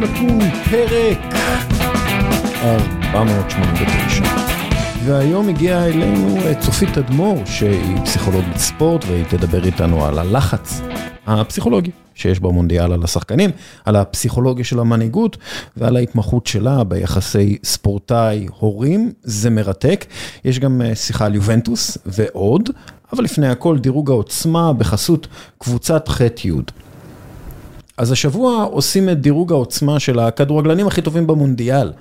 בכל נתון פרק 489. והיום הגיעה אלינו צופית תדמור שהיא פסיכולוגית ספורט והיא תדבר איתנו על הלחץ הפסיכולוגי שיש במונדיאל על השחקנים, על הפסיכולוגיה של המנהיגות ועל ההתמחות שלה ביחסי ספורטאי-הורים, זה מרתק. יש גם שיחה על יובנטוס ועוד, אבל לפני הכל דירוג העוצמה בחסות קבוצת ח'-י'. אז השבוע עושים את דירוג העוצמה של הכדורגלנים הכי טובים במונדיאל.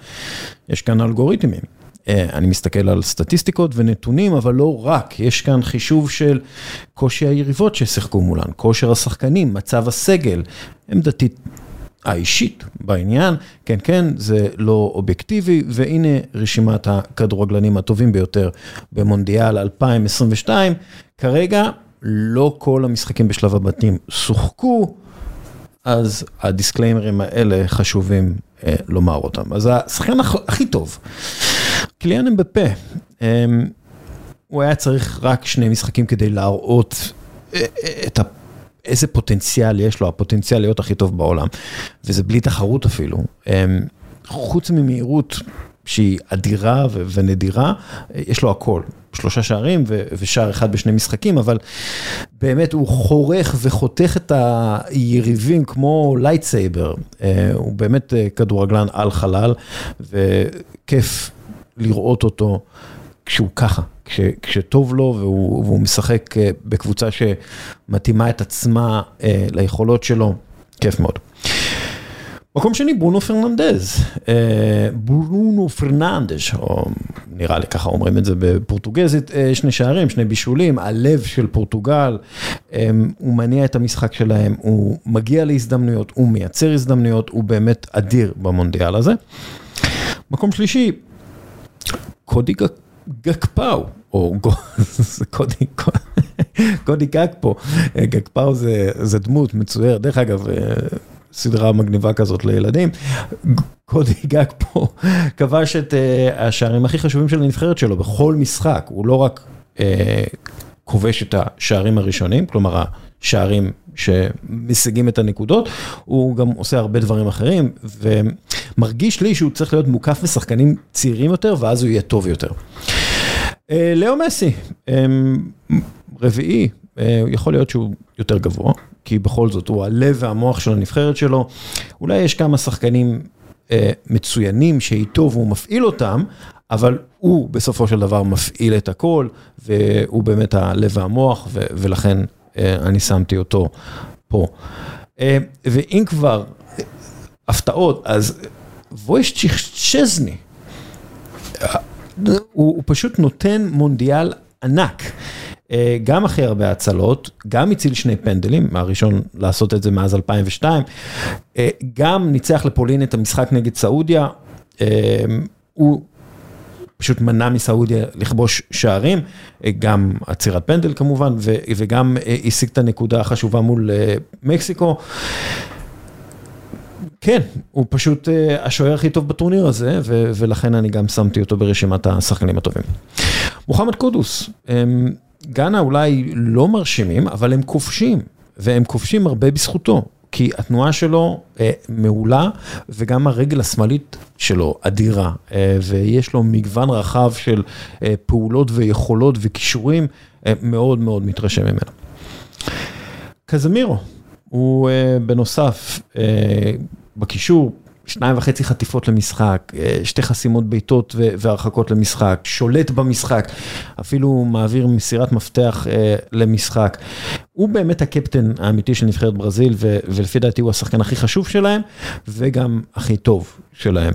יש כאן אלגוריתמים. אני מסתכל על סטטיסטיקות ונתונים, אבל לא רק, יש כאן חישוב של קושי היריבות ששיחקו מולן, כושר השחקנים, מצב הסגל, עמדתית האישית בעניין, כן כן, זה לא אובייקטיבי, והנה רשימת הכדורגלנים הטובים ביותר במונדיאל 2022. כרגע לא כל המשחקים בשלב הבתים שוחקו. אז הדיסקליימרים האלה חשובים אה, לומר אותם. אז השחקן הכי טוב, קליאן אמבפה, אה, הוא היה צריך רק שני משחקים כדי להראות אה, את ה... איזה פוטנציאל יש לו, הפוטנציאל להיות הכי טוב בעולם, וזה בלי תחרות אפילו. אה, חוץ ממהירות שהיא אדירה ונדירה, יש לו הכל. שלושה שערים ושער אחד בשני משחקים, אבל באמת הוא חורך וחותך את היריבים כמו lightsaber. הוא באמת כדורגלן על חלל, וכיף לראות אותו כשהוא ככה, כש, כשטוב לו והוא, והוא משחק בקבוצה שמתאימה את עצמה ליכולות שלו, כיף מאוד. מקום שני, ברונו פרננדז, ברונו פרננדש, או נראה לי ככה אומרים את זה בפורטוגזית, שני שערים, שני בישולים, הלב של פורטוגל, הוא מניע את המשחק שלהם, הוא מגיע להזדמנויות, הוא מייצר הזדמנויות, הוא באמת אדיר במונדיאל הזה. מקום שלישי, קודי גקפאו, או קודי גקפו, גקפאו זה דמות מצוירת, דרך אגב, סדרה מגניבה כזאת לילדים, קודי גג פה כבש את השערים הכי חשובים של הנבחרת שלו בכל משחק, הוא לא רק כובש את השערים הראשונים, כלומר השערים שמשיגים את הנקודות, הוא גם עושה הרבה דברים אחרים, ומרגיש לי שהוא צריך להיות מוקף בשחקנים צעירים יותר, ואז הוא יהיה טוב יותר. לאו מסי, רביעי, יכול להיות שהוא יותר גבוה. כי בכל זאת הוא הלב והמוח של הנבחרת שלו, אולי יש כמה שחקנים אה, מצוינים שאיתו והוא מפעיל אותם, אבל הוא בסופו של דבר מפעיל את הכל, והוא באמת הלב והמוח, ו- ולכן אה, אני שמתי אותו פה. אה, ואם כבר הפתעות, אז ווישצ'יך צ'זני, הוא, הוא פשוט נותן מונדיאל ענק. גם הכי הרבה הצלות, גם הציל שני פנדלים, הראשון לעשות את זה מאז 2002, גם ניצח לפולין את המשחק נגד סעודיה, הוא פשוט מנע מסעודיה לכבוש שערים, גם עצירת פנדל כמובן, וגם השיג את הנקודה החשובה מול מקסיקו. כן, הוא פשוט השוער הכי טוב בטורניר הזה, ולכן אני גם שמתי אותו ברשימת השחקנים הטובים. מוחמד קודוס. גאנה אולי לא מרשימים, אבל הם כובשים, והם כובשים הרבה בזכותו, כי התנועה שלו מעולה, וגם הרגל השמאלית שלו אדירה, ויש לו מגוון רחב של פעולות ויכולות וכישורים, מאוד מאוד מתרשם ממנו. קזמירו, הוא בנוסף בקישור, שניים וחצי חטיפות למשחק, שתי חסימות בעיטות והרחקות למשחק, שולט במשחק, אפילו מעביר מסירת מפתח למשחק. הוא באמת הקפטן האמיתי של נבחרת ברזיל, ולפי דעתי הוא השחקן הכי חשוב שלהם, וגם הכי טוב שלהם.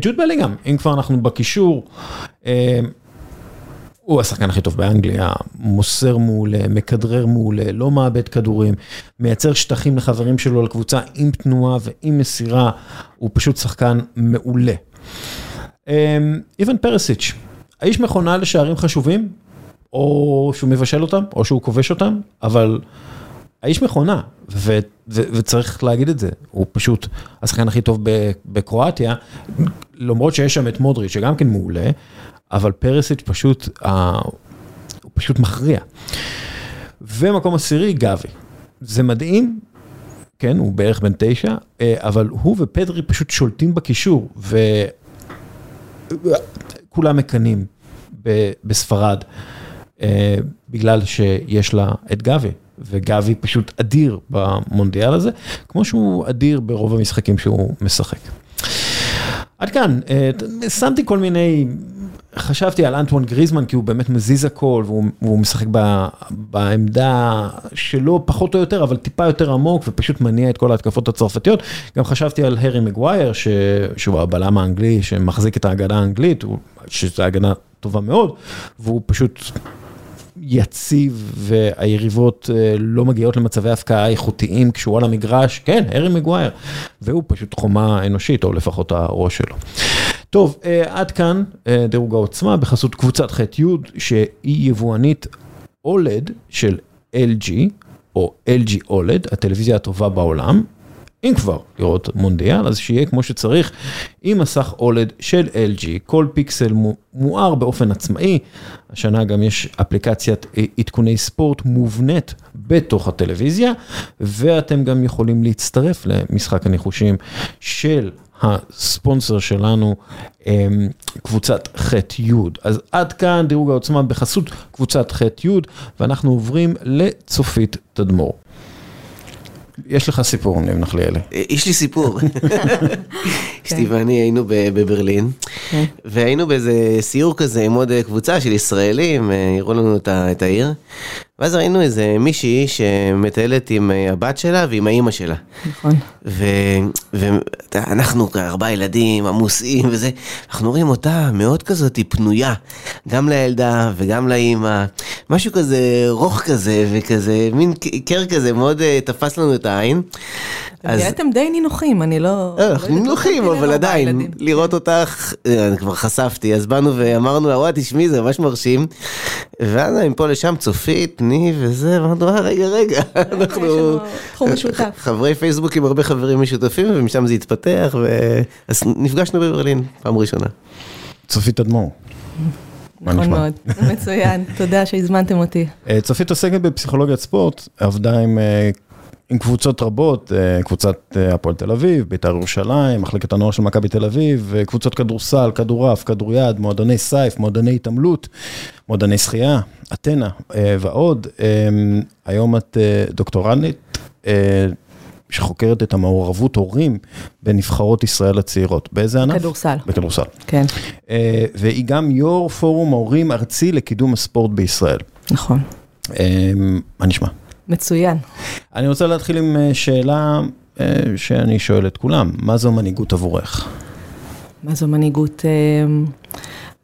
ג'וד בלינגהם, אם כבר אנחנו בקישור, הוא השחקן הכי טוב באנגליה, מוסר מעולה, מכדרר מעולה, לא מאבד כדורים, מייצר שטחים לחברים שלו לקבוצה עם תנועה ועם מסירה, הוא פשוט שחקן מעולה. איבן פרסיץ', האיש מכונה לשערים חשובים, או שהוא מבשל אותם, או שהוא כובש אותם, אבל האיש מכונה, וצריך להגיד את זה, הוא פשוט השחקן הכי טוב בקרואטיה, למרות שיש שם את מודריץ' שגם כן מעולה, אבל פרסיץ' פשוט, הוא פשוט מכריע. ומקום עשירי, גבי. זה מדהים, כן, הוא בערך בן תשע, אבל הוא ופדרי פשוט שולטים בקישור, וכולם מקנאים בספרד, בגלל שיש לה את גבי, וגבי פשוט אדיר במונדיאל הזה, כמו שהוא אדיר ברוב המשחקים שהוא משחק. עד כאן, שמתי כל מיני, חשבתי על אנטואן גריזמן כי הוא באמת מזיז הכל והוא משחק בעמדה שלו פחות או יותר, אבל טיפה יותר עמוק ופשוט מניע את כל ההתקפות הצרפתיות. גם חשבתי על הארי מגווייר, שהוא הבלם האנגלי שמחזיק את ההגנה האנגלית, שזו הגנה טובה מאוד, והוא פשוט... יציב והיריבות לא מגיעות למצבי הפקעה איכותיים כשהוא על המגרש, כן, הארי מגווייר, והוא פשוט חומה אנושית, או לפחות הראש שלו. טוב, עד כאן דירוג העוצמה בחסות קבוצת ח'-י' שהיא יבואנית אולד של LG, או LG אולד, הטלוויזיה הטובה בעולם. אם כבר לראות מונדיאל, אז שיהיה כמו שצריך, עם מסך אולד של LG, כל פיקסל מואר באופן עצמאי, השנה גם יש אפליקציית עדכוני ספורט מובנית בתוך הטלוויזיה, ואתם גם יכולים להצטרף למשחק הניחושים של הספונסר שלנו, קבוצת ח'-י'. אז עד כאן דירוג העוצמה בחסות קבוצת ח'-י', ואנחנו עוברים לצופית תדמור. יש לך סיפור, ניב נחליאלי. יש לי סיפור. אשתי ואני היינו בברלין, והיינו באיזה סיור כזה עם עוד קבוצה של ישראלים, הראו לנו את העיר. ואז ראינו איזה מישהי שמטיילת עם הבת שלה ועם האימא שלה. נכון. ואנחנו ארבעה ילדים עמוסים וזה, אנחנו רואים אותה מאוד כזאת פנויה, גם לילדה וגם לאימא, משהו כזה רוך כזה וכזה, מין קר כזה, מאוד תפס לנו את העין. אתם די נינוחים, אני לא... אנחנו נינוחים, אבל עדיין, לראות אותך, אני כבר חשפתי, אז באנו ואמרנו לה, וואי, תשמעי, זה ממש מרשים. ואז מפה לשם צופית, ניב וזה, ואמרנו, רגע, רגע, אנחנו... תחום משותף. חברי פייסבוק עם הרבה חברים משותפים, ומשם זה התפתח, אז נפגשנו בברלין, פעם ראשונה. צופית תדמור. נכון מאוד, מצוין, תודה שהזמנתם אותי. צופית עוסקת בפסיכולוגיית ספורט, עבדה עם... עם קבוצות רבות, קבוצת הפועל תל אביב, בית"ר ירושלים, מחלקת הנוער של מכבי תל אביב, קבוצות כדורסל, כדורעף, כדוריד, מועדוני סייף, מועדוני התעמלות, מועדוני שחייה, אתנה ועוד. היום את דוקטורנית שחוקרת את המעורבות הורים בנבחרות ישראל הצעירות. באיזה ענף? בכדורסל. בכדורסל. כן. והיא גם יו"ר פורום ההורים ארצי לקידום הספורט בישראל. נכון. מה נשמע? מצוין. אני רוצה להתחיל עם שאלה שאני שואל את כולם, מה זו מנהיגות עבורך? מה זו מנהיגות?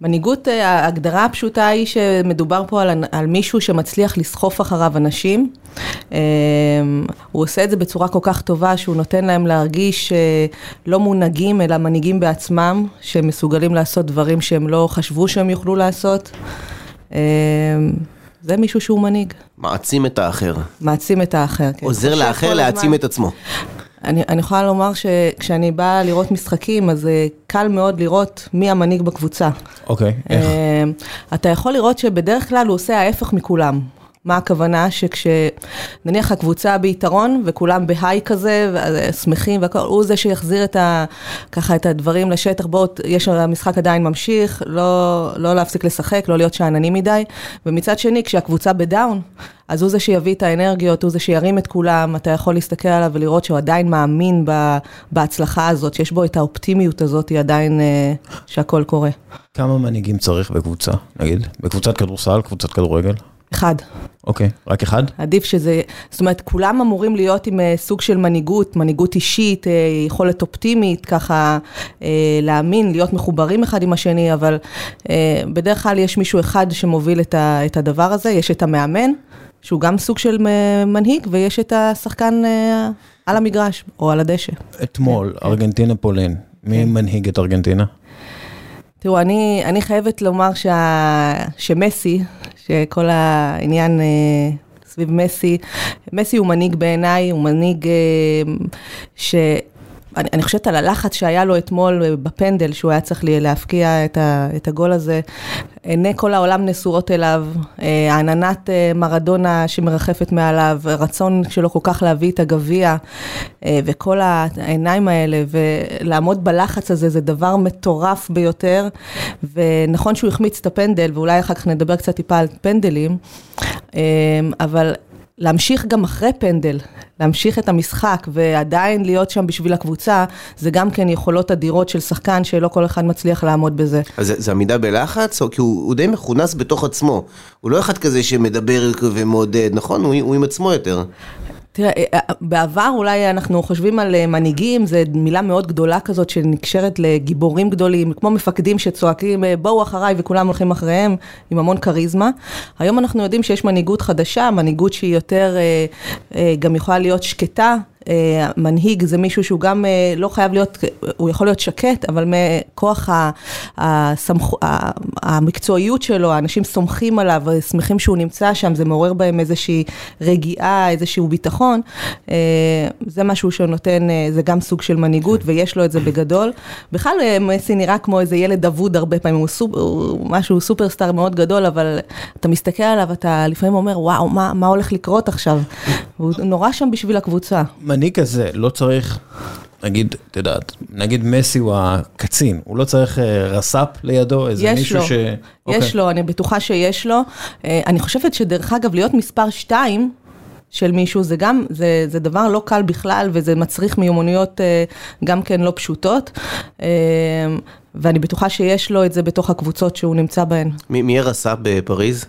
מנהיגות, ההגדרה הפשוטה היא שמדובר פה על מישהו שמצליח לסחוף אחריו אנשים. הוא עושה את זה בצורה כל כך טובה שהוא נותן להם להרגיש לא מונהגים אלא מנהיגים בעצמם, שהם מסוגלים לעשות דברים שהם לא חשבו שהם יוכלו לעשות. זה מישהו שהוא מנהיג. מעצים את האחר. מעצים את האחר, כן. עוזר לאחר להעצים את עצמו. אני, אני יכולה לומר שכשאני באה לראות משחקים, אז קל מאוד לראות מי המנהיג בקבוצה. אוקיי, איך? אתה יכול לראות שבדרך כלל הוא עושה ההפך מכולם. מה הכוונה? שכשנניח הקבוצה ביתרון וכולם בהיי כזה, שמחים והכל, הוא זה שיחזיר את ה... ככה את הדברים לשטח, בואו, יש, המשחק עדיין ממשיך, לא, לא להפסיק לשחק, לא להיות שאנני מדי. ומצד שני, כשהקבוצה בדאון, אז הוא זה שיביא את האנרגיות, הוא זה שירים את כולם, אתה יכול להסתכל עליו ולראות שהוא עדיין מאמין בהצלחה הזאת, שיש בו את האופטימיות הזאת, היא עדיין שהכל קורה. כמה מנהיגים צריך בקבוצה, נגיד? בקבוצת כדורסל, קבוצת כדורגל? אחד. אוקיי, רק אחד? עדיף שזה, זאת אומרת, כולם אמורים להיות עם סוג של מנהיגות, מנהיגות אישית, יכולת אופטימית, ככה להאמין, להיות מחוברים אחד עם השני, אבל בדרך כלל יש מישהו אחד שמוביל את הדבר הזה, יש את המאמן, שהוא גם סוג של מנהיג, ויש את השחקן על המגרש, או על הדשא. אתמול, ארגנטינה פולין, מי מנהיג את ארגנטינה? תראו, אני, אני חייבת לומר שה, שמסי, שכל העניין סביב מסי, מסי הוא מנהיג בעיניי, הוא מנהיג ש... אני, אני חושבת על הלחץ שהיה לו אתמול בפנדל, שהוא היה צריך להפקיע את, ה, את הגול הזה. עיני כל העולם נשואות אליו, אה, עננת אה, מרדונה שמרחפת מעליו, רצון שלו כל כך להביא את הגביע, אה, וכל העיניים האלה, ולעמוד בלחץ הזה זה דבר מטורף ביותר, ונכון שהוא החמיץ את הפנדל, ואולי אחר כך נדבר קצת טיפה על פנדלים, אבל... להמשיך גם אחרי פנדל, להמשיך את המשחק ועדיין להיות שם בשביל הקבוצה, זה גם כן יכולות אדירות של שחקן שלא כל אחד מצליח לעמוד בזה. אז זה, זה עמידה בלחץ, או כי הוא, הוא די מכונס בתוך עצמו. הוא לא אחד כזה שמדבר ומעודד, נכון? הוא, הוא עם עצמו יותר. תראה, אה, אה, בעבר אולי אנחנו חושבים על אה, מנהיגים, זו מילה מאוד גדולה כזאת שנקשרת לגיבורים גדולים, כמו מפקדים שצועקים בואו אחריי וכולם הולכים אחריהם, עם המון כריזמה. היום אנחנו יודעים שיש מנהיגות חדשה, מנהיגות שהיא יותר, גם יכולה להיות שקטה, מנהיג זה מישהו שהוא גם אה, לא חייב להיות, הוא יכול להיות שקט, אבל מכוח הסמכ... המקצועיות שלו, האנשים סומכים עליו, שמחים שהוא נמצא שם, זה מעורר בהם איזושהי רגיעה, איזשהו ביטחון. אה, זה משהו שנותן, זה גם סוג של מנהיגות, כן. ויש לו את זה בגדול. בכלל, מסי נראה כמו איזה ילד אבוד הרבה פעמים, הוא, סופ... הוא משהו סופרסטאר מאוד גדול, אבל אתה מסתכל עליו, אתה לפעמים אומר, וואו, מה, מה הולך לקרות עכשיו? הוא נורא שם בשביל הקבוצה. מנהיג כזה לא צריך, נגיד, את יודעת, נגיד מסי הוא הקצין, הוא לא צריך אה, רס"פ לידו, איזה מישהו לו, ש... יש אוקיי. לו, אני בטוחה שיש לו. אה, אני חושבת שדרך אגב, להיות מספר 2, של מישהו, זה גם, זה, זה דבר לא קל בכלל, וזה מצריך מיומנויות אה, גם כן לא פשוטות. ואני בטוחה שיש לו את זה בתוך הקבוצות שהוא נמצא בהן. מי, מי הרס"פ בפריז?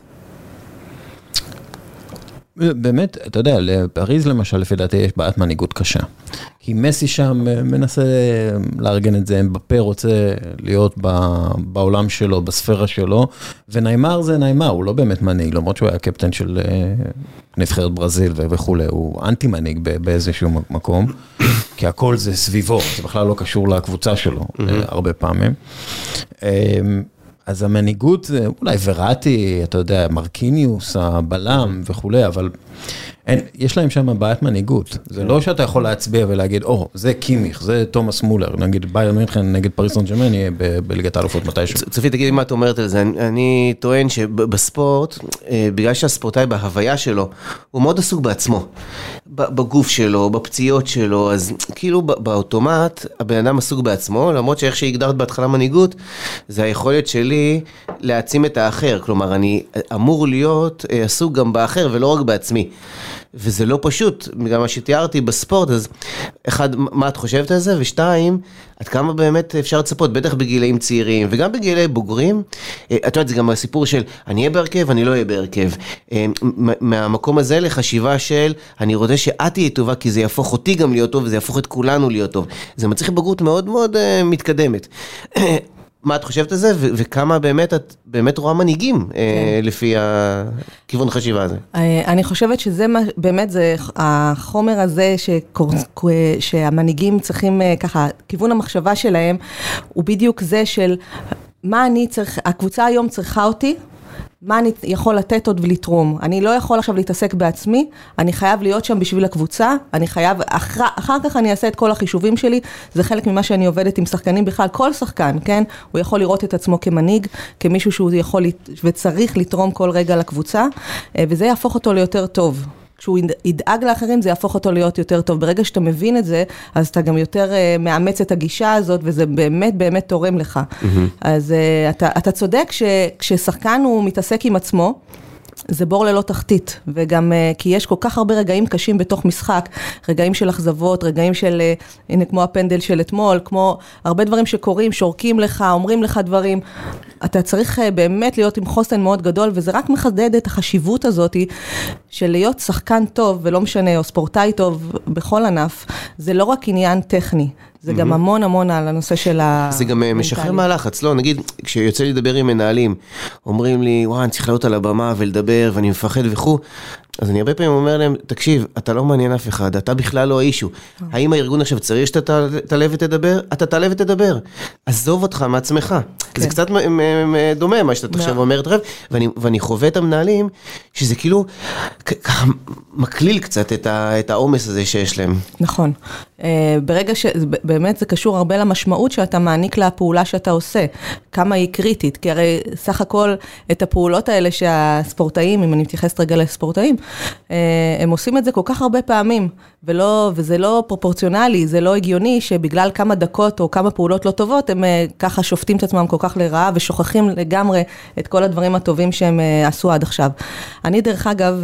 באמת, אתה יודע, לפריז למשל, לפי דעתי יש בעיית מנהיגות קשה. כי מסי שם אה, מנסה לארגן את זה, אמבפה רוצה להיות בעולם שלו, בספירה שלו, וניימר זה ניימר, הוא לא באמת מנהיג, למרות שהוא היה קפטן של אה, נבחרת ברזיל וכולי, הוא אנטי מנהיג באיזשהו מקום, כי הכל זה סביבו, זה בכלל לא קשור לקבוצה שלו, אה, הרבה פעמים. אז המנהיגות אולי וראטי, אתה יודע, מרקיניוס, הבלם וכולי, אבל יש להם שם בעיית מנהיגות. זה לא שאתה יכול להצביע ולהגיד, או, oh, זה קימיך, זה תומאס מולר, נגיד באיירן מינכן נגד פריס סן ג'רמן יהיה בליגת האלופות מתישהו. צופי, תגידי מה את אומרת על זה. אני, אני טוען שבספורט, אה, בגלל שהספורטאי בהוויה שלו, הוא מאוד עסוק בעצמו. בגוף שלו, בפציעות שלו, אז כאילו באוטומט הבן אדם עסוק בעצמו, למרות שאיך שהגדרת בהתחלה מנהיגות, זה היכולת שלי להעצים את האחר. כלומר, אני אמור להיות אה, עסוק גם באחר ולא רק בעצמי. וזה לא פשוט, בגלל מה שתיארתי בספורט, אז אחד, מה את חושבת על זה? ושתיים, עד כמה באמת אפשר לצפות, בטח בגילאים צעירים וגם בגילי בוגרים. אה, את יודעת, זה גם הסיפור של אני אהיה בהרכב, אני לא אהיה בהרכב. אה, מהמקום הזה לחשיבה של אני רוצה שאת תהיי טובה, כי זה יהפוך אותי גם להיות טוב וזה יהפוך את כולנו להיות טוב. זה מצריך בגרות מאוד מאוד uh, מתקדמת. מה את חושבת על זה, וכמה באמת את באמת רואה מנהיגים אה, כן. לפי הכיוון חשיבה הזה? אה, אני חושבת שזה באמת, זה החומר הזה שהמנהיגים צריכים אה, ככה, כיוון המחשבה שלהם הוא בדיוק זה של מה אני צריך, הקבוצה היום צריכה אותי. מה אני יכול לתת עוד ולתרום. אני לא יכול עכשיו להתעסק בעצמי, אני חייב להיות שם בשביל הקבוצה, אני חייב, אחר, אחר כך אני אעשה את כל החישובים שלי, זה חלק ממה שאני עובדת עם שחקנים בכלל, כל שחקן, כן? הוא יכול לראות את עצמו כמנהיג, כמישהו שהוא יכול וצריך לתרום כל רגע לקבוצה, אה, וזה יהפוך אותו ליותר טוב. כשהוא ידאג לאחרים, זה יהפוך אותו להיות יותר טוב. ברגע שאתה מבין את זה, אז אתה גם יותר uh, מאמץ את הגישה הזאת, וזה באמת באמת תורם לך. Mm-hmm. אז uh, אתה, אתה צודק שכששחקן הוא מתעסק עם עצמו, זה בור ללא תחתית, וגם uh, כי יש כל כך הרבה רגעים קשים בתוך משחק, רגעים של אכזבות, רגעים של, uh, הנה כמו הפנדל של אתמול, כמו הרבה דברים שקורים, שורקים לך, אומרים לך דברים. אתה צריך uh, באמת להיות עם חוסן מאוד גדול, וזה רק מחדד את החשיבות הזאת של להיות שחקן טוב, ולא משנה, או ספורטאי טוב בכל ענף, זה לא רק עניין טכני, זה גם המון המון על הנושא של ה... זה גם אה, משחרר מהלחץ, לא, נגיד, כשיוצא לי לדבר עם מנהלים, אומרים לי, וואי, אני צריך לעלות על הבמה ולדבר, ואני מפחד וכו', אז אני הרבה פעמים אומר להם, תקשיב, אתה לא מעניין אף אחד, אתה בכלל לא האישו. האם הארגון עכשיו צריך שאתה תעלה ותדבר? אתה תעלה ותדבר. עזוב אותך מעצמך. זה כן. קצת דומה מה שאתה עכשיו אומרת, רב, ואני חווה את המנהלים, שזה כאילו, מקליל קצת את העומס הזה שיש להם. נכון. ברגע ש... באמת זה קשור הרבה למשמעות שאתה מעניק לפעולה שאתה עושה, כמה היא קריטית, כי הרי סך הכל את הפעולות האלה שהספורטאים, אם אני מתייחסת רגע לספורטאים, הם עושים את זה כל כך הרבה פעמים, ולא, וזה לא פרופורציונלי, זה לא הגיוני שבגלל כמה דקות או כמה פעולות לא טובות, הם ככה שופטים את עצמם כל כך לרעה ושוכחים לגמרי את כל הדברים הטובים שהם עשו עד עכשיו. אני דרך אגב,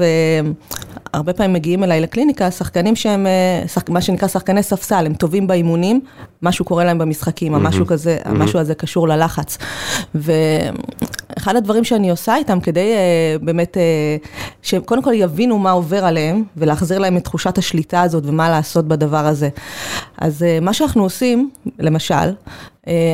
הרבה פעמים מגיעים אליי לקליניקה, שחקנים שהם, מה שנקרא שחקני ספסל, הם טובים באימונים, משהו קורה להם במשחקים, או משהו כזה, המשהו הזה קשור ללחץ. ואחד הדברים שאני עושה איתם כדי באמת, שקודם כל יבינו מה עובר עליהם, ולהחזיר להם את תחושת השליטה הזאת ומה לעשות בדבר הזה. אז מה שאנחנו עושים, למשל,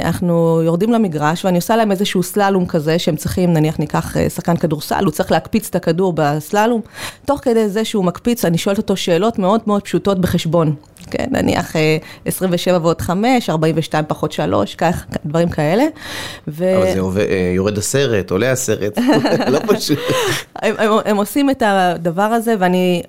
אנחנו יורדים למגרש ואני עושה להם איזשהו סללום כזה שהם צריכים, נניח ניקח שחקן כדורסל, הוא צריך להקפיץ את הכדור בסללום, תוך כדי זה שהוא מקפיץ, אני שואלת אותו שאלות מאוד מאוד פשוטות בחשבון. כן, נניח 27 ועוד 5, 42 פחות 3, כך, דברים כאלה. ו... אבל זה עובד, יורד הסרט, עולה הסרט, לא פשוט. הם, הם, הם עושים את הדבר הזה ואני...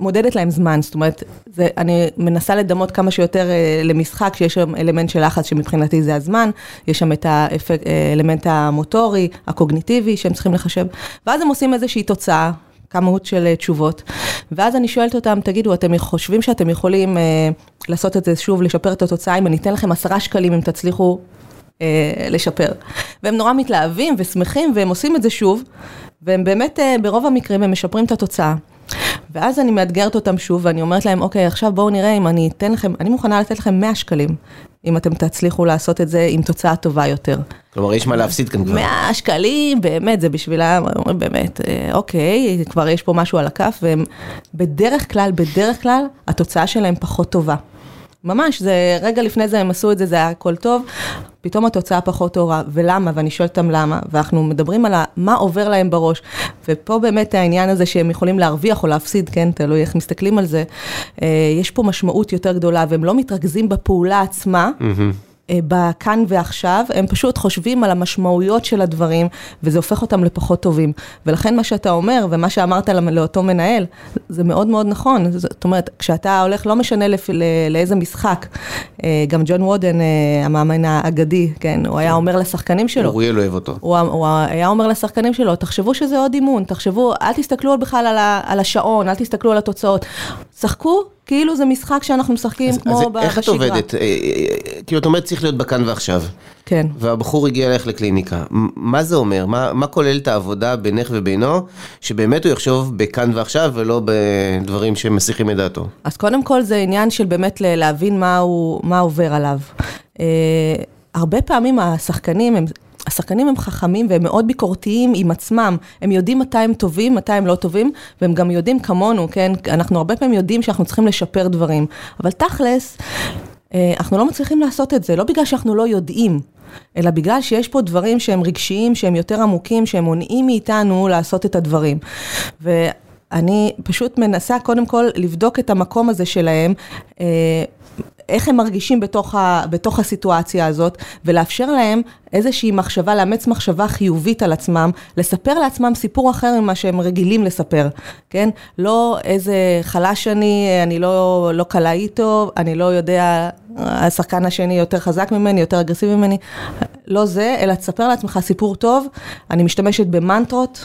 מודדת להם זמן, זאת אומרת, זה, אני מנסה לדמות כמה שיותר למשחק, שיש שם אלמנט של לחץ שמבחינתי זה הזמן, יש שם את האלמנט המוטורי, הקוגניטיבי שהם צריכים לחשב, ואז הם עושים איזושהי תוצאה, כמות של תשובות, ואז אני שואלת אותם, תגידו, אתם חושבים שאתם יכולים אה, לעשות את זה שוב, לשפר את התוצאה, אם אני אתן לכם עשרה שקלים אם תצליחו אה, לשפר. והם נורא מתלהבים ושמחים, והם עושים את זה שוב, והם באמת, אה, ברוב המקרים, הם משפרים את התוצאה. ואז אני מאתגרת אותם שוב, ואני אומרת להם, אוקיי, עכשיו בואו נראה אם אני אתן לכם, אני מוכנה לתת לכם 100 שקלים, אם אתם תצליחו לעשות את זה עם תוצאה טובה יותר. כלומר, יש מה להפסיד כאן כבר. 100 שקלים, באמת, זה בשבילם, אומרים באמת, אוקיי, כבר יש פה משהו על הכף, והם בדרך כלל, בדרך כלל, התוצאה שלהם פחות טובה. ממש, זה, רגע לפני זה הם עשו את זה, זה היה הכל טוב, פתאום התוצאה פחות טובה, ולמה, ואני שואלת אותם למה, ואנחנו מדברים על מה עובר להם בראש, ופה באמת העניין הזה שהם יכולים להרוויח או להפסיד, כן, תלוי איך מסתכלים על זה, יש פה משמעות יותר גדולה, והם לא מתרכזים בפעולה עצמה. בכאן ועכשיו, הם פשוט חושבים על המשמעויות של הדברים, וזה הופך אותם לפחות טובים. ולכן מה שאתה אומר, ומה שאמרת לאותו מנהל, זה מאוד מאוד נכון. זאת אומרת, כשאתה הולך, לא משנה לאיזה משחק, גם ג'ון וודן, המאמן האגדי, כן, הוא היה אומר לשחקנים שלו. אוריאל אוהב אותו. הוא היה אומר לשחקנים שלו, תחשבו שזה עוד אימון, תחשבו, אל תסתכלו בכלל על השעון, אל תסתכלו על התוצאות. שחקו. כאילו זה משחק שאנחנו משחקים כמו בשגרה. אז איך את עובדת? כאילו, את אומרת צריך להיות בכאן ועכשיו. כן. והבחור הגיע אליך לקליניקה. מה זה אומר? מה, מה כולל את העבודה בינך ובינו, שבאמת הוא יחשוב בכאן ועכשיו ולא בדברים שמסיחים את דעתו? אז קודם כל זה עניין של באמת להבין מה, הוא, מה עובר עליו. הרבה פעמים השחקנים הם... השחקנים הם חכמים והם מאוד ביקורתיים עם עצמם, הם יודעים מתי הם טובים, מתי הם לא טובים, והם גם יודעים כמונו, כן, אנחנו הרבה פעמים יודעים שאנחנו צריכים לשפר דברים, אבל תכלס, אנחנו לא מצליחים לעשות את זה, לא בגלל שאנחנו לא יודעים, אלא בגלל שיש פה דברים שהם רגשיים, שהם יותר עמוקים, שהם מונעים מאיתנו לעשות את הדברים. ואני פשוט מנסה קודם כל לבדוק את המקום הזה שלהם, איך הם מרגישים בתוך, ה, בתוך הסיטואציה הזאת, ולאפשר להם איזושהי מחשבה, לאמץ מחשבה חיובית על עצמם, לספר לעצמם סיפור אחר ממה שהם רגילים לספר, כן? לא איזה חלש אני, אני לא, לא קלה איתו, אני לא יודע, השחקן השני יותר חזק ממני, יותר אגרסיבי ממני, לא זה, אלא תספר לעצמך סיפור טוב. אני משתמשת במנטרות,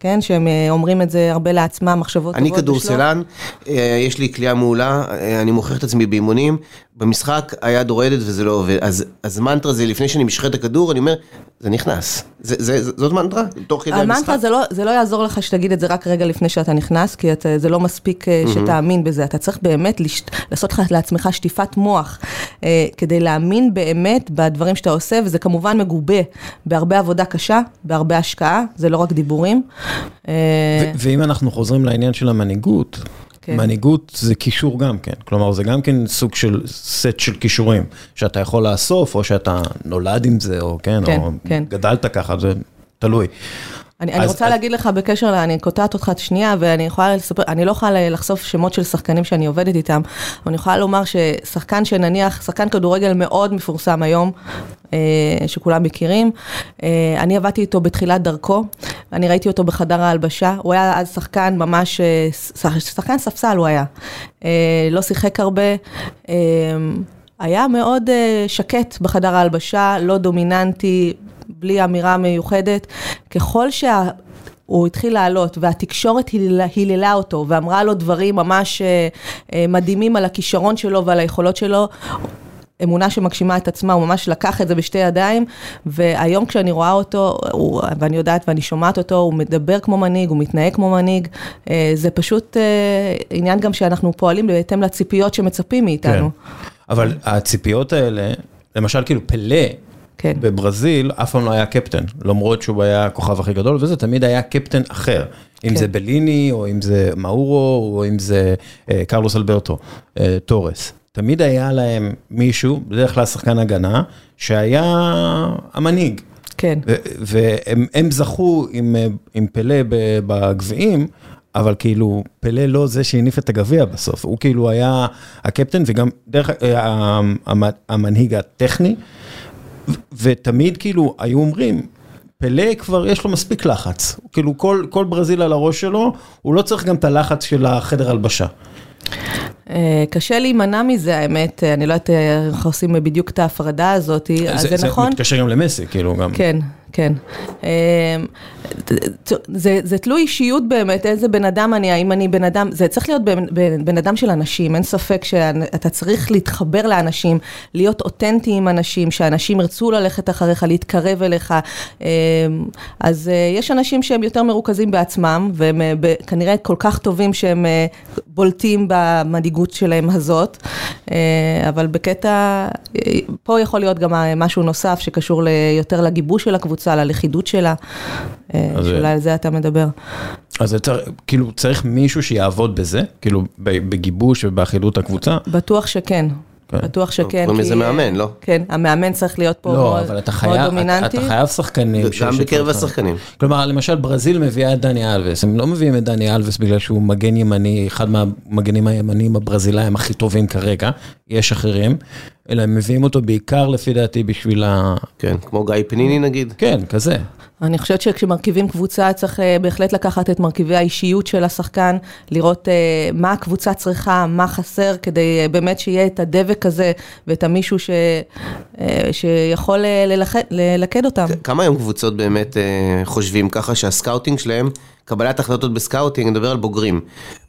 כן? שהם אומרים את זה הרבה לעצמם, מחשבות טובות. אני כדורסלן, יש לי כלייה מעולה, אני מוכיח את עצמי באימונים. במשחק היד רועדת וזה לא עובד, אז, אז מנטרה זה לפני שאני משחרר את הכדור, אני אומר, זה נכנס. זה, זה, זאת מנטרה? תוך כדי המשחק? המנטרה זה לא, זה לא יעזור לך שתגיד את זה רק רגע לפני שאתה נכנס, כי את, זה לא מספיק mm-hmm. שתאמין בזה. אתה צריך באמת לש, לעשות לך לעצמך שטיפת מוח, אה, כדי להאמין באמת בדברים שאתה עושה, וזה כמובן מגובה בהרבה עבודה קשה, בהרבה השקעה, זה לא רק דיבורים. ו- ואם אנחנו חוזרים לעניין של המנהיגות. מנהיגות זה קישור גם כן, כלומר זה גם כן סוג של סט של קישורים, שאתה יכול לאסוף, או שאתה נולד עם זה, או כן, כן או כן. גדלת ככה, זה תלוי. אני, אני רוצה להגיד לך בקשר, אני קוטעת אותך את שנייה, ואני יכולה לספר, אני לא יכולה לחשוף שמות של שחקנים שאני עובדת איתם, אבל אני יכולה לומר ששחקן שנניח, שחקן כדורגל מאוד מפורסם היום, אה, שכולם מכירים, אה, אני עבדתי איתו בתחילת דרכו, אני ראיתי אותו בחדר ההלבשה, הוא היה אז שחקן ממש, שחקן ספסל הוא היה, לא שיחק הרבה. היה מאוד שקט בחדר ההלבשה, לא דומיננטי, בלי אמירה מיוחדת, ככל שה... הוא התחיל לעלות, והתקשורת היללה אותו, ואמרה לו דברים ממש אה, אה, מדהימים על הכישרון שלו ועל היכולות שלו. אמונה שמגשימה את עצמה, הוא ממש לקח את זה בשתי ידיים, והיום כשאני רואה אותו, הוא, ואני יודעת ואני שומעת אותו, הוא מדבר כמו מנהיג, הוא מתנהג כמו מנהיג, אה, זה פשוט עניין גם שאנחנו פועלים בהתאם לציפיות שמצפים מאיתנו. כן, אבל הציפיות האלה, למשל כאילו פלה, כן. בברזיל אף פעם לא היה קפטן, למרות שהוא היה הכוכב הכי גדול, וזה תמיד היה קפטן אחר. אם כן. זה בליני, או אם זה מאורו, או אם זה אה, קרלוס אלברטו, אה, טורס. תמיד היה להם מישהו, בדרך כלל שחקן הגנה, שהיה המנהיג. כן. והם זכו עם, אה, עם פלא בגביעים, אבל כאילו, פלא לא זה שהניף את הגביע בסוף, הוא כאילו היה הקפטן וגם דרך אה, המנהיג הטכני. ותמיד כאילו היו אומרים, פלא כבר יש לו מספיק לחץ, כאילו כל, כל ברזיל על הראש שלו, הוא לא צריך גם את הלחץ של החדר הלבשה. אה, קשה להימנע מזה, האמת, אני לא יודעת איך עושים בדיוק את ההפרדה הזאת, אז זה, זה נכון. זה מתקשר גם למסי, כאילו גם. כן, כן. אמ, זה, זה תלוי אישיות באמת, איזה בן אדם אני, האם אני בן אדם, זה צריך להיות בן, בן, בן אדם של אנשים, אין ספק שאתה צריך להתחבר לאנשים, להיות אותנטי עם אנשים, שאנשים ירצו ללכת אחריך, להתקרב אליך. אמ, אז אה, יש אנשים שהם יותר מרוכזים בעצמם, והם אה, כנראה כל כך טובים שהם אה, בולטים במנהיגות שלהם הזאת, אבל בקטע, פה יכול להיות גם משהו נוסף שקשור יותר לגיבוש של הקבוצה. הקבוצה, ללכידות שלה, אה, שאולי על זה אתה מדבר. אז צריך, כאילו צריך מישהו שיעבוד בזה, כאילו בגיבוש ובאחידות הקבוצה? בטוח שכן. כן. בטוח שכן. קוראים לזה מאמן, לא? כן, המאמן צריך להיות פה לא, מאוד, אבל אתה חייב, מאוד דומיננטי. אתה חייב שחקנים. גם בקרב השחקנים. כלומר, למשל ברזיל מביאה את דני אלווס, הם לא מביאים את דני אלווס בגלל שהוא מגן ימני, אחד מהמגנים הימניים הברזילאים הכי טובים כרגע, יש אחרים, אלא הם מביאים אותו בעיקר לפי דעתי בשביל ה... כן, כמו גיא פניני נגיד. כן, כזה. אני חושבת שכשמרכיבים קבוצה צריך אה, בהחלט לקחת את מרכיבי האישיות של השחקן, לראות אה, מה הקבוצה צריכה, מה חסר, כדי אה, באמת שיהיה את הדבק הזה ואת המישהו ש, שיכול ללכד אותם. כמה היום קבוצות באמת חושבים ככה שה scouting שלהם קבלת החלטות ב scouting, אני מדבר על בוגרים,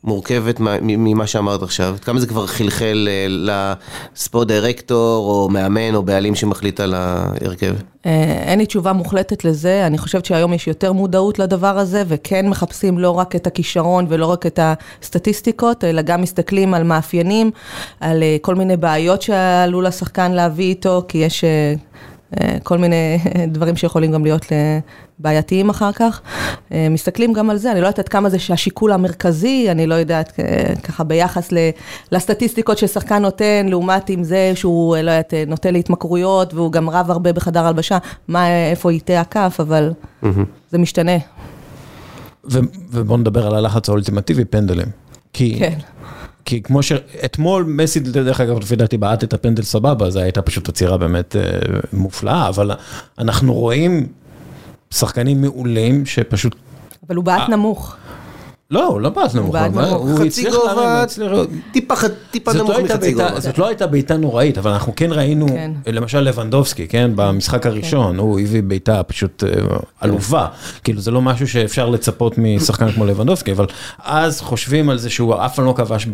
מורכבת ממה שאמרת עכשיו. כמה זה כבר חלחל אה, לספורט דירקטור, או מאמן, או בעלים שמחליט על ההרכב? אה, אין לי תשובה מוחלטת לזה, אני חושבת שהיום יש יותר מודעות לדבר הזה, וכן מחפשים לא רק את הכישרון ולא רק את הסטטיסטיקות, אלא גם מסתכלים על מאפיינים, על אה, כל מיני בעיות שעלול השחקן להביא איתו, כי יש... כל מיני דברים שיכולים גם להיות בעייתיים אחר כך. אה, מסתכלים גם על זה, אני לא יודעת עד כמה זה שהשיקול המרכזי, אני לא יודעת אה, ככה ביחס לסטטיסטיקות ששחקן נותן, לעומת עם זה שהוא, אה, לא יודעת, נוטה להתמכרויות והוא גם רב הרבה בחדר הלבשה, מה, איפה יטה הכף, אבל זה משתנה. ובואו נדבר על הלחץ האולטימטיבי, פנדלים. כי... כן. כי כמו שאתמול מסי, דרך אגב, לפי דעתי בעט את הפנדל סבבה, זו הייתה פשוט עצירה באמת מופלאה, אבל אנחנו רואים שחקנים מעולים שפשוט... אבל הוא בעט נמוך. לא, הוא לא בעט נמוך, הוא הצליח גובה, טיפה טיפה נמוך לא מחצי גובה. זאת לא הייתה בעיטה נוראית, אבל אנחנו כן ראינו, כן. למשל לבנדובסקי, כן, במשחק הראשון, כן. הוא הביא בעיטה פשוט אה, עלובה, כאילו זה לא משהו שאפשר לצפות משחקן כמו לבנדובסקי, אבל אז חושבים על זה שהוא אף פעם לא כבש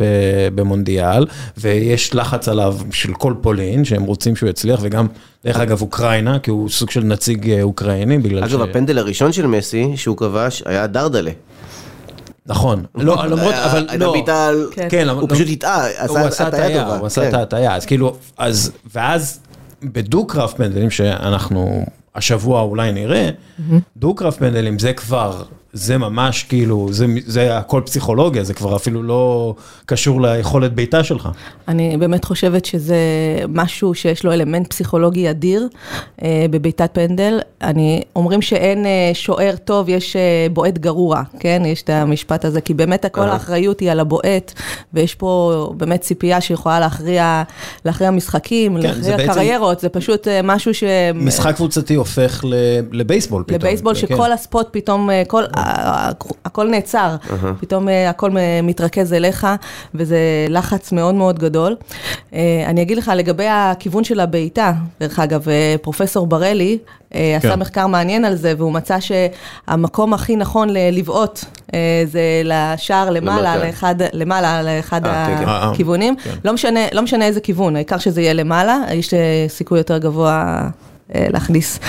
במונדיאל, ויש לחץ עליו של כל פולין, שהם רוצים שהוא יצליח, וגם, דרך אגב, אוקראינה, כי הוא סוג של נציג אה, אוקראיני, בגלל ש... אגב, הפנדל הראשון של מסי, שהוא כבש, היה דרדלה. נכון, לא, למרות, אבל לא, כן, כן הוא פשוט הטעה, הוא עשה הטעיה, הוא עשה את כן. ההטעיה, אז כאילו, אז, ואז בדו-קרב פנדלים שאנחנו השבוע אולי נראה, דו-קרב פנדלים זה כבר, זה ממש כאילו, זה, זה הכל פסיכולוגיה, זה כבר אפילו לא קשור ליכולת בעיטה שלך. אני באמת חושבת שזה משהו שיש לו אלמנט פסיכולוגי אדיר אה, בבעיטת פנדל. אני, אומרים שאין אה, שוער טוב, יש אה, בועט גרוע, כן? יש את המשפט הזה, כי באמת כל האחריות היא על הבועט, ויש פה באמת ציפייה שיכולה להכריע, להכריע משחקים, כן, זה להכריע בעצם- קריירות, זה פשוט אה, משהו ש... משחק קבוצתי הופך לבייסבול פתאום. לבייסבול כן. שכל הספוט פתאום, אה, כל, הכל נעצר, פתאום אה, הכל מתרכז אליך, וזה לחץ מאוד מאוד גדול. אה, אני אגיד לך לגבי הכיוון של הבעיטה, דרך אגב, אה, פרופסור ברלי אה, עשה כן. מחקר מעניין על זה, והוא מצא שהמקום הכי נכון לבעוט זה לשער למעלה. לאחד, למעלה, לאחד כן, כן. הכיוונים. כן. לא משנה, לא משנה איזה כיוון, העיקר שזה יהיה למעלה, יש סיכוי יותר גבוה להכניס.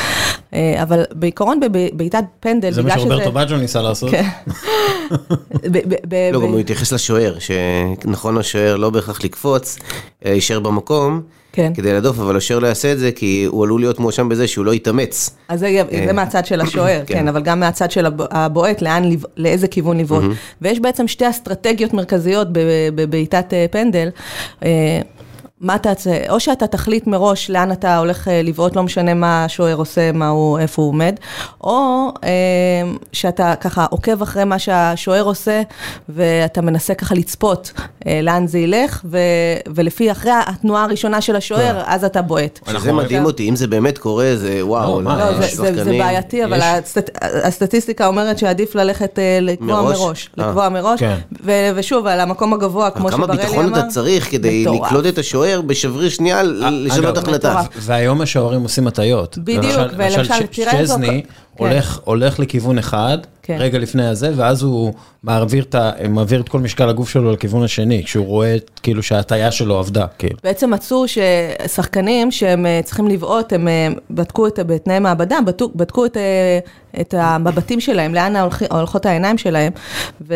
אה, אבל בעיקרון בבעיטת פנדל, זה מה. שרוברטו בג'ו ניסה לעשות. כן. לא, גם הוא התייחס לשוער, שנכון לשוער לא בהכרח לקפוץ, אלא יישאר במקום. כן. כדי להדוף, אבל השוער לא יעשה את זה, כי הוא עלול להיות מואשם בזה שהוא לא יתאמץ. אז זה, זה מהצד של השוער, כן. כן, אבל גם מהצד של הב- הבועט, לאן, לאיזה כיוון לבעוט. ויש בעצם שתי אסטרטגיות מרכזיות ב- בבעיטת אה, פנדל. מה אתה, או שאתה תחליט מראש לאן אתה הולך אה, לבעוט, לא משנה מה השוער עושה, מה הוא, איפה הוא עומד, או אה, שאתה ככה עוקב אחרי מה שהשוער עושה, ואתה מנסה ככה לצפות אה, לאן זה ילך, ו, ולפי, אחרי התנועה הראשונה של השוער, אז אתה בועט. אנחנו- מדהים אותי, אם זה באמת קורה, זה וואו. לא, לא, זה, זה, זה בעייתי, אבל יש- הסטט, הסטטיסטיקה אומרת שעדיף ללכת אה, לקבוע מראש? מראש. לקבוע מראש, כן. ו- ושוב, על המקום הגבוה, כמו כמה שברלי אמר. ביטחון אתה צריך כדי מטורף. לקלוט את השוער בשבריר שנייה, לשנות אגב, החלטה. והיום השוערים עושים הטעיות. בדיוק, למשל- ולמשל, למשל, תראה איזו- כן. הולך, הולך לכיוון אחד, כן. רגע לפני הזה, ואז הוא מעביר את, מעביר את כל משקל הגוף שלו לכיוון השני, כשהוא רואה כאילו שההטיה שלו עבדה, כאילו. בעצם מצאו ששחקנים שהם אה, צריכים לבעוט, הם אה, בדקו את, בתנאי מעבדה, בדקו, בדקו את, אה, את המבטים שלהם, לאן הולכות העיניים שלהם, ו...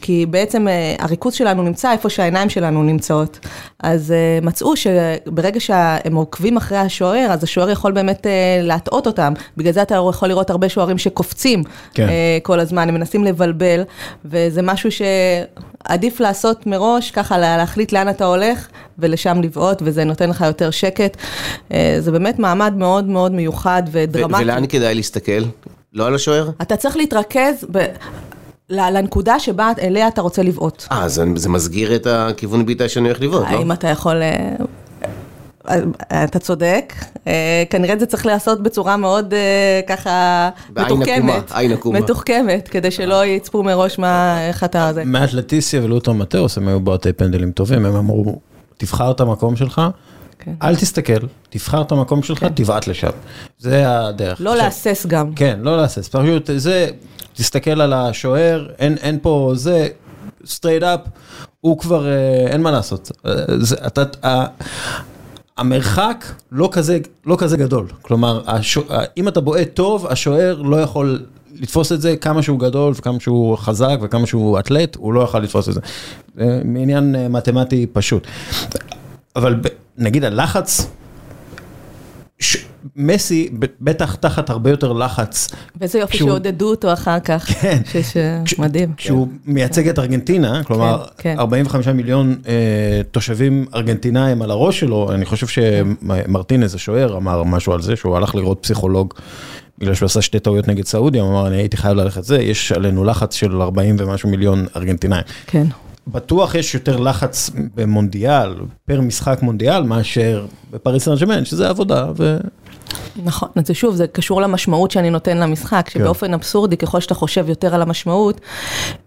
כי בעצם הריכוז שלנו נמצא איפה שהעיניים שלנו נמצאות. אז מצאו שברגע שהם עוקבים אחרי השוער, אז השוער יכול באמת להטעות אותם. בגלל זה אתה יכול לראות הרבה שוערים שקופצים כן. אה, כל הזמן, הם מנסים לבלבל, וזה משהו שעדיף לעשות מראש, ככה לה- להחליט לאן אתה הולך ולשם לבעוט, וזה נותן לך יותר שקט. אה, זה באמת מעמד מאוד מאוד מיוחד ודרמטי. ולאן כדאי להסתכל? לא על השוער? אתה צריך להתרכז ב... לנקודה שבה אליה אתה רוצה לבעוט. אה, זה זה מסגיר את הכיוון בעיטה שאני הולך לבעוט, לא? האם אתה יכול... אה, אה, אתה צודק, אה, כנראה זה צריך להיעשות בצורה מאוד אה, ככה מתוחכמת. מתוחכמת, כדי שלא יצפו מראש מה, איך אתה זה. מעט לטיסיה ולוטו מטאוס הם היו בועטי פנדלים טובים, הם אמרו, תבחר את המקום שלך, כן. אל תסתכל, תבחר את המקום שלך, תבעט לשם. זה הדרך. לא עכשיו- להסס גם. כן, לא להסס, פשוט זה, תסתכל על השוער, אין, אין פה זה, straight up, הוא כבר, אה, אין מה לעשות. אה, זה, אתה, המרחק לא כזה, לא כזה גדול, כלומר, השוע, אם אתה בועט טוב, השוער לא יכול לתפוס את זה, כמה שהוא גדול וכמה שהוא חזק וכמה שהוא אתלט, הוא לא יכול לתפוס את זה. מעניין אה, מתמטי פשוט. אבל נגיד הלחץ. מסי ב- בטח תחת הרבה יותר לחץ. ואיזה יופי כשהוא- שעודדו אותו אחר כך. כן. ש- ש- מדהים. כשהוא מייצג את ארגנטינה, כלומר, כן. 45 מיליון אה, תושבים ארגנטינאים על הראש שלו, אני חושב שמרטינז השוער אמר משהו על זה, שהוא הלך לראות פסיכולוג, בגלל שהוא עשה שתי טעויות נגד סעודיה, הוא אמר, אני הייתי חייב ללכת זה, יש עלינו לחץ של 40 ומשהו מיליון ארגנטינאים. כן. בטוח יש יותר לחץ במונדיאל, פר משחק מונדיאל, מאשר בפריס סן ג'מאן, שזה עבודה, ו... נכון, אז זה שוב, זה קשור למשמעות שאני נותן למשחק, כן. שבאופן אבסורדי, ככל שאתה חושב יותר על המשמעות,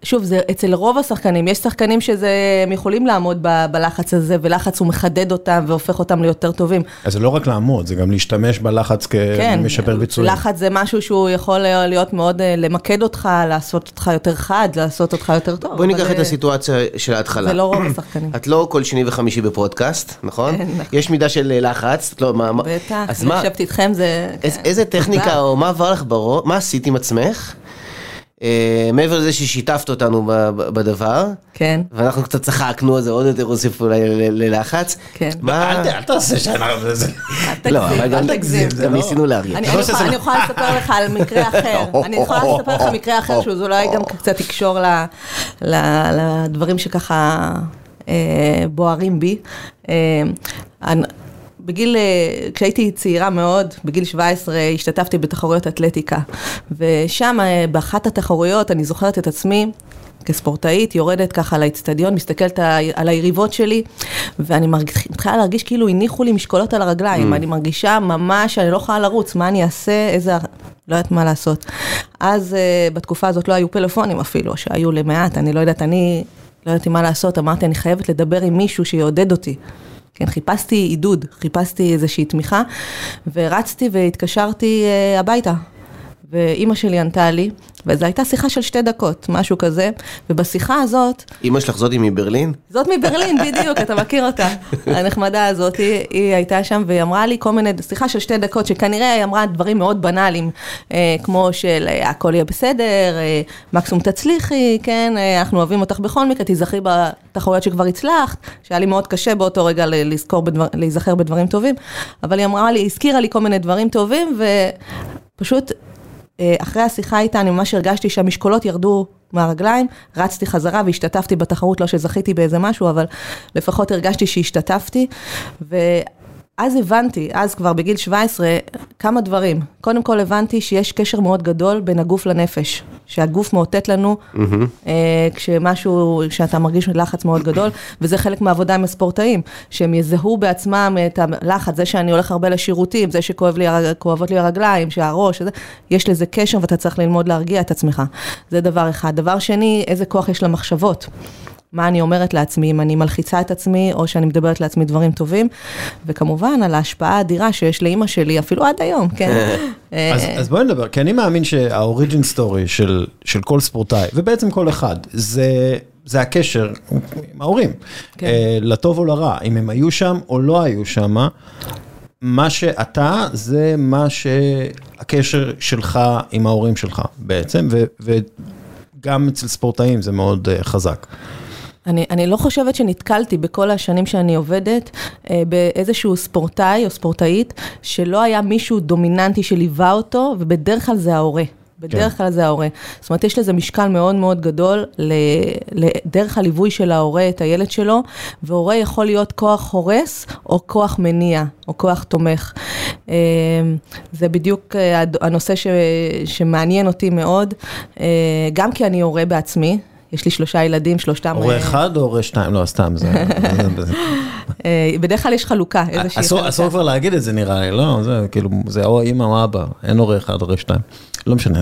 שוב, זה אצל רוב השחקנים, יש שחקנים שזה, הם יכולים לעמוד ב- בלחץ הזה, ולחץ הוא מחדד אותם והופך אותם ליותר טובים. אז זה לא רק לעמוד, זה גם להשתמש בלחץ כן, כמשפר ביצועים. לחץ זה משהו שהוא יכול להיות מאוד, אה, למקד אותך, לעשות אותך יותר חד, לעשות אותך יותר טוב. בואי ניקח את זה- הסיטואציה של ההתחלה. זה לא רוב השחקנים. את לא כל שני וחמישי בפודקאסט, נכון? כן, נכון. יש מידה של לחץ, את לא, מה, מה- בטח, אז אני מה, יושבת איתכם, זה... איזה- כן. איזה טכניקה. או מה עבר לך בראש, מה עשית עם עצמך? אה, מעבר לזה ששיתפת אותנו ב- ב- בדבר, כן, ואנחנו קצת צחקנו, אז זה עוד יותר הוסיף אולי ללחץ. כן. מה... אל ת- אל תעשה שאנחנו... זה- אל לא, תגזים, אבל גם אל תגזים. זה גם לא- ניסינו להרגיע. אני לא שזה- יכולה- יכולה לספר לך על מקרה אחר, אני יכולה לספר לך מקרה אחר שהוא אולי גם קצת יקשור לדברים שככה אה, בוערים בי. אני- בגיל, אה, כשהייתי צעירה מאוד, בגיל 17, השתתפתי בתחרויות אתלטיקה. ושם, אה, באחת התחרויות, אני זוכרת את עצמי כספורטאית, יורדת ככה לאצטדיון, מסתכלת על היריבות שלי, ואני מתחילה להרגיש כאילו הניחו לי משקולות על הרגליים. אני מרגישה ממש שאני לא יכולה לרוץ, מה אני אעשה, איזה... לא יודעת מה לעשות. אז אה, בתקופה הזאת לא היו פלאפונים אפילו, שהיו למעט, אני לא יודעת, אני לא ידעתי מה לעשות, אמרתי, אני חייבת לדבר עם מישהו שיעודד אותי. כן, חיפשתי עידוד, חיפשתי איזושהי תמיכה, ורצתי והתקשרתי אה, הביתה. ואימא שלי ענתה לי, וזו הייתה שיחה של שתי דקות, משהו כזה, ובשיחה הזאת, אמא שלך זאתי מברלין? זאת מברלין, בדיוק, אתה מכיר אותה, הנחמדה הזאת, היא, היא הייתה שם והיא אמרה לי כל מיני, שיחה של שתי דקות, שכנראה היא אמרה דברים מאוד בנאליים, אה, כמו של אה, הכל יהיה בסדר, אה, מקסימום תצליחי, כן, אה, אנחנו אוהבים אותך בכל מקרה, תיזכרי בתחרויות שכבר הצלחת, שהיה לי מאוד קשה באותו רגע לזכור, בדבר, להיזכר בדברים טובים, אבל היא אמרה לי, הזכירה לי כל מיני דברים טובים, ופשוט... אה, אחרי השיחה איתה, אני ממש הרגשתי שהמשקולות ירדו מהרגליים, רצתי חזרה והשתתפתי בתחרות, לא שזכיתי באיזה משהו, אבל לפחות הרגשתי שהשתתפתי. ואז הבנתי, אז כבר בגיל 17, כמה דברים. קודם כל הבנתי שיש קשר מאוד גדול בין הגוף לנפש, שהגוף מאותת לנו אה, כשמשהו, שאתה מרגיש לחץ מאוד גדול, וזה חלק מהעבודה עם הספורטאים, שהם יזהו בעצמם את הלחץ, זה שאני הולך הרבה לשירותים, זה שכואבות לי, לי הרגליים, שהראש, שזה, יש לזה קשר ואתה צריך ללמוד להרגיע את עצמך. זה דבר אחד. דבר שני, איזה כוח יש למחשבות. מה אני אומרת לעצמי, אם אני מלחיצה את עצמי, או שאני מדברת לעצמי דברים טובים, וכמובן על ההשפעה האדירה שיש לאימא שלי, אפילו עד היום, כן. אז, אה, אז בואי נדבר, כי אני מאמין שהאוריג'ין סטורי של, של כל ספורטאי, ובעצם כל אחד, זה, זה הקשר עם ההורים, כן. אה, לטוב או לרע, אם הם היו שם או לא היו שם, מה שאתה זה מה שהקשר שלך עם ההורים שלך בעצם, ו, וגם אצל ספורטאים זה מאוד אה, חזק. אני, אני לא חושבת שנתקלתי בכל השנים שאני עובדת אה, באיזשהו ספורטאי או ספורטאית שלא היה מישהו דומיננטי שליווה אותו, ובדרך כלל זה ההורה. בדרך כלל זה ההורה. זאת אומרת, יש לזה משקל מאוד מאוד גדול לדרך הליווי של ההורה את הילד שלו, והורה יכול להיות כוח הורס או כוח מניע או כוח תומך. אה, זה בדיוק אה, הנושא ש, שמעניין אותי מאוד, אה, גם כי אני הורה בעצמי. יש לי שלושה ילדים, שלושתם... הורה אה, אחד או הורה שתיים? לא, סתם, זה... אה, בדרך כלל יש חלוקה, איזושהי אסור, חלוקה. אסור כבר להגיד את זה נראה לי, לא, זה כאילו, זה או אמא או אבא, אין הורה אחד, הורה שתיים. לא משנה.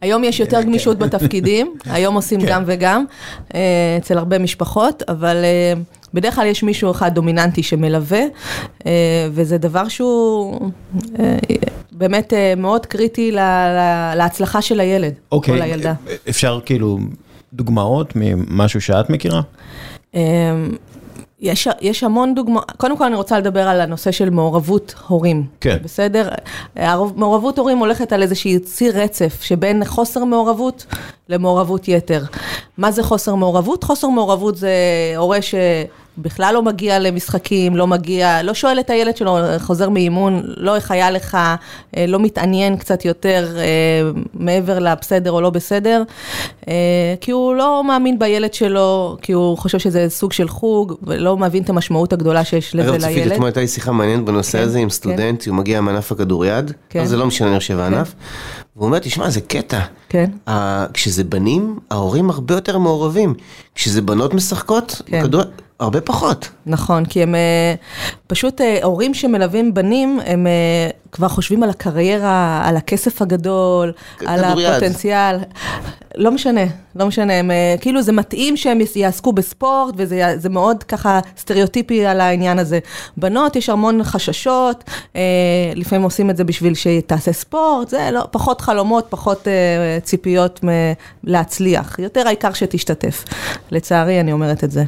היום יש יותר גמישות בתפקידים, היום עושים כן. גם וגם, אה, אצל הרבה משפחות, אבל אה, בדרך כלל יש מישהו אחד דומיננטי שמלווה, אה, וזה דבר שהוא אה, באמת אה, מאוד קריטי להצלחה של הילד, או אוקיי, לילדה. אפשר כאילו דוגמאות ממשהו שאת מכירה? אמ, יש, יש המון דוגמאות, קודם כל אני רוצה לדבר על הנושא של מעורבות הורים. כן. בסדר? מעורבות הורים הולכת על איזושהי ציר רצף שבין חוסר מעורבות למעורבות יתר. מה זה חוסר מעורבות? חוסר מעורבות זה הורה שבכלל לא מגיע למשחקים, לא מגיע, לא שואל את הילד שלו, חוזר מאימון, לא איך היה לך, אה, לא מתעניין קצת יותר אה, מעבר לבסדר או לא בסדר, אה, כי הוא לא מאמין בילד שלו, כי הוא חושב שזה סוג של חוג, ולא מבין את המשמעות הגדולה שיש לזה אגב, צופית, לילד. אתמול הייתה לי שיחה מעניינת בנושא כן, הזה עם כן. סטודנט, הוא מגיע מענף הכדוריד, כן. אז זה לא משנה, אני חושב, הענף, והוא אומר, תשמע, זה קטע. כן. ה- כשזה בנים, ההורים הרבה יותר מעורבים. כשזה בנות משחקות, כן. בכדור... הרבה פחות. נכון, כי הם אה, פשוט אה, הורים שמלווים בנים, הם אה, כבר חושבים על הקריירה, על הכסף הגדול, על. הפוטנציאל. לא משנה, לא משנה, הם, אה, כאילו זה מתאים שהם יעסקו בספורט, וזה מאוד ככה סטריאוטיפי על העניין הזה. בנות, יש המון חששות, אה, לפעמים עושים את זה בשביל שתעשה ספורט, זה לא, פחות חלומות, פחות אה, ציפיות מ- להצליח, יותר העיקר שתשתתף. לצערי, אני אומרת את זה.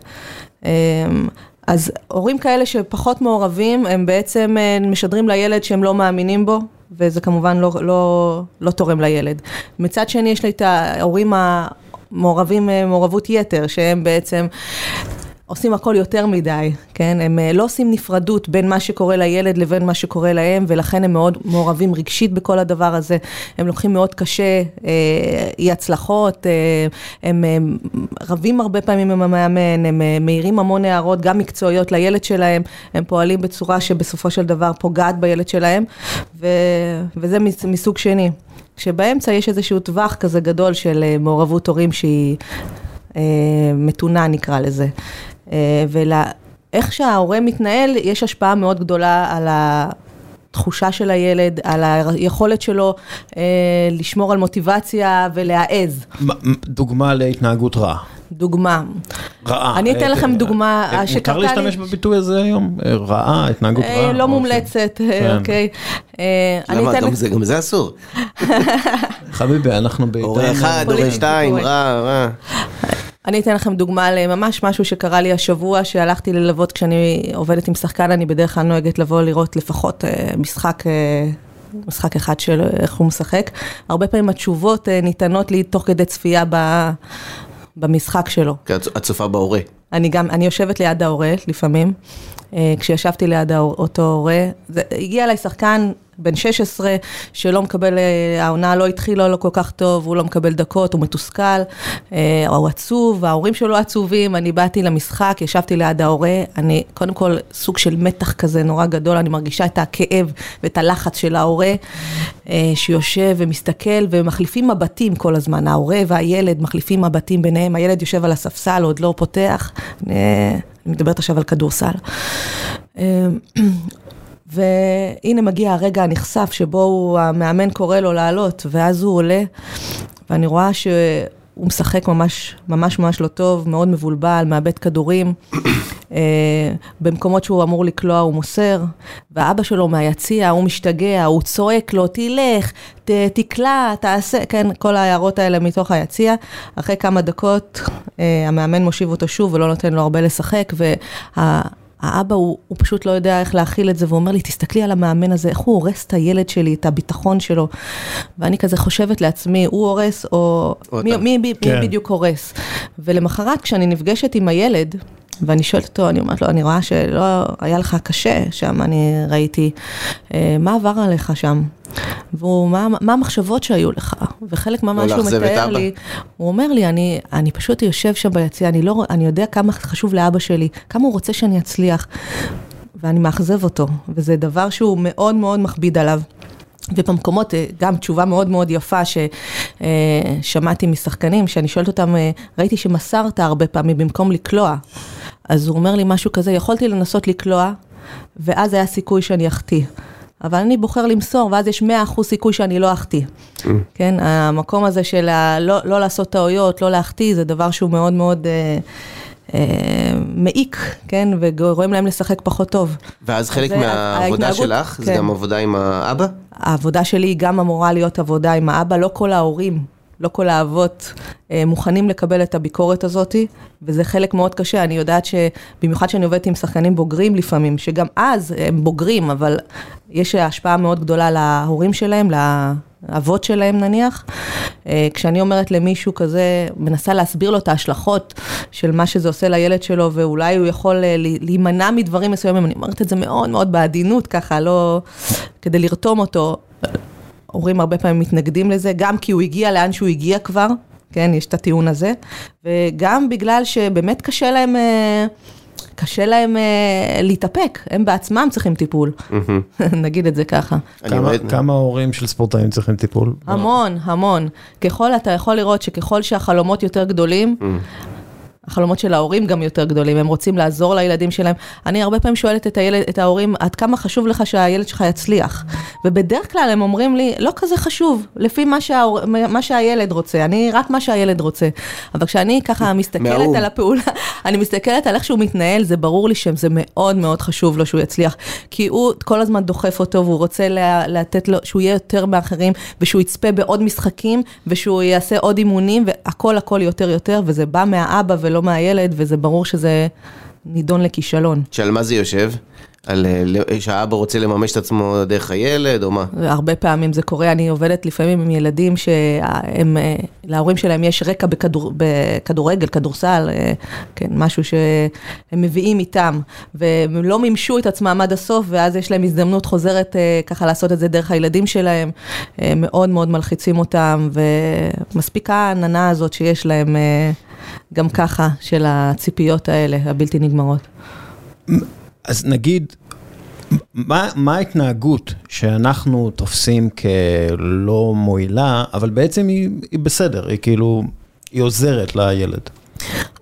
אמ, אז הורים כאלה שפחות מעורבים, הם בעצם אה, משדרים לילד שהם לא מאמינים בו, וזה כמובן לא, לא, לא תורם לילד. מצד שני, יש לי את ההורים המעורבים, מעורבות יתר, שהם בעצם... עושים הכל יותר מדי, כן? הם אה, לא עושים נפרדות בין מה שקורה לילד לבין מה שקורה להם, ולכן הם מאוד מעורבים רגשית בכל הדבר הזה. הם לוקחים מאוד קשה אה, אי הצלחות, אה, הם רבים הרבה פעמים עם המאמן, הם מעירים המון הערות, גם מקצועיות לילד שלהם, הם פועלים בצורה שבסופו של דבר פוגעת בילד שלהם, ו, וזה מסוג שני. כשבאמצע יש איזשהו טווח כזה גדול של מעורבות הורים שהיא מתונה נקרא לזה. אה, ואיך שההורה מתנהל, יש השפעה מאוד גדולה על התחושה של הילד, על היכולת שלו אה, לשמור על מוטיבציה ולהעז. דוגמה להתנהגות רעה. דוגמה. רעה. אני אתן לכם דוגמה שקרתה לי... מותר להשתמש בביטוי הזה היום? רעה, התנהגות רעה? לא מומלצת, כן. אוקיי. למה? גם זה אסור. חביבי, אנחנו בעידן... הורה אחד, הורה שתיים, רע, רע. אני אתן לכם דוגמה לממש משהו שקרה לי השבוע, שהלכתי ללוות כשאני עובדת עם שחקן, אני בדרך כלל נוהגת לבוא לראות לפחות אה, משחק. אה, משחק אחד של איך הוא משחק. הרבה פעמים התשובות אה, ניתנות לי תוך כדי צפייה ב, במשחק שלו. כי את צופה בהורה. אני גם, אני יושבת ליד ההורה לפעמים, כשישבתי ליד אותו הורה, זה, הגיע אליי שחקן בן 16, שלא מקבל, אה, העונה לא התחילה לו כל כך טוב, הוא לא מקבל דקות, הוא מתוסכל, אה, הוא עצוב, ההורים שלו עצובים, אני באתי למשחק, ישבתי ליד ההורה, אני, קודם כל, סוג של מתח כזה נורא גדול, אני מרגישה את הכאב ואת הלחץ של ההורה, אה, שיושב ומסתכל, ומחליפים מבטים כל הזמן, ההורה והילד מחליפים מבטים ביניהם, הילד יושב על הספסל, עוד לא פותח, אני מדברת עכשיו על כדורסל. והנה מגיע הרגע הנכסף שבו המאמן קורא לו לעלות, ואז הוא עולה, ואני רואה שהוא משחק ממש ממש ממש לא טוב, מאוד מבולבל, מאבד כדורים. אה, במקומות שהוא אמור לקלוע הוא מוסר, ואבא שלו מהיציע, הוא משתגע, הוא צועק לו, תלך, ת, תקלע, תעשה, כן, כל ההערות האלה מתוך היציע. אחרי כמה דקות אה, המאמן מושיב אותו שוב ולא נותן לו הרבה לשחק, וה... האבא הוא, הוא פשוט לא יודע איך להכיל את זה, והוא אומר לי, תסתכלי על המאמן הזה, איך הוא הורס את הילד שלי, את הביטחון שלו. ואני כזה חושבת לעצמי, הוא הורס או... מי, מי, מי, כן. מי בדיוק הורס? ולמחרת, כשאני נפגשת עם הילד, ואני שואלת אותו, אני אומרת לו, אני רואה שלא היה לך קשה שם, אני ראיתי, אה, מה עבר עליך שם? והוא, מה, מה המחשבות שהיו לך? וחלק ממה שהוא מתאר לי, הוא אומר לי, אני, אני פשוט יושב שם ביציע, אני, לא, אני יודע כמה חשוב לאבא שלי, כמה הוא רוצה שאני אצליח, ואני מאכזב אותו, וזה דבר שהוא מאוד מאוד מכביד עליו. ובמקומות, אה, גם תשובה מאוד מאוד יפה ששמעתי משחקנים, שאני שואלת אותם, אה, ראיתי שמסרת הרבה פעמים במקום לקלוע. אז הוא אומר לי משהו כזה, יכולתי לנסות לקלוע, ואז היה סיכוי שאני אחטיא. אבל אני בוחר למסור, ואז יש 100% סיכוי שאני לא אחטיא. Mm. כן, המקום הזה של ה- לא, לא לעשות טעויות, לא להחטיא, זה דבר שהוא מאוד מאוד... אה, אה, מעיק, כן, וגורם להם לשחק פחות טוב. ואז חלק מהעבודה שלך, כן. זה גם עבודה עם האבא? העבודה שלי היא גם אמורה להיות עבודה עם האבא, לא כל ההורים לא כל האבות אה, מוכנים לקבל את הביקורת הזאתי, וזה חלק מאוד קשה. אני יודעת שבמיוחד שאני עובדת עם שחקנים בוגרים לפעמים, שגם אז הם בוגרים, אבל יש השפעה מאוד גדולה להורים שלהם, לאבות שלהם נניח. אה, כשאני אומרת למישהו כזה, מנסה להסביר לו את ההשלכות של מה שזה עושה לילד שלו, ואולי הוא יכול אה, להימנע מדברים מסוימים, אני אומרת את זה מאוד מאוד בעדינות, ככה, לא... כדי לרתום אותו. הורים הרבה פעמים מתנגדים לזה, גם כי הוא הגיע לאן שהוא הגיע כבר, כן, יש את הטיעון הזה, וגם בגלל שבאמת קשה להם... אה, קשה להם uh, להתאפק, הם בעצמם צריכים טיפול, נגיד את זה ככה. כמה הורים של ספורטאים צריכים טיפול? המון, המון. ככל, אתה יכול לראות שככל שהחלומות יותר גדולים, החלומות של ההורים גם יותר גדולים, הם רוצים לעזור לילדים שלהם. אני הרבה פעמים שואלת את, הילד, את ההורים, עד כמה חשוב לך שהילד שלך יצליח? ובדרך כלל הם אומרים לי, לא כזה חשוב, לפי מה, שההור, מה שהילד רוצה, אני רק מה שהילד רוצה. אבל כשאני ככה מסתכלת על הפעולה, אני מסתכלת על איך שהוא מתנהל, זה ברור לי שזה מאוד מאוד חשוב לו שהוא יצליח. כי הוא כל הזמן דוחף אותו, והוא רוצה לה, לתת לו, שהוא יהיה יותר מאחרים, ושהוא יצפה בעוד משחקים, ושהוא יעשה עוד אימונים, והכל הכל יותר יותר, וזה בא מהאבא ולא מהילד, וזה ברור שזה נידון לכישלון. שעל מה זה יושב? על אה, שהאבא רוצה לממש את עצמו דרך הילד, או מה? הרבה פעמים זה קורה, אני עובדת לפעמים עם ילדים שהם, אה, להורים שלהם יש רקע בכדור, בכדורגל, כדורסל, אה, כן, משהו שהם מביאים איתם, והם לא מימשו את עצמם עד הסוף, ואז יש להם הזדמנות חוזרת ככה לעשות את זה דרך הילדים שלהם, מאוד מאוד מלחיצים אותם, ומספיקה העננה הזאת שיש להם גם ככה, של הציפיות האלה, הבלתי נגמרות. אז נגיד, מה, מה ההתנהגות שאנחנו תופסים כלא מועילה, אבל בעצם היא, היא בסדר, היא כאילו, היא עוזרת לילד?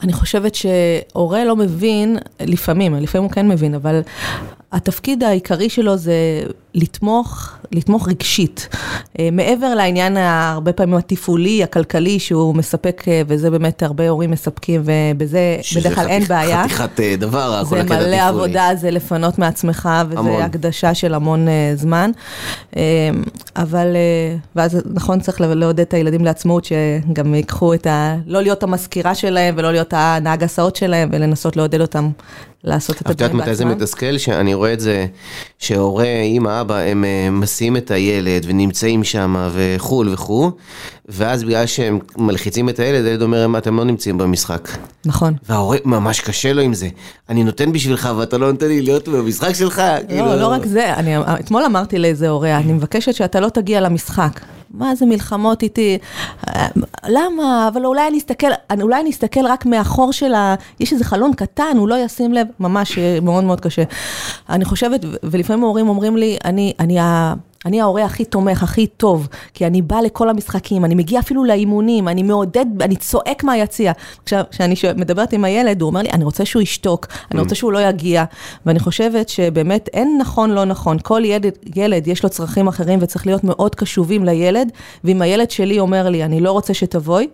אני חושבת שהורה לא מבין, לפעמים, לפעמים הוא כן מבין, אבל התפקיד העיקרי שלו זה לתמוך, לתמוך רגשית. אה, מעבר לעניין הרבה פעמים התפעולי, הכלכלי שהוא מספק, אה, וזה באמת הרבה הורים מספקים, ובזה בדרך כלל אין בעיה. שזה חתיכת אה, דבר, כל הקטע התפעולי. זה מלא עבודה, זה לפנות מעצמך, וזה המון. הקדשה של המון זמן. אבל, ואז נכון, צריך לעודד את הילדים לעצמאות, שגם ייקחו את ה... לא להיות המזכירה שלהם, ולא להיות הנהג הסעות שלהם, ולנסות לעודד אותם לעשות את הדברים בעצמם. את יודעת מתי זה מתסכל? שאני רואה את זה, שהורה, אמא, אבא, הם אה, מסיעים את הילד ונמצאים שם וכו' וכו', ואז בגלל שהם מלחיצים את הילד, הילד אומר, אתם לא נמצאים במשחק. נכון. וההורה, ממש קשה לו עם זה. אני נותן בשבילך ואתה לא נותן לי להיות במשחק שלך. לא, כאילו... לא רק זה, אני אתמול אמרתי לאיזה הורה, אני מבקשת שאתה לא תגיע למשחק. מה זה מלחמות איתי? למה? אבל אולי אני אסתכל, אולי אני אסתכל רק מאחור של ה... יש איזה חלון קטן, הוא לא ישים לב, ממש מאוד מאוד קשה. אני חושבת, ולפעמים ההורים אומרים לי, אני, אני אני ההורה הכי תומך, הכי טוב, כי אני בא לכל המשחקים, אני מגיע אפילו לאימונים, אני מעודד, אני צועק מהיציע. עכשיו, כשאני מדברת עם הילד, הוא אומר לי, אני רוצה שהוא ישתוק, אני רוצה שהוא לא יגיע, ואני חושבת שבאמת אין נכון, לא נכון. כל ילד, ילד יש לו צרכים אחרים וצריך להיות מאוד קשובים לילד, ואם הילד שלי אומר לי, אני לא רוצה שתבואי,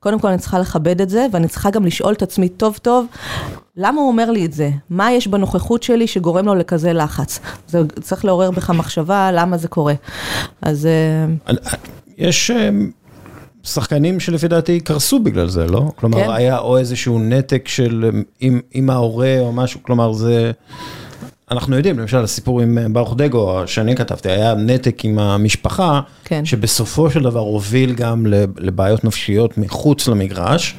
קודם כל אני צריכה לכבד את זה, ואני צריכה גם לשאול את עצמי טוב טוב, למה הוא אומר לי את זה? מה יש בנוכחות שלי שגורם לו לכזה לחץ? זה צריך לעורר בך מחשבה, למה זה קורה. אז... אה, יש אה, שחקנים שלפי דעתי קרסו בגלל זה, לא? כלומר, כן. היה או איזשהו נתק של עם, עם ההורה או משהו, כלומר, זה... אנחנו יודעים, למשל הסיפור עם אה, ברוך דגו, שאני כתבתי, היה נתק עם המשפחה, כן. שבסופו של דבר הוביל גם לבעיות נפשיות מחוץ למגרש,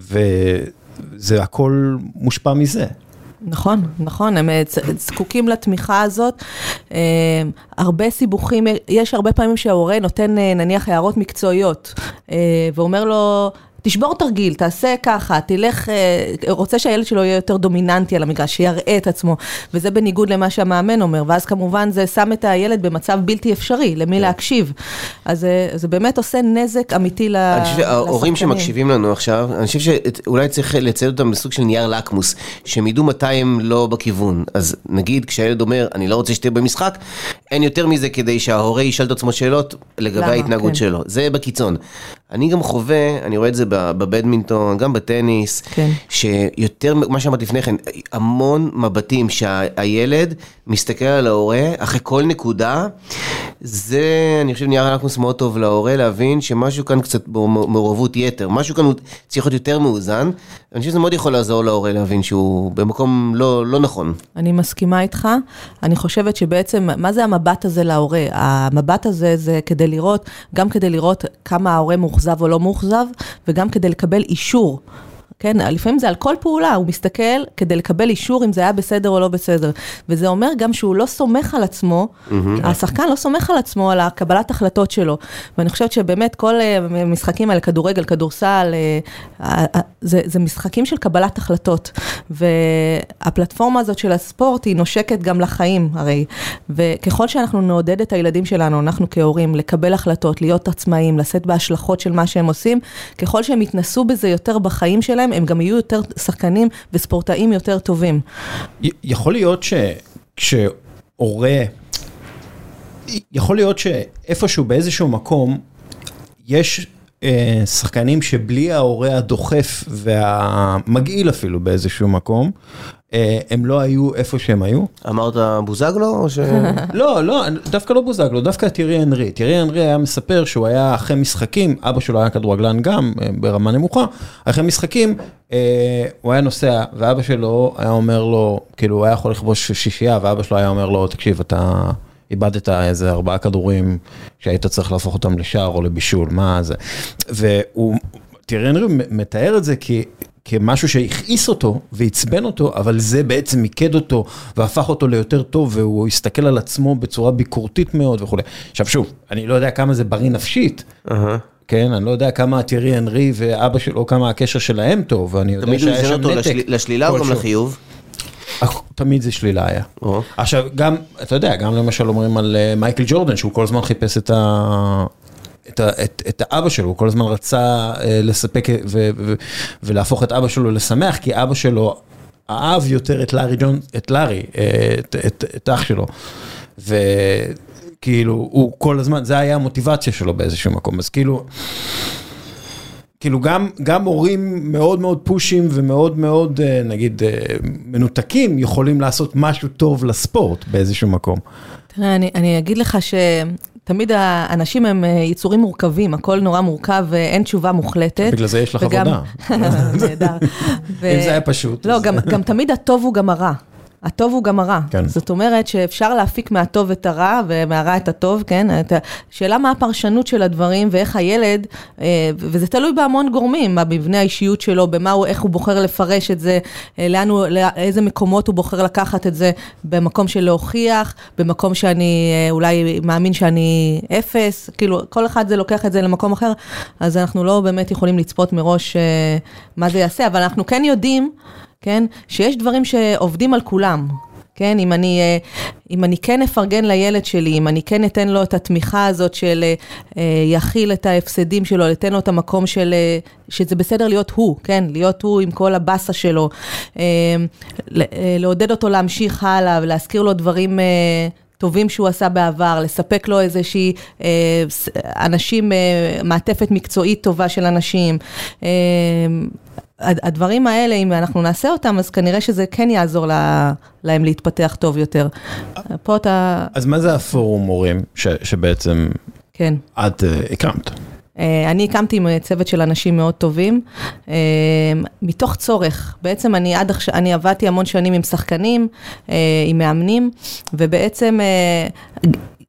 וזה הכל מושפע מזה. נכון, נכון, הם אה, זקוקים לתמיכה הזאת. אה, הרבה סיבוכים, יש הרבה פעמים שההורה נותן נניח הערות מקצועיות, ואומר לו, תשבור תרגיל, תעשה ככה, תלך, אה, רוצה שהילד שלו יהיה יותר דומיננטי על המגרש, שיראה את עצמו, וזה בניגוד למה שהמאמן אומר, ואז כמובן זה שם את הילד במצב בלתי אפשרי, למי כן. להקשיב. אז אה, זה באמת עושה נזק אמיתי לשחקנים. אני חושב שההורים שמקשיבים לנו עכשיו, אני חושב שאולי צריך לצייד אותם בסוג של נייר לקמוס, שהם ידעו מתי הם לא בכיוון. אז נגיד, כשהילד אומר, אני לא רוצה שתהיה במשחק, אין יותר מזה כדי שההורה ישאל את עצמו שאלות לגבי ההתנהגות כן. שלו. זה בקיצון. אני גם חווה, אני רואה את זה בבדמינטון, גם בטניס, כן. שיותר, מה שאמרתי לפני כן, המון מבטים שהילד מסתכל על ההורה אחרי כל נקודה, זה, אני חושב, נהיה לקמוס מאוד טוב להורה להבין שמשהו כאן קצת מעורבות יתר, משהו כאן צריך להיות יותר מאוזן, אני חושב שזה מאוד יכול לעזור להורה להבין שהוא במקום לא, לא נכון. אני מסכימה איתך, אני חושבת שבעצם, מה זה המבט הזה להורה? המבט הזה זה כדי לראות, גם כדי לראות כמה ההורה מאוכזב או לא מאוכזב, וגם כדי לקבל אישור. כן, לפעמים זה על כל פעולה, הוא מסתכל כדי לקבל אישור אם זה היה בסדר או לא בסדר. וזה אומר גם שהוא לא סומך על עצמו, mm-hmm. השחקן לא סומך על עצמו, על הקבלת החלטות שלו. ואני חושבת שבאמת כל המשחקים אה, האלה, כדורגל, כדורסל, אה, אה, זה, זה משחקים של קבלת החלטות. והפלטפורמה הזאת של הספורט היא נושקת גם לחיים הרי. וככל שאנחנו נעודד את הילדים שלנו, אנחנו כהורים, לקבל החלטות, להיות עצמאים, לשאת בהשלכות של מה שהם עושים, ככל שהם יתנסו בזה יותר בחיים שלהם, שלהם, הם גם יהיו יותר שחקנים וספורטאים יותר טובים. יכול להיות שכשהורה, יכול להיות שאיפשהו באיזשהו מקום, יש שחקנים שבלי ההורה הדוחף והמגעיל אפילו באיזשהו מקום, הם לא היו איפה שהם היו. אמרת בוזגלו או ש... לא, לא, דווקא לא בוזגלו, דווקא תיארי אנרי. תיארי אנרי היה מספר שהוא היה אחרי משחקים, אבא שלו היה כדורגלן גם, ברמה נמוכה, אחרי משחקים הוא היה נוסע, ואבא שלו היה אומר לו, כאילו הוא היה יכול לכבוש שישייה, ואבא שלו היה אומר לו, תקשיב, אתה איבדת איזה ארבעה כדורים שהיית צריך להפוך אותם לשער או לבישול, מה זה. והוא, תיארי אנרי מתאר את זה כי... כמשהו שהכעיס אותו ועצבן אותו, אבל זה בעצם מיקד אותו והפך אותו ליותר טוב, והוא הסתכל על עצמו בצורה ביקורתית מאוד וכולי. עכשיו שוב, אני לא יודע כמה זה בריא נפשית, כן, אני לא יודע כמה תיארי אנרי ואבא שלו, כמה הקשר שלהם טוב, ואני יודע שהיה שם נתק. תמיד הוא הזין אותו לשלילה או גם לחיוב? תמיד זה שלילה היה. עכשיו, גם, אתה יודע, גם למשל אומרים על מייקל ג'ורדן, שהוא כל הזמן חיפש את ה... את, את, את האבא שלו, הוא כל הזמן רצה לספק ו, ו, ולהפוך את אבא שלו לשמח, כי אבא שלו אהב יותר את לארי ג'ון, את לארי, את, את, את אח שלו. וכאילו, הוא כל הזמן, זה היה המוטיבציה שלו באיזשהו מקום, אז כאילו... כאילו גם, גם הורים מאוד מאוד פושים ומאוד מאוד, נגיד, מנותקים, יכולים לעשות משהו טוב לספורט באיזשהו מקום. תראה, אני, אני אגיד לך ש... תמיד האנשים הם יצורים מורכבים, הכל נורא מורכב ואין תשובה מוחלטת. בגלל זה יש לך עבודה. נהדר. אם זה היה פשוט. לא, גם תמיד הטוב הוא גם הרע. הטוב הוא גם הרע. כן. זאת אומרת שאפשר להפיק מהטוב את הרע ומהרע את הטוב, כן? שאלה מה הפרשנות של הדברים ואיך הילד, וזה תלוי בהמון גורמים, במבנה האישיות שלו, במה הוא, איך הוא בוחר לפרש את זה, לאן הוא, לאיזה מקומות הוא בוחר לקחת את זה, במקום של להוכיח, במקום שאני אולי מאמין שאני אפס, כאילו כל אחד זה לוקח את זה למקום אחר, אז אנחנו לא באמת יכולים לצפות מראש מה זה יעשה, אבל אנחנו כן יודעים, כן? שיש דברים שעובדים על כולם, כן? אם אני, אם אני כן אפרגן לילד שלי, אם אני כן אתן לו את התמיכה הזאת של יכיל את ההפסדים שלו, אתן לו את המקום של, שזה בסדר להיות הוא, כן? להיות הוא עם כל הבאסה שלו, לעודד אותו להמשיך הלאה ולהזכיר לו דברים טובים שהוא עשה בעבר, לספק לו איזושהי אנשים, מעטפת מקצועית טובה של אנשים. הדברים האלה, אם אנחנו נעשה אותם, אז כנראה שזה כן יעזור להם להתפתח טוב יותר. פה אתה... אז מה זה הפורום מורים שבעצם כן. את הקמת? אני הקמתי עם צוות של אנשים מאוד טובים, מתוך צורך. בעצם אני עד עכשיו, אני עבדתי המון שנים עם שחקנים, עם מאמנים, ובעצם...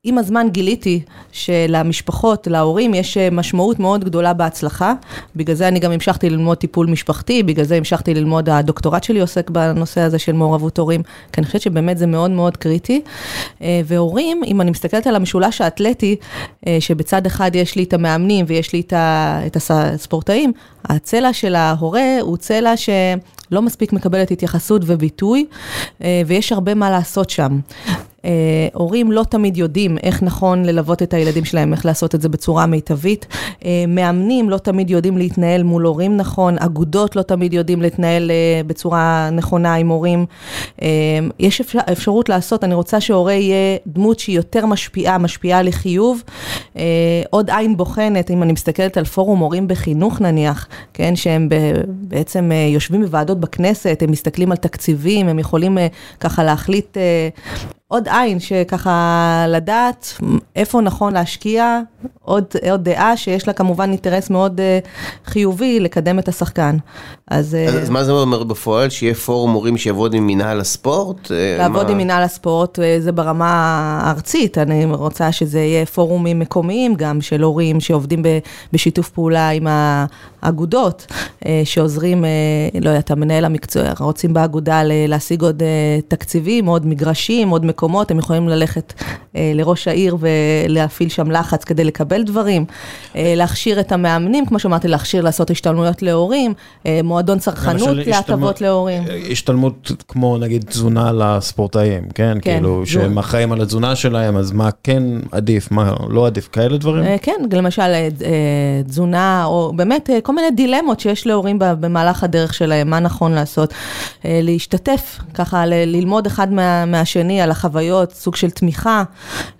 עם הזמן גיליתי שלמשפחות, להורים, יש משמעות מאוד גדולה בהצלחה. בגלל זה אני גם המשכתי ללמוד טיפול משפחתי, בגלל זה המשכתי ללמוד, הדוקטורט שלי עוסק בנושא הזה של מעורבות הורים, כי אני חושבת שבאמת זה מאוד מאוד קריטי. והורים, אם אני מסתכלת על המשולש האתלטי, שבצד אחד יש לי את המאמנים ויש לי את הספורטאים, הצלע של ההורה הוא צלע ש... לא מספיק מקבלת התייחסות וביטוי, ויש הרבה מה לעשות שם. הורים לא תמיד יודעים איך נכון ללוות את הילדים שלהם, איך לעשות את זה בצורה מיטבית. מאמנים לא תמיד יודעים להתנהל מול הורים נכון, אגודות לא תמיד יודעים להתנהל בצורה נכונה עם הורים. יש אפשר, אפשרות לעשות, אני רוצה שהורה יהיה דמות שהיא יותר משפיעה, משפיעה לחיוב. עוד עין בוחנת, אם אני מסתכלת על פורום הורים בחינוך נניח, כן, שהם בעצם יושבים בוועדות בכנסת, הם מסתכלים על תקציבים, הם יכולים ככה להחליט עוד עין שככה לדעת איפה נכון להשקיע, עוד, עוד דעה שיש לה כמובן אינטרס מאוד חיובי לקדם את השחקן. אז, אז מה זה אומר בפועל? שיהיה פורום מורים שיעבוד עם מנהל הספורט? לעבוד מה... עם מנהל הספורט זה ברמה הארצית, אני רוצה שזה יהיה פורומים מקומיים גם של הורים שעובדים בשיתוף פעולה עם האגודות, שעוזרים, לא יודעת, המנהל המקצועי, רוצים באגודה להשיג עוד תקציבים, עוד מגרשים, עוד מקומות, הם יכולים ללכת לראש העיר ולהפעיל שם לחץ כדי לקבל דברים, להכשיר את המאמנים, כמו שאמרתי, להכשיר לעשות השתלמויות להורים, מועדון צרכנות להטבות להורים. השתלמות כמו נגיד תזונה לספורטאים, כן? כן. כאילו שהם אחראים על התזונה שלהם, אז מה כן עדיף, מה לא עדיף, כאלה דברים? כן, למשל תזונה, או באמת כל מיני דילמות שיש להורים במהלך הדרך שלהם, מה נכון לעשות. להשתתף, ככה ללמוד אחד מהשני על החוויה. חוויות, סוג של תמיכה.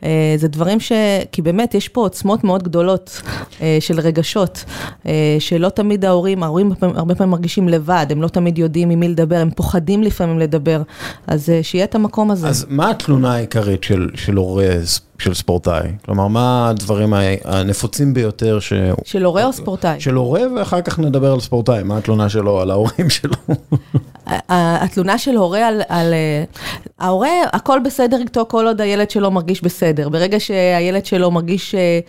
אה, זה דברים ש... כי באמת יש פה עוצמות מאוד גדולות אה, של רגשות, אה, שלא תמיד ההורים, ההורים הרבה פעמים מרגישים לבד, הם לא תמיד יודעים עם מי לדבר, הם פוחדים לפעמים לדבר, אז שיהיה את המקום הזה. אז מה התלונה העיקרית של, של הורה של ספורטאי? כלומר, מה הדברים הנפוצים ביותר ש... של הורה או ספורטאי? של הורה, ואחר כך נדבר על ספורטאי, מה התלונה שלו על ההורים שלו? התלונה של הורה על, על... ההורה, הכל בסדר איתו כל עוד הילד שלו מרגיש בסדר. ברגע שהילד שלו מרגיש אה,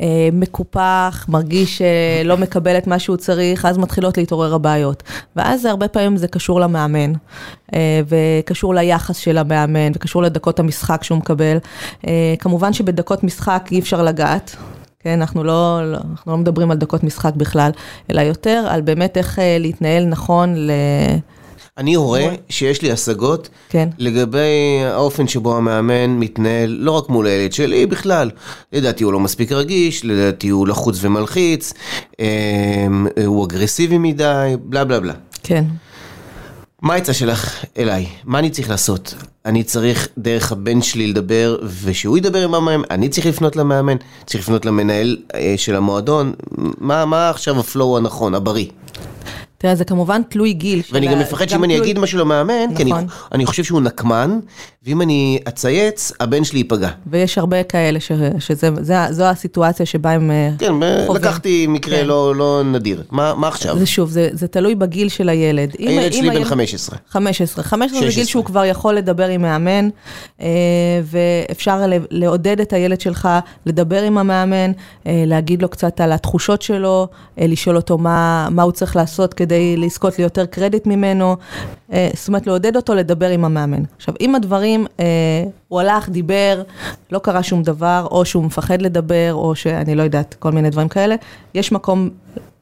אה, מקופח, מרגיש אה, לא מקבל את מה שהוא צריך, אז מתחילות להתעורר הבעיות. ואז הרבה פעמים זה קשור למאמן, אה, וקשור ליחס של המאמן, וקשור לדקות המשחק שהוא מקבל. אה, כמובן שבדקות משחק אי אפשר לגעת. כן, אנחנו לא, לא, אנחנו לא מדברים על דקות משחק בכלל, אלא יותר על באמת איך אה, להתנהל נכון ל... אני הורה שיש לי השגות כן. לגבי האופן שבו המאמן מתנהל לא רק מול הילד שלי, בכלל. לדעתי הוא לא מספיק רגיש, לדעתי הוא לחוץ ומלחיץ, אמ, הוא אגרסיבי מדי, בלה בלה בלה. כן. מה העצה שלך אליי? מה אני צריך לעשות? אני צריך דרך הבן שלי לדבר, ושהוא ידבר עם המאמן, אני צריך לפנות למאמן, צריך לפנות למנהל אה, של המועדון, מה, מה עכשיו הפלואו הנכון, הבריא? תראה, זה כמובן תלוי גיל. ואני גם מפחד שאם אני אגיד משהו למאמן, כי נכון. אני חושב שהוא נקמן, ואם אני אצייץ, הבן שלי ייפגע. ויש הרבה כאלה שזו הסיטואציה שבה הם אה, חווים. כן, לקחתי מקרה כן. לא, לא נדיר. מה עכשיו? זה שוב, זה תלוי בגיל של הילד. הילד שלי בן 15. 15. 15 זה גיל שהוא כבר יכול לדבר עם מאמן, אה, ואפשר לעודד את הילד שלך לדבר עם המאמן, אה, להגיד לו קצת על התחושות שלו, לשאול אותו מה הוא צריך לעשות כדי... כדי לזכות ליותר קרדיט ממנו, זאת אומרת לעודד אותו לדבר עם המאמן. עכשיו, אם הדברים, אה, הוא הלך, דיבר, לא קרה שום דבר, או שהוא מפחד לדבר, או שאני לא יודעת, כל מיני דברים כאלה, יש מקום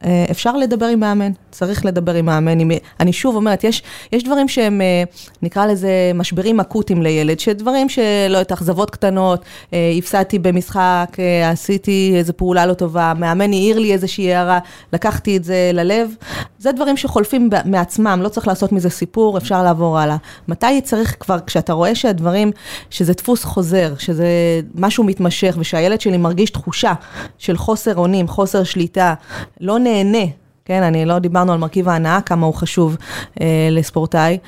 אה, אפשר לדבר עם מאמן, צריך לדבר עם מאמן. אני שוב אומרת, יש, יש דברים שהם, אה, נקרא לזה משברים אקוטיים לילד, שדברים שלא יודעת, אכזבות קטנות, אה, הפסדתי במשחק, עשיתי איזו פעולה לא טובה, מאמן העיר לי איזושהי הערה, לקחתי את זה ללב. זה דברים שחולפים מעצמם, לא צריך לעשות מזה סיפור, אפשר לעבור הלאה. מתי צריך כבר, כשאתה רואה שהדברים, שזה דפוס חוזר, שזה משהו מתמשך, ושהילד שלי מרגיש תחושה של חוסר אונים, חוסר שליטה, לא נהנה, כן, אני לא דיברנו על מרכיב ההנאה, כמה הוא חשוב אה, לספורטאי.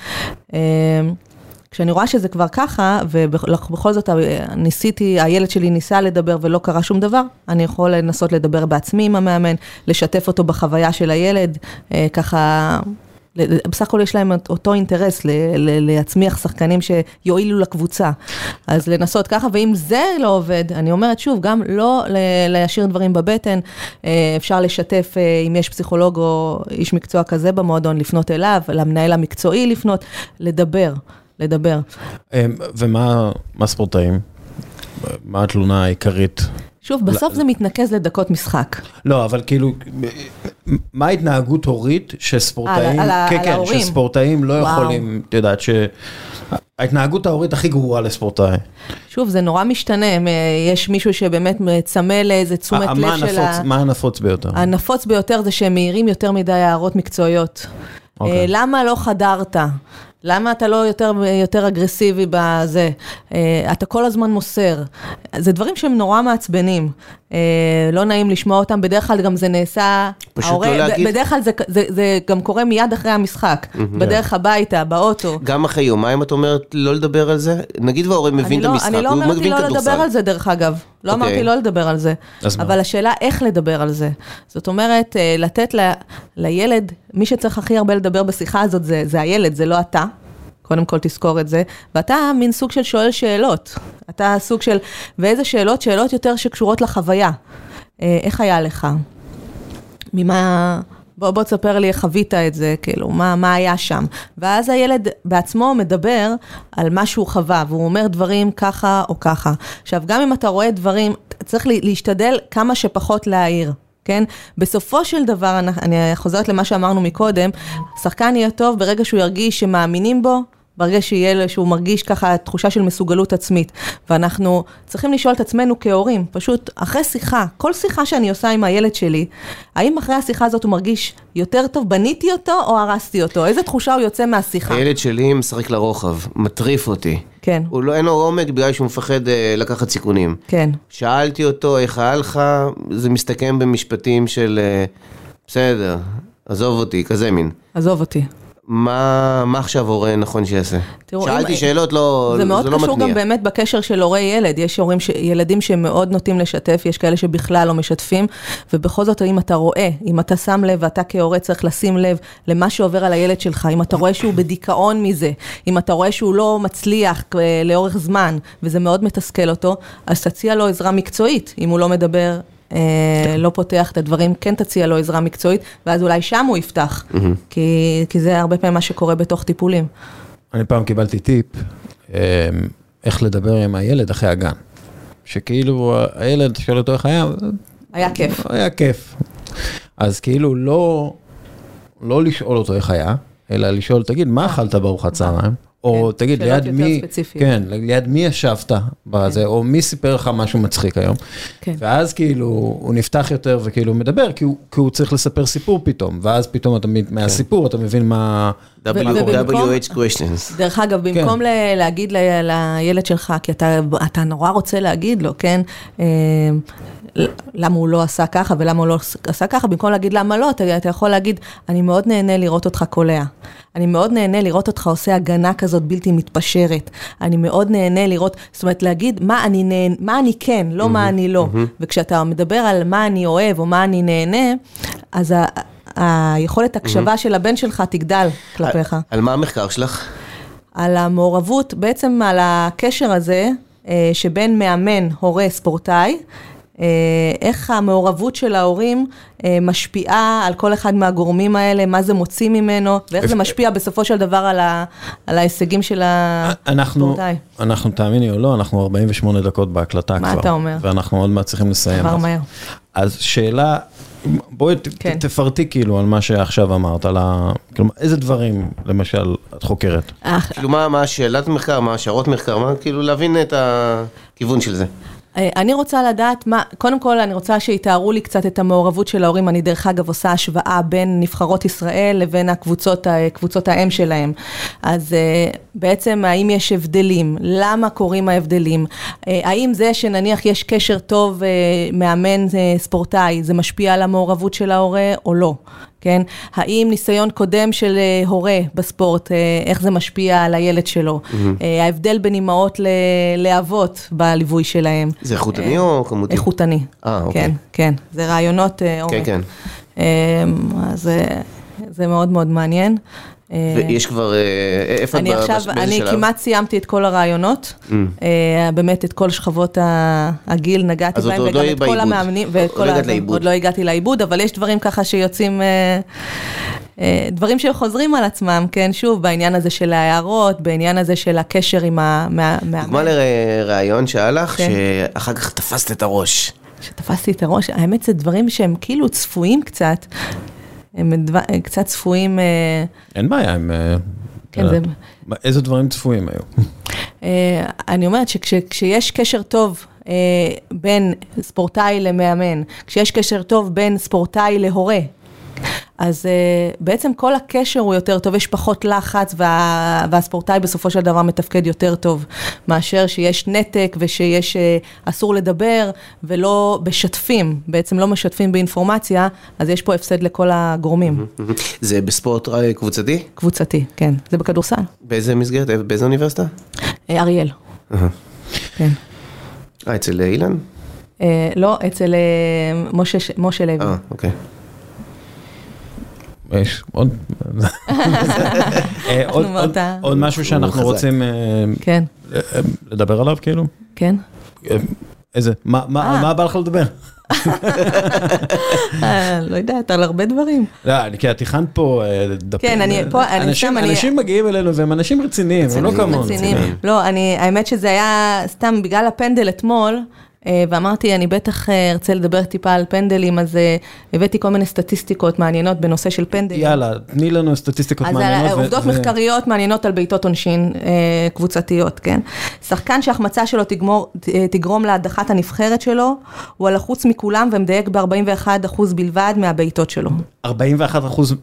אה, כשאני רואה שזה כבר ככה, ובכל זאת ניסיתי, הילד שלי ניסה לדבר ולא קרה שום דבר, אני יכול לנסות לדבר בעצמי עם המאמן, לשתף אותו בחוויה של הילד, אה, ככה בסך הכל יש להם אותו אינטרס להצמיח שחקנים שיועילו לקבוצה. אז לנסות ככה, ואם זה לא עובד, אני אומרת שוב, גם לא להשאיר דברים בבטן, אה, אפשר לשתף, אה, אם יש פסיכולוג או איש מקצוע כזה במועדון, לפנות אליו, למנהל המקצועי לפנות, לדבר, לדבר. אה, ומה ספורטאים? מה התלונה העיקרית? שוב, בסוף זה מתנקז לדקות משחק. לא, אבל כאילו, מה ההתנהגות הורית שספורטאים, על כן, כן. שספורטאים לא יכולים, את יודעת, שההתנהגות ההורית הכי גרועה לספורטאי. שוב, זה נורא משתנה, יש מישהו שבאמת צמא לאיזה תשומת לב של ה... מה הנפוץ ביותר? הנפוץ ביותר זה שהם מעירים יותר מדי הערות מקצועיות. Okay. אוקיי. למה לא חדרת? למה אתה לא יותר, יותר אגרסיבי בזה? אה, אתה כל הזמן מוסר. זה דברים שהם נורא מעצבנים. אה, לא נעים לשמוע אותם, בדרך כלל גם זה נעשה... פשוט ההורה, לא להגיד. בדרך כלל זה, זה, זה גם קורה מיד אחרי המשחק, בדרך הביתה, באוטו. גם אחרי יומיים את אומרת לא לדבר על זה? נגיד וההורה מבין את לא, המשחק, הוא מבין כדורסל. אני לא אמרתי לא לדבר על זה, דרך אגב. לא okay. אמרתי אוקיי. לא לדבר על זה. אבל מה? השאלה איך לדבר על זה. זאת אומרת, אה, לתת ל, לילד, מי שצריך הכי הרבה לדבר בשיחה הזאת זה, זה הילד, זה לא אתה. קודם כל תזכור את זה, ואתה מין סוג של שואל שאלות. אתה סוג של, ואיזה שאלות? שאלות יותר שקשורות לחוויה. אה, איך היה לך? ממה... בוא, בוא תספר לי איך חווית את זה, כאילו, מה, מה היה שם. ואז הילד בעצמו מדבר על מה שהוא חווה, והוא אומר דברים ככה או ככה. עכשיו, גם אם אתה רואה דברים, צריך להשתדל כמה שפחות להעיר. כן? בסופו של דבר, אני חוזרת למה שאמרנו מקודם, שחקן יהיה טוב ברגע שהוא ירגיש שמאמינים בו ברגע שיהיה, שהוא מרגיש ככה תחושה של מסוגלות עצמית. ואנחנו צריכים לשאול את עצמנו כהורים, פשוט אחרי שיחה, כל שיחה שאני עושה עם הילד שלי, האם אחרי השיחה הזאת הוא מרגיש יותר טוב, בניתי אותו או הרסתי אותו? איזה תחושה הוא יוצא מהשיחה? הילד שלי משחק לרוחב, מטריף אותי. כן. הוא לא, אין לו עומק בגלל שהוא מפחד אה, לקחת סיכונים. כן. שאלתי אותו איך היה לך, זה מסתכם במשפטים של אה, בסדר, עזוב אותי, כזה מין. עזוב אותי. מה, מה עכשיו הורה נכון שיעשה? תראו, שאלתי אם- שאלות, לא, זה מאוד לא קשור מתניע. גם באמת בקשר של הורי-ילד, יש הורים, ש... ילדים שמאוד נוטים לשתף, יש כאלה שבכלל לא משתפים, ובכל זאת, אם אתה רואה, אם אתה שם לב, ואתה כהורה צריך לשים לב למה שעובר על הילד שלך, אם אתה רואה שהוא בדיכאון מזה, אם אתה רואה שהוא לא מצליח אה, לאורך זמן, וזה מאוד מתסכל אותו, אז תציע לו עזרה מקצועית, אם הוא לא מדבר. אה, לא פותח את הדברים, כן תציע לו עזרה מקצועית, ואז אולי שם הוא יפתח, כי, כי זה הרבה פעמים מה שקורה בתוך טיפולים. אני פעם קיבלתי טיפ, אה, איך לדבר עם הילד אחרי הגן. שכאילו הילד שואל אותו איך היה, היה כיף. היה כיף. אז כאילו לא, לא לשאול אותו איך היה, אלא לשאול, תגיד, מה אכלת בארוחת צהריים? או כן, תגיד, ליד מי, ספציפיות. כן, ליד מי ישבת בזה, או מי סיפר לך משהו מצחיק היום. כן. ואז כאילו, הוא נפתח יותר וכאילו מדבר, כי הוא, כי הוא צריך לספר סיפור פתאום, ואז פתאום אתה, מבין- מהסיפור אתה מבין מה... WH questions. דרך אגב, כן. במקום ל- להגיד ל- לילד שלך, כי אתה, אתה נורא רוצה להגיד לו, כן? למה הוא לא עשה ככה ולמה הוא לא עשה ככה, במקום להגיד למה לא, אתה, אתה יכול להגיד, אני מאוד נהנה לראות אותך קולע. אני מאוד נהנה לראות אותך עושה הגנה כזאת בלתי מתפשרת. אני מאוד נהנה לראות, זאת אומרת, להגיד מה אני, נהנה, מה אני כן, לא מה אני לא. וכשאתה מדבר על מה אני אוהב או מה אני נהנה, אז ה... היכולת הקשבה של הבן שלך תגדל כלפיך. על מה המחקר שלך? על המעורבות, בעצם על הקשר הזה אה, שבין מאמן, הורה, ספורטאי, איך המעורבות של ההורים אה, משפיעה על כל אחד מהגורמים האלה, מה זה מוציא ממנו, ואיך זה משפיע בסופו של דבר על, ה, על ההישגים של אנחנו, הספורטאי. אנחנו, תאמיני או לא, אנחנו 48 דקות בהקלטה מה כבר. אתה אומר? ואנחנו עוד מעט צריכים לסיים. אז- מהר. אז שאלה, בואי כן. תפרטי כאילו על מה שעכשיו אמרת, על ה... כלומר, איזה דברים, למשל, את חוקרת? אה, כאילו מה, מה השאלת מחקר, מה השערות מחקר, מה, כאילו להבין את הכיוון של זה. אה, אני רוצה לדעת מה, קודם כל אני רוצה שיתארו לי קצת את המעורבות של ההורים, אני דרך אגב עושה השוואה בין נבחרות ישראל לבין הקבוצות, ה- קבוצות האם שלהם. אז אה, בעצם האם יש הבדלים, למה קורים ההבדלים, אה, האם זה שנניח יש קשר טוב אה, מאמן אה, ספורטאי, זה משפיע על המעורבות של ההורה או לא? כן? האם ניסיון קודם של אה, הורה בספורט, אה, איך זה משפיע על הילד שלו? אה, ההבדל בין אימהות ל- לאבות בליווי שלהם. זה איכותני או כמותי? איכותני. אה, אוקיי. כן, כן. זה רעיונות עומק. כן, כן. אה, אז זה מאוד מאוד מעניין. אה, ויש כבר, אה, איפה את אני עכשיו, באיזה אני שלב? Mm. כמעט סיימתי את כל הרעיונות, אה, באמת את כל שכבות הגיל נגעתי בהם, לא וגם יהיה את כל. המאמנים, עוד לא לא הגעתי לעיבוד, אבל יש דברים ככה שיוצאים, אה, אה, דברים שחוזרים על עצמם, כן, שוב, בעניין הזה של ההערות, בעניין הזה של הקשר עם המאמן. דוגמה לראיון שהיה לך, כן. שאחר כך תפסת את הראש. שתפסתי את הראש, האמת זה דברים שהם כאילו צפויים קצת, הם קצת צפויים, אה, אין בעיה עם... אה, כן, זה- איזה דברים צפויים היו? אה, אני אומרת שכשיש קשר טוב בין ספורטאי למאמן, כשיש קשר טוב בין ספורטאי להורה, אז uh, בעצם כל הקשר הוא יותר טוב, יש פחות לחץ וה, והספורטאי בסופו של דבר מתפקד יותר טוב, מאשר שיש נתק ושיש, uh, אסור לדבר ולא משתפים, בעצם לא משתפים באינפורמציה, אז יש פה הפסד לכל הגורמים, זה בספורט אה, קבוצתי? קבוצתי, כן, זה בכדורסל, באיזה מסגרת? באיזה אוניברסיטה? אה, אריאל. כן. אה, אצל אילן? לא, אצל משה לוי. אה, אוקיי. יש עוד... אה, עוד- עוד- מאותה- עוד משהו שאנחנו. רוצים אה, כן, אה, לדבר עליו כאילו? כן. איזה? מה- מה. על מה בא לך לדבר? לא יודעת, על הרבה דברים. לא, כי את הכנת פה דפים. כן, אני- פה, אני אנשים- שם, אני- אנשים מגיעים אלינו והם אנשים רציניים, הם לא כמונו. רציניים. לא, אני, האמת שזה היה סתם בגלל הפנדל אתמול, ואמרתי, אני בטח אה, ארצה לדבר טיפה על פנדלים, אז אה, הבאתי כל מיני סטטיסטיקות מעניינות בנושא של פנדלים. יאללה, תני לנו סטטיסטיקות מעניינות. אז עובדות מחקריות מעניינות על בעיטות עונשין קבוצתיות, כן? שחקן שההחמצה שלו תגמור, תגרום להדחת הנבחרת שלו, הוא הלחוץ מכולם ומדייק ב-41% בלבד מהבעיטות שלו. 41 אחוז,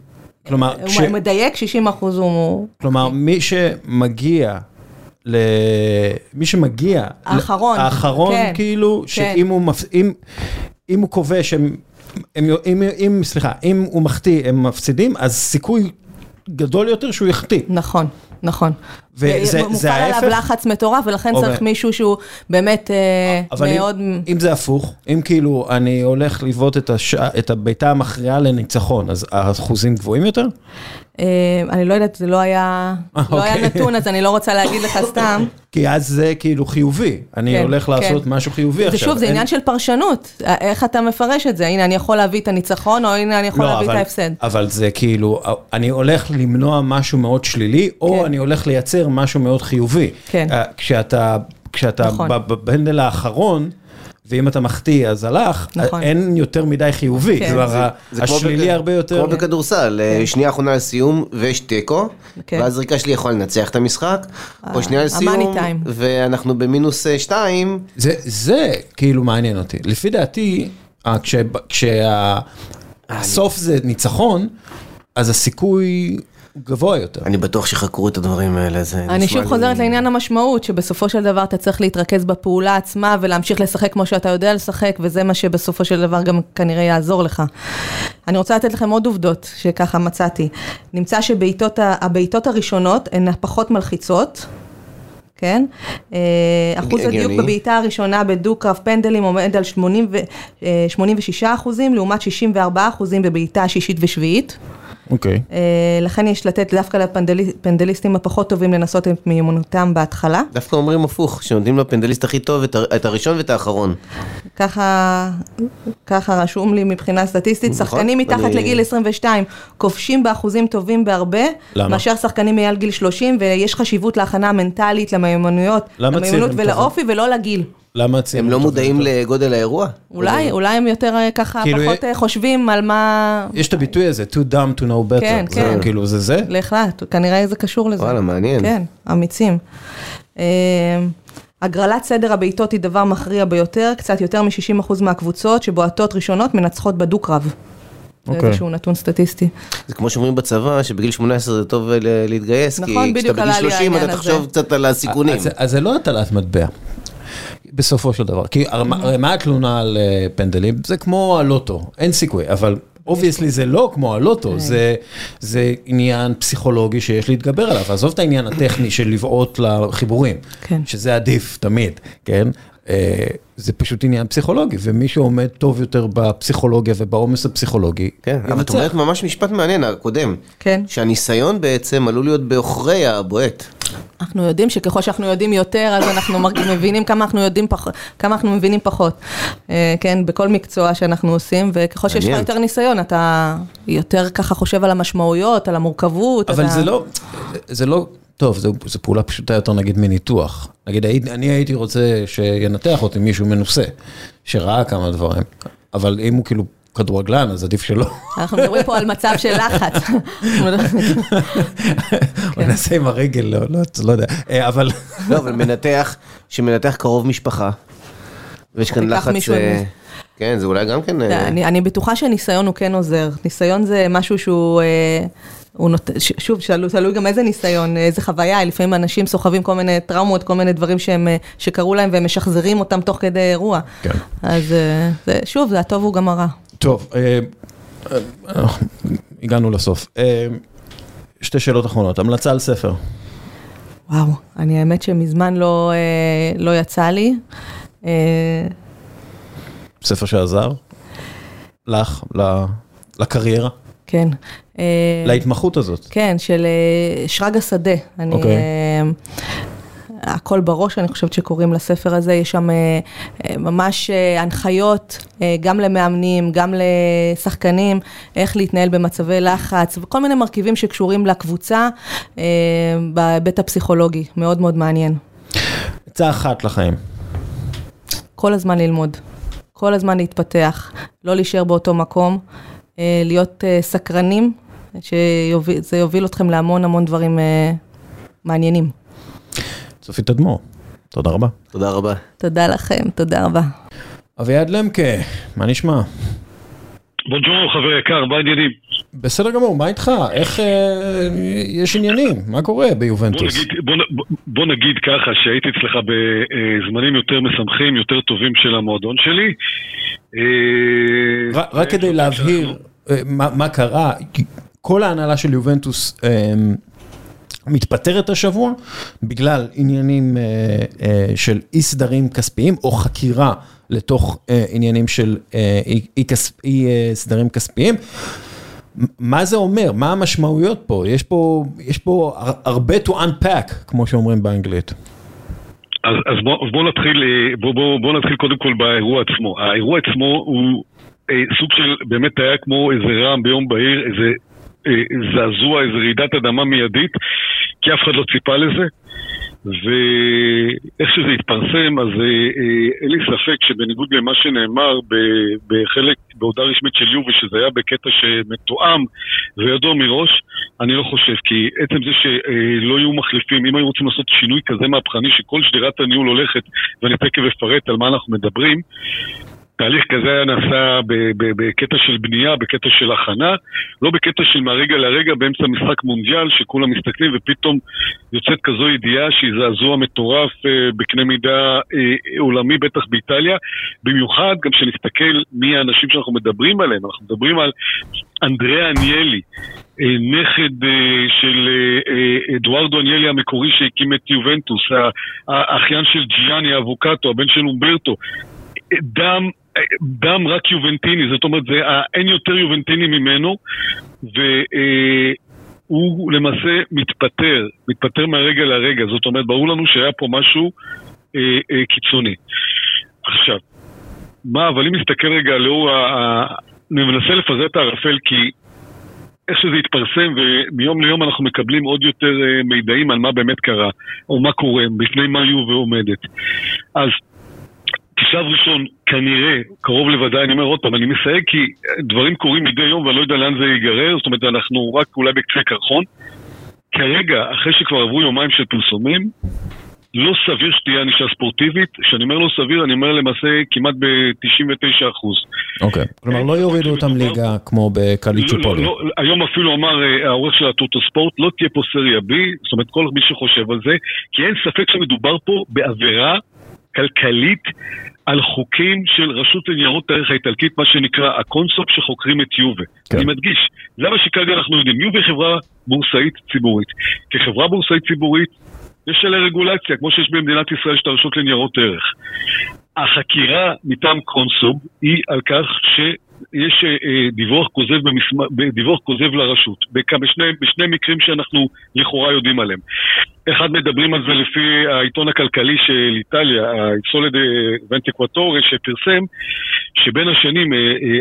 כלומר... הוא ש... מדייק, 60 אחוז הוא... כלומר, מי שמגיע למי שמגיע, האחרון, האחרון כן, כאילו, כן. שאם הוא, מפ... אם, אם הוא כובש, הם, הם, אם, אם, סליחה, אם הוא מחטיא, הם מפסידים, אז סיכוי גדול יותר שהוא יחטיא. נכון. נכון. וזה ההפך? מופעל עליו לחץ מטורף, ולכן צריך אוקיי. מישהו שהוא באמת אה, מאוד... אבל אם זה הפוך, אם כאילו אני הולך לבעוט את הביתה המכריעה לניצחון, אז האחוזים גבוהים יותר? אה, אני לא יודעת, זה לא היה לא היה אוקיי. נתון, אז אני לא רוצה להגיד לך סתם. כי אז זה כאילו חיובי, אני כן, הולך לעשות כן. משהו חיובי עכשיו. ושוב, זה עניין של פרשנות, איך אתה מפרש את זה, הנה אני יכול להביא את הניצחון, או הנה אני יכול לא, להביא את ההפסד. אבל זה כאילו, אני הולך למנוע משהו מאוד שלילי, או כן. אני הולך לייצר משהו מאוד חיובי. כן. אה, כשאתה נכון. בפנדל האחרון, ואם אתה מחטיא אז הלך, נכון. אין יותר מדי חיובי, כן. כלומר זה, זה השלילי בק... הרבה יותר. כמו בכדורסל, כן. שנייה אחרונה לסיום ויש תיקו, כן. ואז זריקה שלי יכולה לנצח את המשחק, או אה, שנייה לסיום, ואנחנו במינוס אה, שתיים. זה, זה כאילו מעניין אותי, לפי דעתי, כשהסוף זה ניצחון, אז הסיכוי גבוה יותר. אני בטוח שחקרו את הדברים האלה, זה אני שוב חוזרת לעניין המשמעות, שבסופו של דבר אתה צריך להתרכז בפעולה עצמה ולהמשיך לשחק כמו שאתה יודע לשחק, וזה מה שבסופו של דבר גם כנראה יעזור לך. אני רוצה לתת לכם עוד עובדות שככה מצאתי. נמצא שהבעיטות הראשונות הן הפחות מלחיצות. כן? אה, אחוז הדיוק בבעיטה הראשונה בדו-קרב פנדלים עומד על 86 אה, אחוזים, לעומת 64 אחוזים בבעיטה השישית ושביעית. אוקיי. Okay. אה, לכן יש לתת דווקא לפנדליסטים הפחות טובים לנסות את מיומנותם בהתחלה. דווקא אומרים הפוך, שנותנים לפנדליסט הכי טוב את הראשון ואת האחרון. ככה, ככה רשום לי מבחינה סטטיסטית, נכון, שחקנים מתחת אני... לגיל 22 כובשים באחוזים טובים בהרבה, למה? מאשר שחקנים מעל גיל 30, ויש חשיבות להכנה המנטלית, למיומנויות, למיומנות ולאופי ולא לגיל. למה הצעירים? הם לא מודעים לגודל האירוע? אולי, אולי הם יותר אה, ככה כאילו פחות אה, חושבים על מה... יש את הביטוי הזה, too dumb to know better. כן, כן. כאילו, זה זה? להחלט, כנראה זה קשור לזה. וואלה, מעניין. כן, אמיצים. אה, הגרלת סדר הבעיטות היא דבר מכריע ביותר, קצת יותר מ-60% מהקבוצות שבועטות ראשונות מנצחות בדו-קרב. זה okay. איזשהו נתון סטטיסטי. זה כמו שאומרים בצבא, שבגיל 18 זה טוב להתגייס, נכון, כי כשאתה בגיל 30 אתה תחשוב קצת על הסיכונים. אז, אז זה לא הטלת מטבע. בסופו של דבר, כי הרי מה התלונה על אה, פנדלים? זה כמו הלוטו, אין סיכוי, אבל obviously זה לא כמו הלוטו, כן. זה עניין פסיכולוגי שיש להתגבר עליו, עזוב את העניין הטכני של לבעוט לחיבורים, כן. שזה עדיף תמיד, כן? זה פשוט עניין פסיכולוגי, ומי שעומד טוב יותר בפסיכולוגיה ובעומס הפסיכולוגי, כן, אבל את אומרת ממש משפט מעניין, הקודם, כן, שהניסיון בעצם עלול להיות בעוכרי הבועט. אנחנו יודעים שככל שאנחנו יודעים יותר, אז אנחנו מבינים כמה אנחנו יודעים פחות, כמה אנחנו מבינים פחות, אה, כן, בכל מקצוע שאנחנו עושים, וככל שיש לך יותר ניסיון, אתה יותר ככה חושב על המשמעויות, על המורכבות. אבל זה לא, זה לא... טוב, זו פעולה פשוטה יותר נגיד מניתוח. נגיד, אני הייתי רוצה שינתח אותי מישהו מנוסה, שראה כמה דברים, אבל אם הוא כאילו כדורגלן, אז עדיף שלא. אנחנו מדברים פה על מצב של לחץ. הוא נעשה עם הרגל, לא, לא, לא יודע, אה, אבל... לא, אבל מנתח, שמנתח קרוב משפחה, ויש כאן לחץ... אה, כן, זה אולי גם כן... אה, אני בטוחה שניסיון הוא כן עוזר. ניסיון זה משהו שהוא... הוא נות... שוב, שאלו, תלוי גם איזה ניסיון, איזה חוויה, לפעמים אנשים סוחבים כל מיני טראומות, כל מיני דברים שהם, שקרו להם והם משחזרים אותם תוך כדי אירוע. כן. אז זה, שוב, זה הטוב הוא גם הרע. טוב, אה, אה, הגענו לסוף. אה, שתי שאלות אחרונות, המלצה על ספר. וואו, אני האמת שמזמן לא, לא יצא לי. ספר שעזר? לך, לקריירה? כן. להתמחות הזאת. כן, של שרגא שדה. אני... אוקיי. הכל בראש, אני חושבת שקוראים לספר הזה, יש שם אה, אה, ממש אה, הנחיות גם למאמנים, גם לשחקנים, איך להתנהל במצבי לחץ, וכל מיני מרכיבים שקשורים לקבוצה בהיבט הפסיכולוגי, מאוד מאוד מעניין. עצה אחת לחיים. כל הזמן ללמוד, כל הזמן להתפתח, לא להישאר באותו מקום, להיות סקרנים, שזה יוביל אתכם להמון המון דברים מעניינים. צופית אדמו"ר, תודה רבה. תודה רבה. תודה לכם, תודה רבה. אביעד למקה, מה נשמע? בונג'ורו חבר יקר, מה העניינים? בסדר גמור, מה איתך? איך אה, יש עניינים? מה קורה ביובנטוס? בוא נגיד, בוא, בוא נגיד ככה, שהייתי אצלך בזמנים יותר משמחים, יותר טובים של המועדון שלי. רק, רק כדי להבהיר אה, מה, מה קרה, כל ההנהלה של יובנטוס אה, מתפטרת השבוע בגלל עניינים אה, אה, של אי סדרים כספיים או חקירה לתוך אה, עניינים של אי סדרים כספיים. מה זה אומר? מה המשמעויות פה? יש פה, יש פה הרבה to unpack, כמו שאומרים באנגלית. אז, אז בוא, בוא, נתחיל, בוא, בוא, בוא נתחיל קודם כל באירוע עצמו. האירוע עצמו הוא אה, סוג של, באמת היה כמו איזה רעם ביום בהיר, איזה אה, זעזוע, איזה רעידת אדמה מיידית, כי אף אחד לא ציפה לזה. ואיך שזה התפרסם, אז אה, אה, אין לי ספק שבניגוד למה שנאמר בחלק, בהודעה רשמית של יובי, שזה היה בקטע שמתואם וידוע מראש, אני לא חושב, כי עצם זה שלא יהיו מחליפים, אם היו רוצים לעשות שינוי כזה מהפכני, שכל שדרת הניהול הולכת, ואני תכף אפרט על מה אנחנו מדברים, תהליך כזה היה נעשה בקטע של בנייה, בקטע של הכנה, לא בקטע של מהרגע לרגע באמצע משחק מונדיאל, שכולם מסתכלים ופתאום יוצאת כזו ידיעה שהיא זעזוע מטורף אה, בקנה מידה אה, עולמי, בטח באיטליה. במיוחד גם כשנסתכל מי האנשים שאנחנו מדברים עליהם, אנחנו מדברים על אנדריאה אניאלי, אה, נכד של אדוארדו אניאלי המקורי שהקים את יובנטוס, האחיין של ג'יאני אבוקטו, הבן של אומברטו. דם דם רק יובנטיני, זאת אומרת, זה, אין יותר יובנטיני ממנו, והוא למעשה מתפטר, מתפטר מהרגע לרגע, זאת אומרת, ברור לנו שהיה פה משהו אה, אה, קיצוני. עכשיו, מה, אבל אם נסתכל רגע לאור ה... אני מנסה לפזר את הערפל כי איך שזה התפרסם ומיום ליום אנחנו מקבלים עוד יותר אה, מידעים על מה באמת קרה, או מה קורה, בפני מה יובה עומדת. אז כשלב ראשון, כנראה, קרוב לוודאי, אני אומר עוד פעם, אני מסייג כי דברים קורים מדי יום ואני לא יודע לאן זה ייגרר, זאת אומרת, אנחנו רק אולי בקצה קרחון. כרגע, אחרי שכבר עברו יומיים של פרסומים, לא סביר שתהיה ענישה ספורטיבית, כשאני אומר לא סביר, אני אומר למעשה כמעט ב-99 אחוז. אוקיי, כלומר לא יורידו אותם ליגה כמו בקליצ'ופולי. לא, לא, לא, היום אפילו אמר אה, העורך של הטוטו ספורט, לא תהיה פה סריה B, זאת אומרת כל מי שחושב על זה, כי אין ספק שמדובר פה בעבירה כלכלית על חוקים של רשות לניירות הערך האיטלקית, מה שנקרא הקונסוב שחוקרים את יובה. כן. אני מדגיש, זה מה שכרגע אנחנו יודעים. יובה היא חברה בורסאית ציבורית. כחברה בורסאית ציבורית, יש עליה רגולציה, כמו שיש במדינת ישראל, יש את הרשות לניירות ערך. החקירה מטעם קונסוב היא על כך ש... יש אה, דיווח כוזב, במסמ... דיווח כוזב לרשות, בשני, בשני מקרים שאנחנו לכאורה יודעים עליהם. אחד מדברים על זה לפי העיתון הכלכלי של איטליה, סולד ונטקווטורי, שפרסם שבין השנים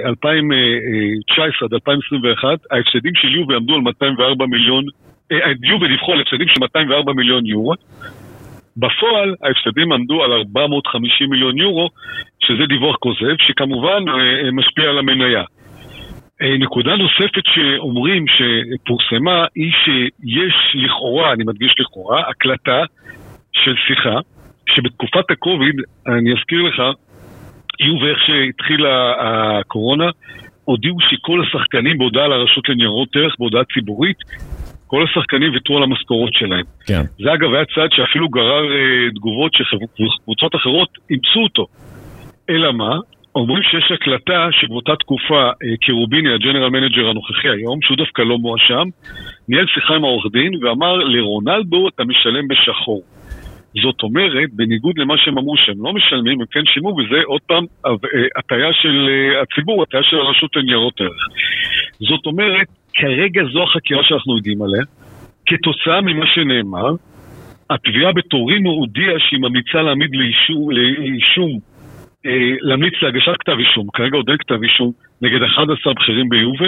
2019 אה, אה, עד 2021, ההפסדים של יובה עמדו על 204 מיליון, יובה דיווחו על הפסדים של 204 מיליון יורו. בפועל ההפסדים עמדו על 450 מיליון יורו, שזה דיווח כוזב, שכמובן אה, משפיע על המניה. אה, נקודה נוספת שאומרים שפורסמה היא שיש לכאורה, אני מדגיש לכאורה, הקלטה של שיחה, שבתקופת הקוביד, אני אזכיר לך, יהיו ואיך שהתחילה הקורונה, הודיעו שכל השחקנים בהודעה לרשות לניירות ערך, בהודעה ציבורית, כל השחקנים ויתרו על המשכורות שלהם. כן. זה אגב היה צעד שאפילו גרר אה, תגובות שקבוצות אחרות אימצו אותו. אלא מה? אומרים שיש הקלטה שבאותה תקופה אה, כרוביני, ה general manager הנוכחי היום, שהוא דווקא לא מואשם, ניהל שיחה עם העורך דין ואמר לרונלדו אתה משלם בשחור. זאת אומרת, בניגוד למה שהם אמרו שהם לא משלמים, הם כן שילמו, וזה עוד פעם אה, הטעיה של אה, הציבור, הטעיה של הרשות לניירות ערך. זאת אומרת, כרגע זו החקירה שאנחנו יודעים עליה. כתוצאה ממה שנאמר, התביעה בטורינו הודיעה שהיא ממליצה להעמיד לאישום, להמליץ להגשת כתב אישום. כרגע עוד אין כתב אישום נגד 11 בכירים ביובה,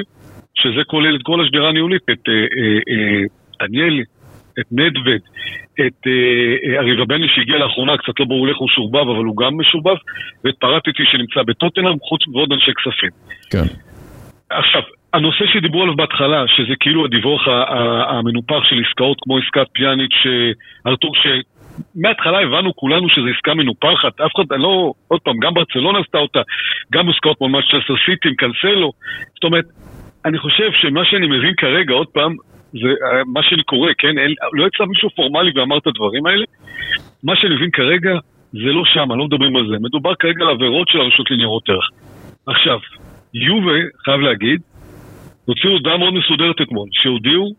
שזה כולל את כל השדרה הניהולית, את אה, אה, אה, דניאל, את נדווד, את אריבה בני שהגיע לאחרונה, קצת לא ברור איך הוא שורבב, אבל הוא גם משורבב, ואת פרטיטי שנמצא בטוטנאם, חוץ ועוד אנשי כספים. כן. עכשיו, הנושא שדיברו עליו בהתחלה, שזה כאילו הדיווח המנופח של עסקאות כמו עסקת פיאניץ', ארתור, שמההתחלה הבנו כולנו שזו עסקה מנופחת, אף אחד, לא, עוד פעם, גם ברצלונה עשתה אותה, גם עסקאות כמו מצ'סטר סיטי עם קנסלו, זאת אומרת, אני חושב שמה שאני מבין כרגע, עוד פעם, זה מה שאני קורא, כן? אין, לא יצא מישהו פורמלי ואמר את הדברים האלה. מה שאני מבין כרגע, זה לא שם, לא מדברים על זה. מדובר כרגע על עבירות של הרשות לניירות ערך. עכשיו, יובה, חייב להגיד, הוציאו הודעה מאוד מסודרת אתמול, שהודיעו,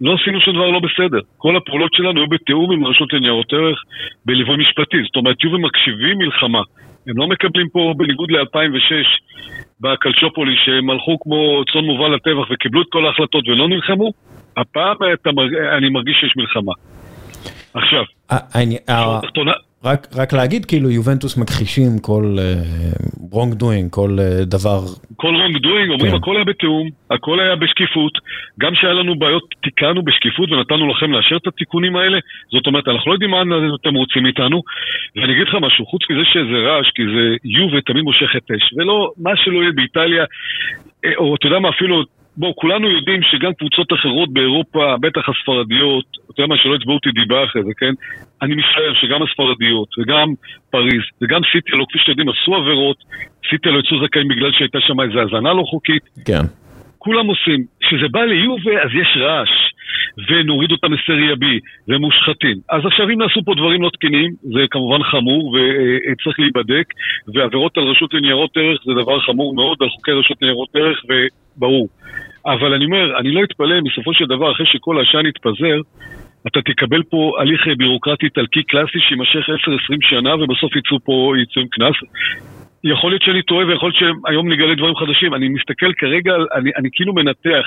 לא עשינו שום דבר לא בסדר. כל הפעולות שלנו היו בתיאום עם הרשות לניירות ערך בליווי משפטי. זאת אומרת, יובה מקשיבים מלחמה. הם לא מקבלים פה, בניגוד ל-2006, בקלצ'ופולי, שהם הלכו כמו צאן מובל לטבח וקיבלו את כל ההחלטות ולא נלחמו, הפעם. אני מרגיש שיש מלחמה. עכשיו, רק, רק להגיד, כאילו יובנטוס מכחישים כל wrong אה, doing, כל אה, דבר... כל wrongdoing, אומרים כן. הכל היה בתיאום, הכל היה בשקיפות. גם שהיה לנו בעיות, תיקנו בשקיפות ונתנו לכם לאשר את התיקונים האלה. זאת אומרת, אנחנו לא יודעים מה אתם רוצים מאיתנו. ואני אגיד לך משהו, חוץ מזה שזה רעש, כי זה יובה תמיד מושכת אש. ולא, מה שלא יהיה באיטליה, אה, או אתה יודע מה, אפילו בואו, כולנו יודעים שגם קבוצות אחרות באירופה, בטח הספרדיות, אתה יודע מה, שלא יצבעו אותי דיבה אחרי זה, כן? אני מצטער שגם הספרדיות וגם פריז וגם סיטלו, כפי שאתם יודעים, עשו עבירות, סיטלו יצאו זכאים בגלל שהייתה שם איזו האזנה לא חוקית. כן. כולם עושים. כשזה בא ליובה, אז יש רעש, ונוריד אותם לסריה B, והם מושחתים. אז עכשיו אם נעשו פה דברים לא תקינים, זה כמובן חמור וצריך להיבדק, ועבירות על רשות לניירות ערך זה דבר חמור מאוד, על חוקי רשות לניירות ערך, וברור. אבל אני אומר, אני לא אתפלא, בסופו של דבר, אחרי שכל העשן יתפזר, אתה תקבל פה הליך בירוקרטי איטלקי קלאסי שיימשך 10-20 שנה ובסוף יצאו פה, יצאו עם קנס. יכול להיות שאני טועה ויכול להיות שהיום נגלה דברים חדשים. אני מסתכל כרגע, אני, אני כאילו מנתח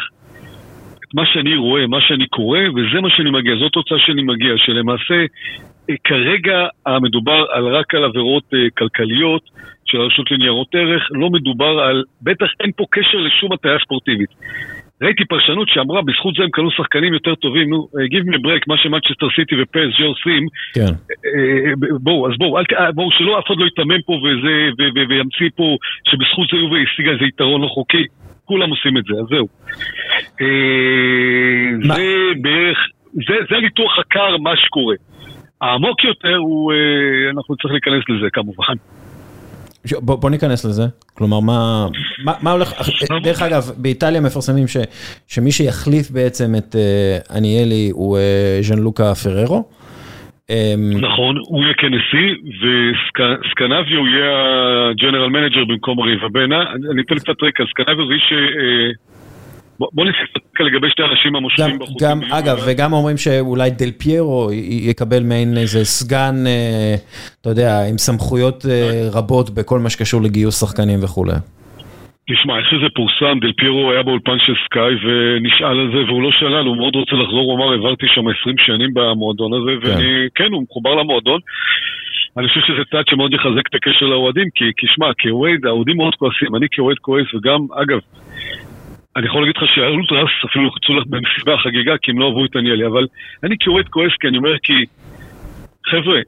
את מה שאני רואה, מה שאני קורא, וזה מה שאני מגיע, זאת תוצאה שאני מגיע, שלמעשה אה, כרגע המדובר על רק על עבירות אה, כלכליות של הרשות לניירות ערך, לא מדובר על, בטח אין פה קשר לשום הטעיה ספורטיבית. ראיתי פרשנות שאמרה, בזכות זה הם קנו שחקנים יותר טובים, נו, אה, give me a break, מה שמאצ'סטר סיטי ופס ג'ו עושים. כן. בואו, אז בואו, בואו, שלא אף אחד לא יתמם פה וזה, וימציא פה שבזכות זה יובל השיגה איזה יתרון לא חוקי. כולם עושים את זה, אז זהו. זה בערך, זה הניתוח הקר, מה שקורה. העמוק יותר הוא, אנחנו צריכים להיכנס לזה כמובן. בוא, בוא ניכנס לזה, כלומר מה, מה, מה הולך, דרך אגב באיטליה מפרסמים ש, שמי שיחליף בעצם את אה, אניילי הוא אה, ג'אנלוקה פררו. נכון, הוא יהיה כנשיא וסקנביו הוא יהיה ה general manager במקום אריבבנה. אני אתן קצת רקע, סקנביו זה איש בוא נסתכל לגבי שתי האנשים המושכים בחוץ. גם, אגב, וגם אומרים שאולי דל פיירו יקבל מעין איזה סגן, אה, אתה יודע, עם סמכויות אה, רבות בכל מה שקשור לגיוס שחקנים וכולי. תשמע, איך שזה פורסם, דל פיירו היה באולפן של סקאי ונשאל על זה והוא לא שאל, הוא מאוד רוצה לחזור, הוא אמר, העברתי שם 20 שנים במועדון הזה, כן. ואני, כן, הוא מחובר למועדון. אני חושב שזה צעד שמאוד יחזק את הקשר לאוהדים, כי, כי שמע, כאוהד, האוהדים מאוד כועסים, אני כאוהד כועס, וגם, אגב, אני יכול להגיד לך שהאולטרס אפילו לך במסיבה חגיגה כי הם לא אהבו את עניאלי, אבל אני כאוהד כועס כי אני אומר כי, חבר'ה,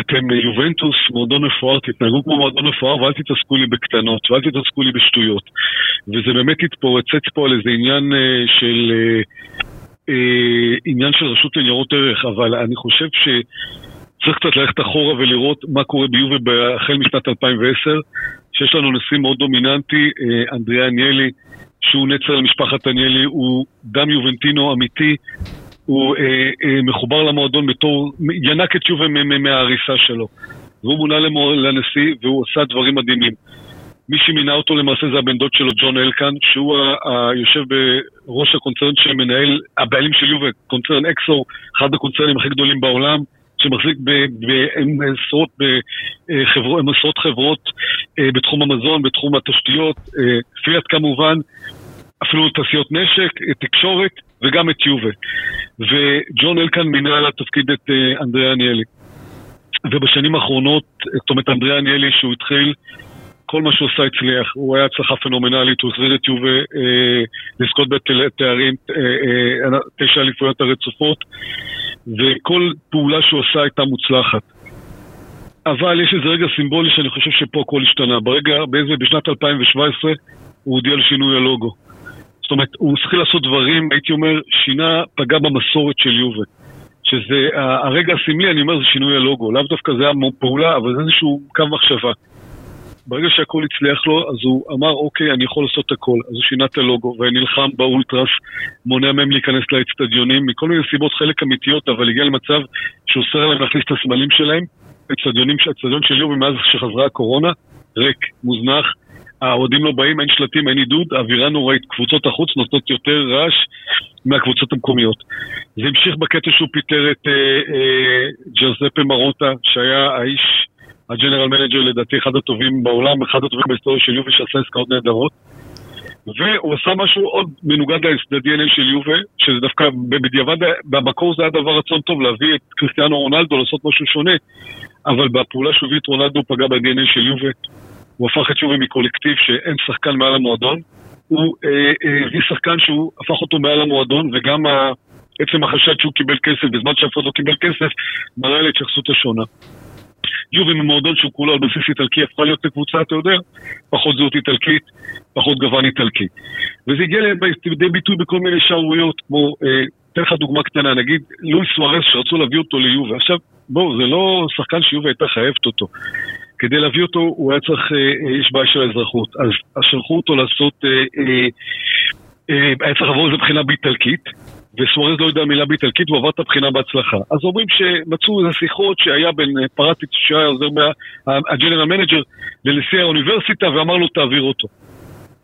אתם יובנטוס, מועדון מפואר, תתנהגו כמו מועדון מפואר ואל תתעסקו לי בקטנות ואל תתעסקו לי בשטויות. וזה באמת התפורצץ פה על איזה עניין אה, של... אה, אה, עניין של רשות לניירות ערך, אבל אני חושב שצריך קצת ללכת אחורה ולראות מה קורה ביובל החל משנת 2010, שיש לנו נשיא מאוד דומיננטי, אה, אנדריאה עניאלי, שהוא נצר למשפחת דניאלי, הוא דם יובנטינו אמיתי, הוא אה, אה, מחובר למועדון בתור, ינק את יובל מההריסה שלו. והוא מונה לנשיא והוא עשה דברים מדהימים. מי שמינה אותו למעשה זה הבן דוד שלו, ג'ון אלקן, שהוא היושב בראש הקונצרן שמנהל, הבעלים של יובל, קונצרן אקסו, אחד הקונצרנים הכי גדולים בעולם. שמחזיק בעשרות חברות, עשרות חברות אה, בתחום המזון, בתחום התשתיות, אה, פיאט כמובן, אפילו תעשיות נשק, אה, תקשורת וגם את יובה. וג'ון אלקן מינה לתפקיד את אנדריאה עניאלי. ובשנים האחרונות, זאת אומרת אנדריאה עניאלי שהוא התחיל כל מה שהוא עשה הצליח, הוא היה הצלחה פנומנלית, הוא החזיר את יובה אה, לזכות בתארים, אה, אה, תשע אליפויות הרצופות, וכל פעולה שהוא עשה הייתה מוצלחת. אבל יש איזה רגע סימבולי שאני חושב שפה הכל השתנה. ברגע, באיזה, בשנת 2017, הוא הודיע על שינוי הלוגו. זאת אומרת, הוא צריך לעשות דברים, הייתי אומר, שינה, פגע במסורת של יובה. שזה, הרגע הסמלי, אני אומר, זה שינוי הלוגו. לאו דווקא זה היה פעולה, אבל זה איזשהו קו מחשבה. ברגע שהכל הצליח לו, אז הוא אמר, אוקיי, אני יכול לעשות הכל. אז הוא שינה את הלוגו, ונלחם באולטרס, מונע מהם להיכנס לאצטדיונים, מכל מיני סיבות, חלק אמיתיות, אבל הגיע למצב שהוא אוסר להם להכניס את הסמלים שלהם. אצטדיונים, אצטדיון של יובה מאז שחזרה הקורונה, ריק, מוזנח, האוהדים לא באים, אין שלטים, אין עידוד, אווירה נוראית. קבוצות החוץ נותנות יותר רעש מהקבוצות המקומיות. זה המשיך בקטע שהוא פיטר את אה, אה, ג'וזפה מרוטה, שהיה האיש, ה general manager לדעתי אחד הטובים בעולם, אחד הטובים בהיסטוריה של יובה שעשה עסקאות נהדרות. והוא עשה משהו עוד מנוגד ל-DNA של יובה, שזה דווקא בדיעבד, במקור זה היה דבר רצון טוב להביא את קריסטיאנו רונלדו לעשות משהו שונה, אבל בפעולה שהוא הביא את רונלדו הוא פגע ב-DNA של יובה. הוא הפך את יובה מקולקטיב שאין שחקן מעל המועדון, הוא אה, אה, הביא אה, שחקן שהוא הפך אותו מעל המועדון, וגם עצם החשד שהוא קיבל כסף בזמן שאף אחד לא קיבל כסף, מראה להתייחסות השונה. יובי ממועדון שהוא כולו על בסיס איטלקי הפכה להיות לקבוצה, אתה יודע, פחות זהות איטלקית, פחות גוון איטלקי. וזה הגיע לידי ביטוי בכל מיני שערוריות, כמו, אה, אתן לך דוגמה קטנה, נגיד לואיס סוארס שרצו להביא אותו ליובי. עכשיו, בואו, זה לא שחקן שיובי הייתה חייבת אותו. כדי להביא אותו, הוא היה צריך, אה, אה, יש בעיה של האזרחות. אז שלחו אותו לעשות, היה צריך לעבור איזה בחינה באיטלקית. וסוארז לא יודע מילה באיטלקית והוא עבר את הבחינה בהצלחה. אז אומרים שמצאו איזה שיחות שהיה בין אה, פרטיץ' שהיה עוזר מה general manager לנשיא האוניברסיטה ואמר לו תעביר אותו.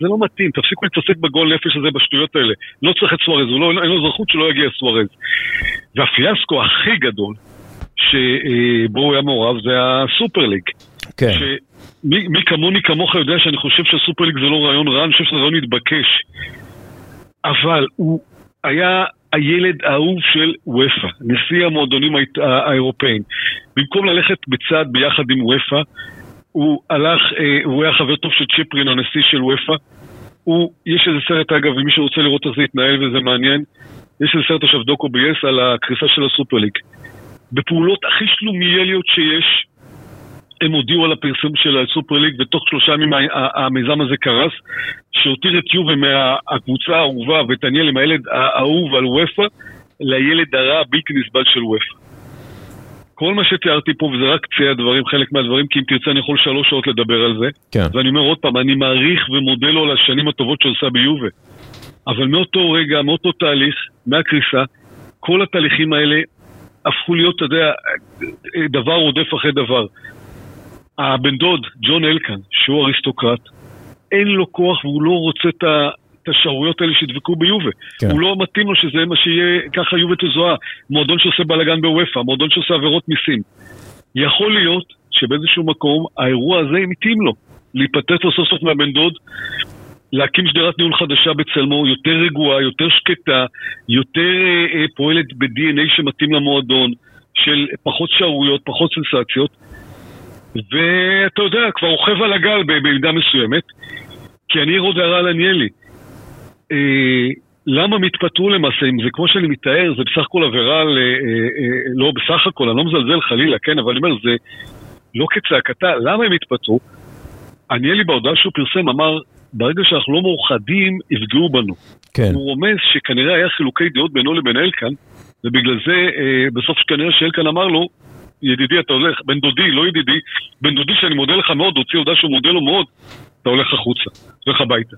זה לא מתאים, תפסיקו להתעסק בגועל נפש הזה בשטויות האלה. לא צריך את סוארז, לא, אין לו אזרחות שלא יגיע סוארז. והפיאסקו הכי גדול שבו הוא היה מעורב זה ה Super League. כן. שמי, מי כמוני כמוך יודע שאני חושב שה Super League זה לא רעיון רע, אני חושב שזה רעיון מתבקש. אבל הוא היה הילד האהוב של אופ"א, נשיא המועדונים האירופאים. במקום ללכת בצד ביחד עם וופא, הוא הלך, אה, הוא היה חבר טוב של צ'פרין, הנשיא של וופא. הוא, יש איזה סרט אגב, ומי שרוצה לראות איך זה יתנהל וזה מעניין, יש איזה סרט עכשיו דוקו ב-yes על הקריסה של הסופרליג. בפעולות הכי שלומיאליות שיש, הם הודיעו על הפרסום של הסופר ליג, ותוך שלושה ימים המיזם הזה קרס, שהותיר את יובה מהקבוצה האהובה ואת הניאל עם הילד האהוב על וופא, לילד הרע הבלתי נסבל של וופא. כל מה שתיארתי פה, וזה רק קצה הדברים, חלק מהדברים, כי אם תרצה אני יכול שלוש שעות לדבר על זה. כן. ואני אומר עוד פעם, אני מעריך ומודה לו על השנים הטובות שהוא עושה ביובה. אבל מאותו רגע, מאותו תהליך, מהקריסה, כל התהליכים האלה הפכו להיות, אתה יודע, דבר רודף אחרי דבר. הבן דוד, ג'ון אלקן, שהוא אריסטוקרט, אין לו כוח והוא לא רוצה את ה... השערוריות האלה שידבקו ביובה. כן. הוא לא מתאים לו שזה מה שיהיה, ככה יובה תזוהה. מועדון שעושה בלאגן בוופא, מועדון שעושה עבירות מיסים. יכול להיות שבאיזשהו מקום האירוע הזה מתאים לו. להיפטט לו סוף סוף מהבן דוד, להקים שדרת ניהול חדשה בצלמו, יותר רגועה, יותר שקטה, יותר אה, אה פועלת ב-DNA שמתאים למועדון, של פחות שערוריות, פחות סנסציות. ואתה יודע, כבר רוכב על הגל במידה מסוימת, כי אני עוד הערה על עניאלי. אה, למה הם התפטרו למעשה, אם זה כמו שאני מתאר, זה בסך הכל עבירה, ל, אה, אה, לא בסך הכל, אני לא מזלזל חלילה, כן, אבל אני אומר, זה לא כצעקתה, למה הם התפטרו? עניאלי בהודעה שהוא פרסם אמר, ברגע שאנחנו לא מאוחדים, יפגעו בנו. כן. הוא רומז שכנראה היה חילוקי דעות בינו לבין אלקן, ובגלל זה אה, בסוף כנראה שאלקן אמר לו, ידידי, אתה הולך, בן דודי, לא ידידי, בן דודי שאני מודה לך מאוד, הוציא הודעה שהוא מודה לו מאוד, אתה הולך החוצה, הולך הביתה.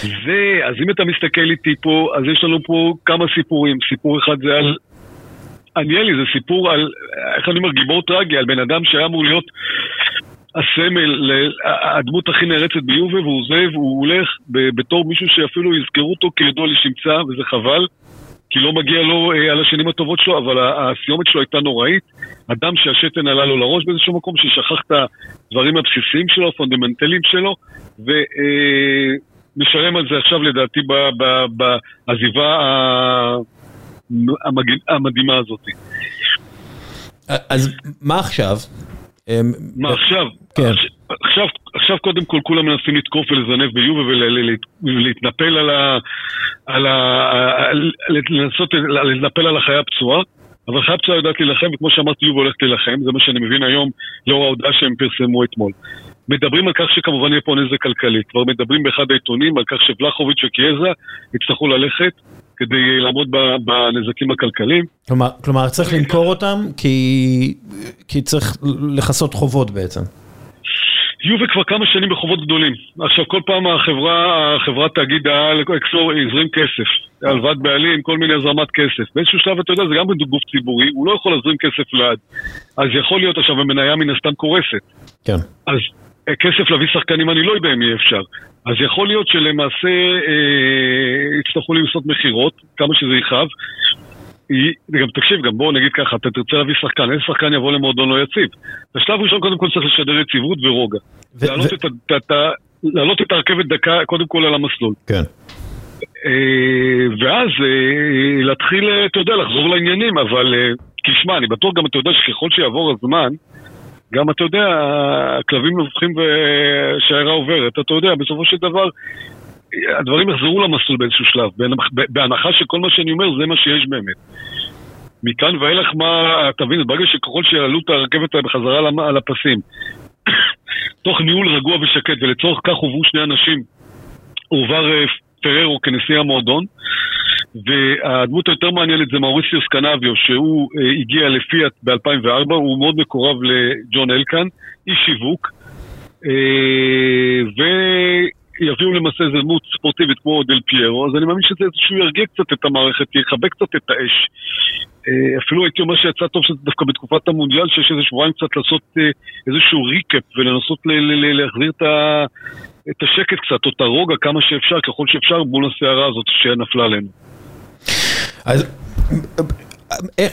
זה, אז אם אתה מסתכל איתי פה, אז יש לנו פה כמה סיפורים. סיפור אחד זה על עניאלי, זה סיפור על, איך אני אומר, גיבור טרגי, על בן אדם שהיה אמור להיות הסמל, הדמות הכי נערצת ביובה, והוא עוזב, הוא הולך בתור מישהו שאפילו יזכרו אותו כידוע לשמצה, וזה חבל. כי לא מגיע לו אה, על השנים הטובות שלו, אבל הסיומת שלו הייתה נוראית. אדם שהשתן עלה לו לראש באיזשהו מקום, ששכח את הדברים הבסיסיים שלו, הפונדמנטליים שלו, ומשלם אה, על זה עכשיו לדעתי בעזיבה המדהימה הזאת. אז מה עכשיו? מה עכשיו? כן. עכשיו, עכשיו קודם כל כולם מנסים לתקוף ולזנב ביובה ולהתנפל על ה... על ה... לנסות להתנפל על החיה הפצועה. אבל חיה פצועה יודעת להילחם, וכמו שאמרתי, יובה הולכת להילחם, זה מה שאני מבין היום לאור ההודעה שהם פרסמו אתמול. מדברים על כך שכמובן יהיה פה נזק כלכלי. כבר מדברים באחד העיתונים על כך שבלחוביץ' וקיאזה יצטרכו ללכת כדי לעמוד בנזקים הכלכליים. כלומר, כלומר צריך למכור אותם כי, כי צריך לכסות חובות בעצם. יובל כבר כמה שנים בחובות גדולים. עכשיו, כל פעם החברה, החברת תאגיד העל, אקסור, הזרים כסף. הלוואת בעלים, כל מיני הזרמת כסף. באיזשהו שלב, אתה יודע, זה גם גוף ציבורי, הוא לא יכול להזרים כסף לעד. אז יכול להיות עכשיו, המניה מן הסתם קורסת. כן. אז אה, כסף להביא שחקנים, אני לא יודע אם יהיה אפשר. אז יכול להיות שלמעשה אה, יצטרכו לעשות מכירות, כמה שזה יכאב. גם תקשיב, גם בואו נגיד ככה, אתה תרצה להביא שחקן, איזה שחקן יבוא למועדון לא יציב? בשלב ראשון קודם כל צריך לשדר יציבות ורוגע. להעלות את הרכבת דקה קודם כל על המסלול. כן. אה, ואז אה, להתחיל, אה, אתה יודע, לחזור לעניינים, אבל תשמע, אני בטוח גם, אתה יודע, שככל שיעבור הזמן, גם אתה יודע, הכלבים נובחים ושיירה עוברת, אתה יודע, בסופו של דבר הדברים יחזרו למסלול באיזשהו שלב, בהנחה שכל מה שאני אומר זה מה שיש באמת. מכאן ואילך מה, תבין, ברגע שככל שיעלו את הרכבת בחזרה על הפסים, תוך ניהול רגוע ושקט, ולצורך כך הובאו שני אנשים, הועבר אה, פררו כנשיא המועדון, והדמות היותר מעניינת זה מאוריסיוס קנביו, שהוא אה, הגיע לפיאט ב-2004, הוא מאוד מקורב לג'ון אלקן, איש שיווק, אה, ו... יביאו למעשה איזה דמות ספורטיבית כמו דל פיירו, אז אני מאמין שזה איזשהו ירגיע קצת את המערכת, יחבק קצת את האש. אה, אפילו הייתי אומר שיצא טוב שזה דווקא בתקופת המונדיאל, שיש איזה שבועיים קצת לעשות אה, איזשהו ריקאפ ולנסות להחזיר את השקט קצת, או את הרוגע כמה שאפשר, ככל שאפשר, מול הסערה הזאת שנפלה עלינו. אז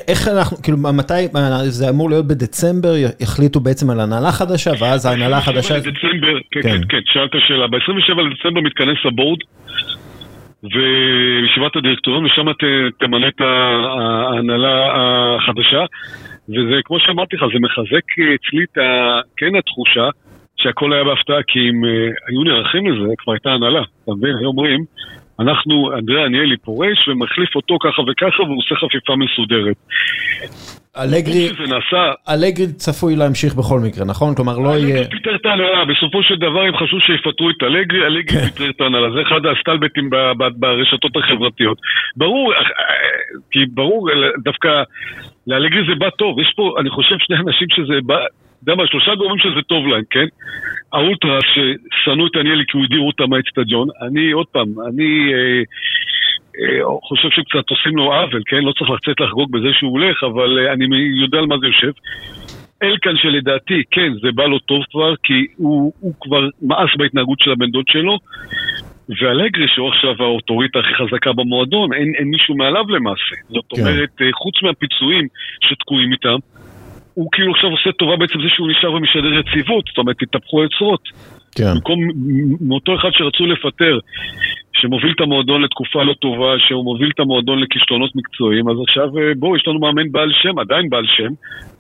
איך אנחנו, כאילו, מתי, זה אמור להיות בדצמבר, יחליטו בעצם על הנהלה חדשה, ואז ההנהלה החדשה... בדצמבר, כן, כן, כן, שאלת שאלה, ב-27 לדצמבר מתכנס הבורד, וישיבת הדירקטוריון, ושם תמנה את ההנהלה החדשה, וזה, כמו שאמרתי לך, זה מחזק אצלי את ה... כן התחושה שהכל היה בהפתעה, כי אם אה, היו נערכים לזה, כבר הייתה הנהלה, אתה מבין? היו אומרים... אנחנו, אנדריאה אניילי פורש ומחליף אותו ככה וככה והוא עושה חפיפה מסודרת. אלגרי, אלגרי צפוי להמשיך בכל מקרה, נכון? כלומר לא יהיה... אלגרי פיטר את ההנהלה, בסופו של דבר הם חשבו שיפטרו את אלגרי, אלגרי כן. פיטר את ההנהלה, זה אחד הסטלבטים ברשתות החברתיות. ברור, אה, אה, כי ברור, דווקא לאלגרי זה בא טוב, יש פה, אני חושב, שני אנשים שזה בא... יודע מה, שלושה גורמים שזה טוב להם, כן? האולטרה ששנאו את עניאלי כי הוא הדיר אותם מהאצטדיון, אני, עוד פעם, אני אה, אה, חושב שקצת עושים לו עוול, כן? לא צריך לצאת לחגוג בזה שהוא הולך, אבל אה, אני יודע על מה זה יושב. אלקן שלדעתי, כן, זה בא לו טוב כבר, כי הוא, הוא כבר מאס בהתנהגות של הבן דוד שלו, ואלגרי, שהוא עכשיו האוטוריטה הכי חזקה במועדון, אין, אין מישהו מעליו למעשה. זאת כן. אומרת, אה, חוץ מהפיצויים שתקועים איתם, הוא כאילו עכשיו עושה טובה בעצם זה שהוא נשאר ומשדר יציבות, זאת אומרת, התהפכו היוצרות. כן. במקום, מאותו אחד שרצו לפטר, שמוביל את המועדון לתקופה לא טובה, שהוא מוביל את המועדון לכישלונות מקצועיים, אז עכשיו אה, בואו, יש לנו מאמן בעל שם, עדיין בעל שם,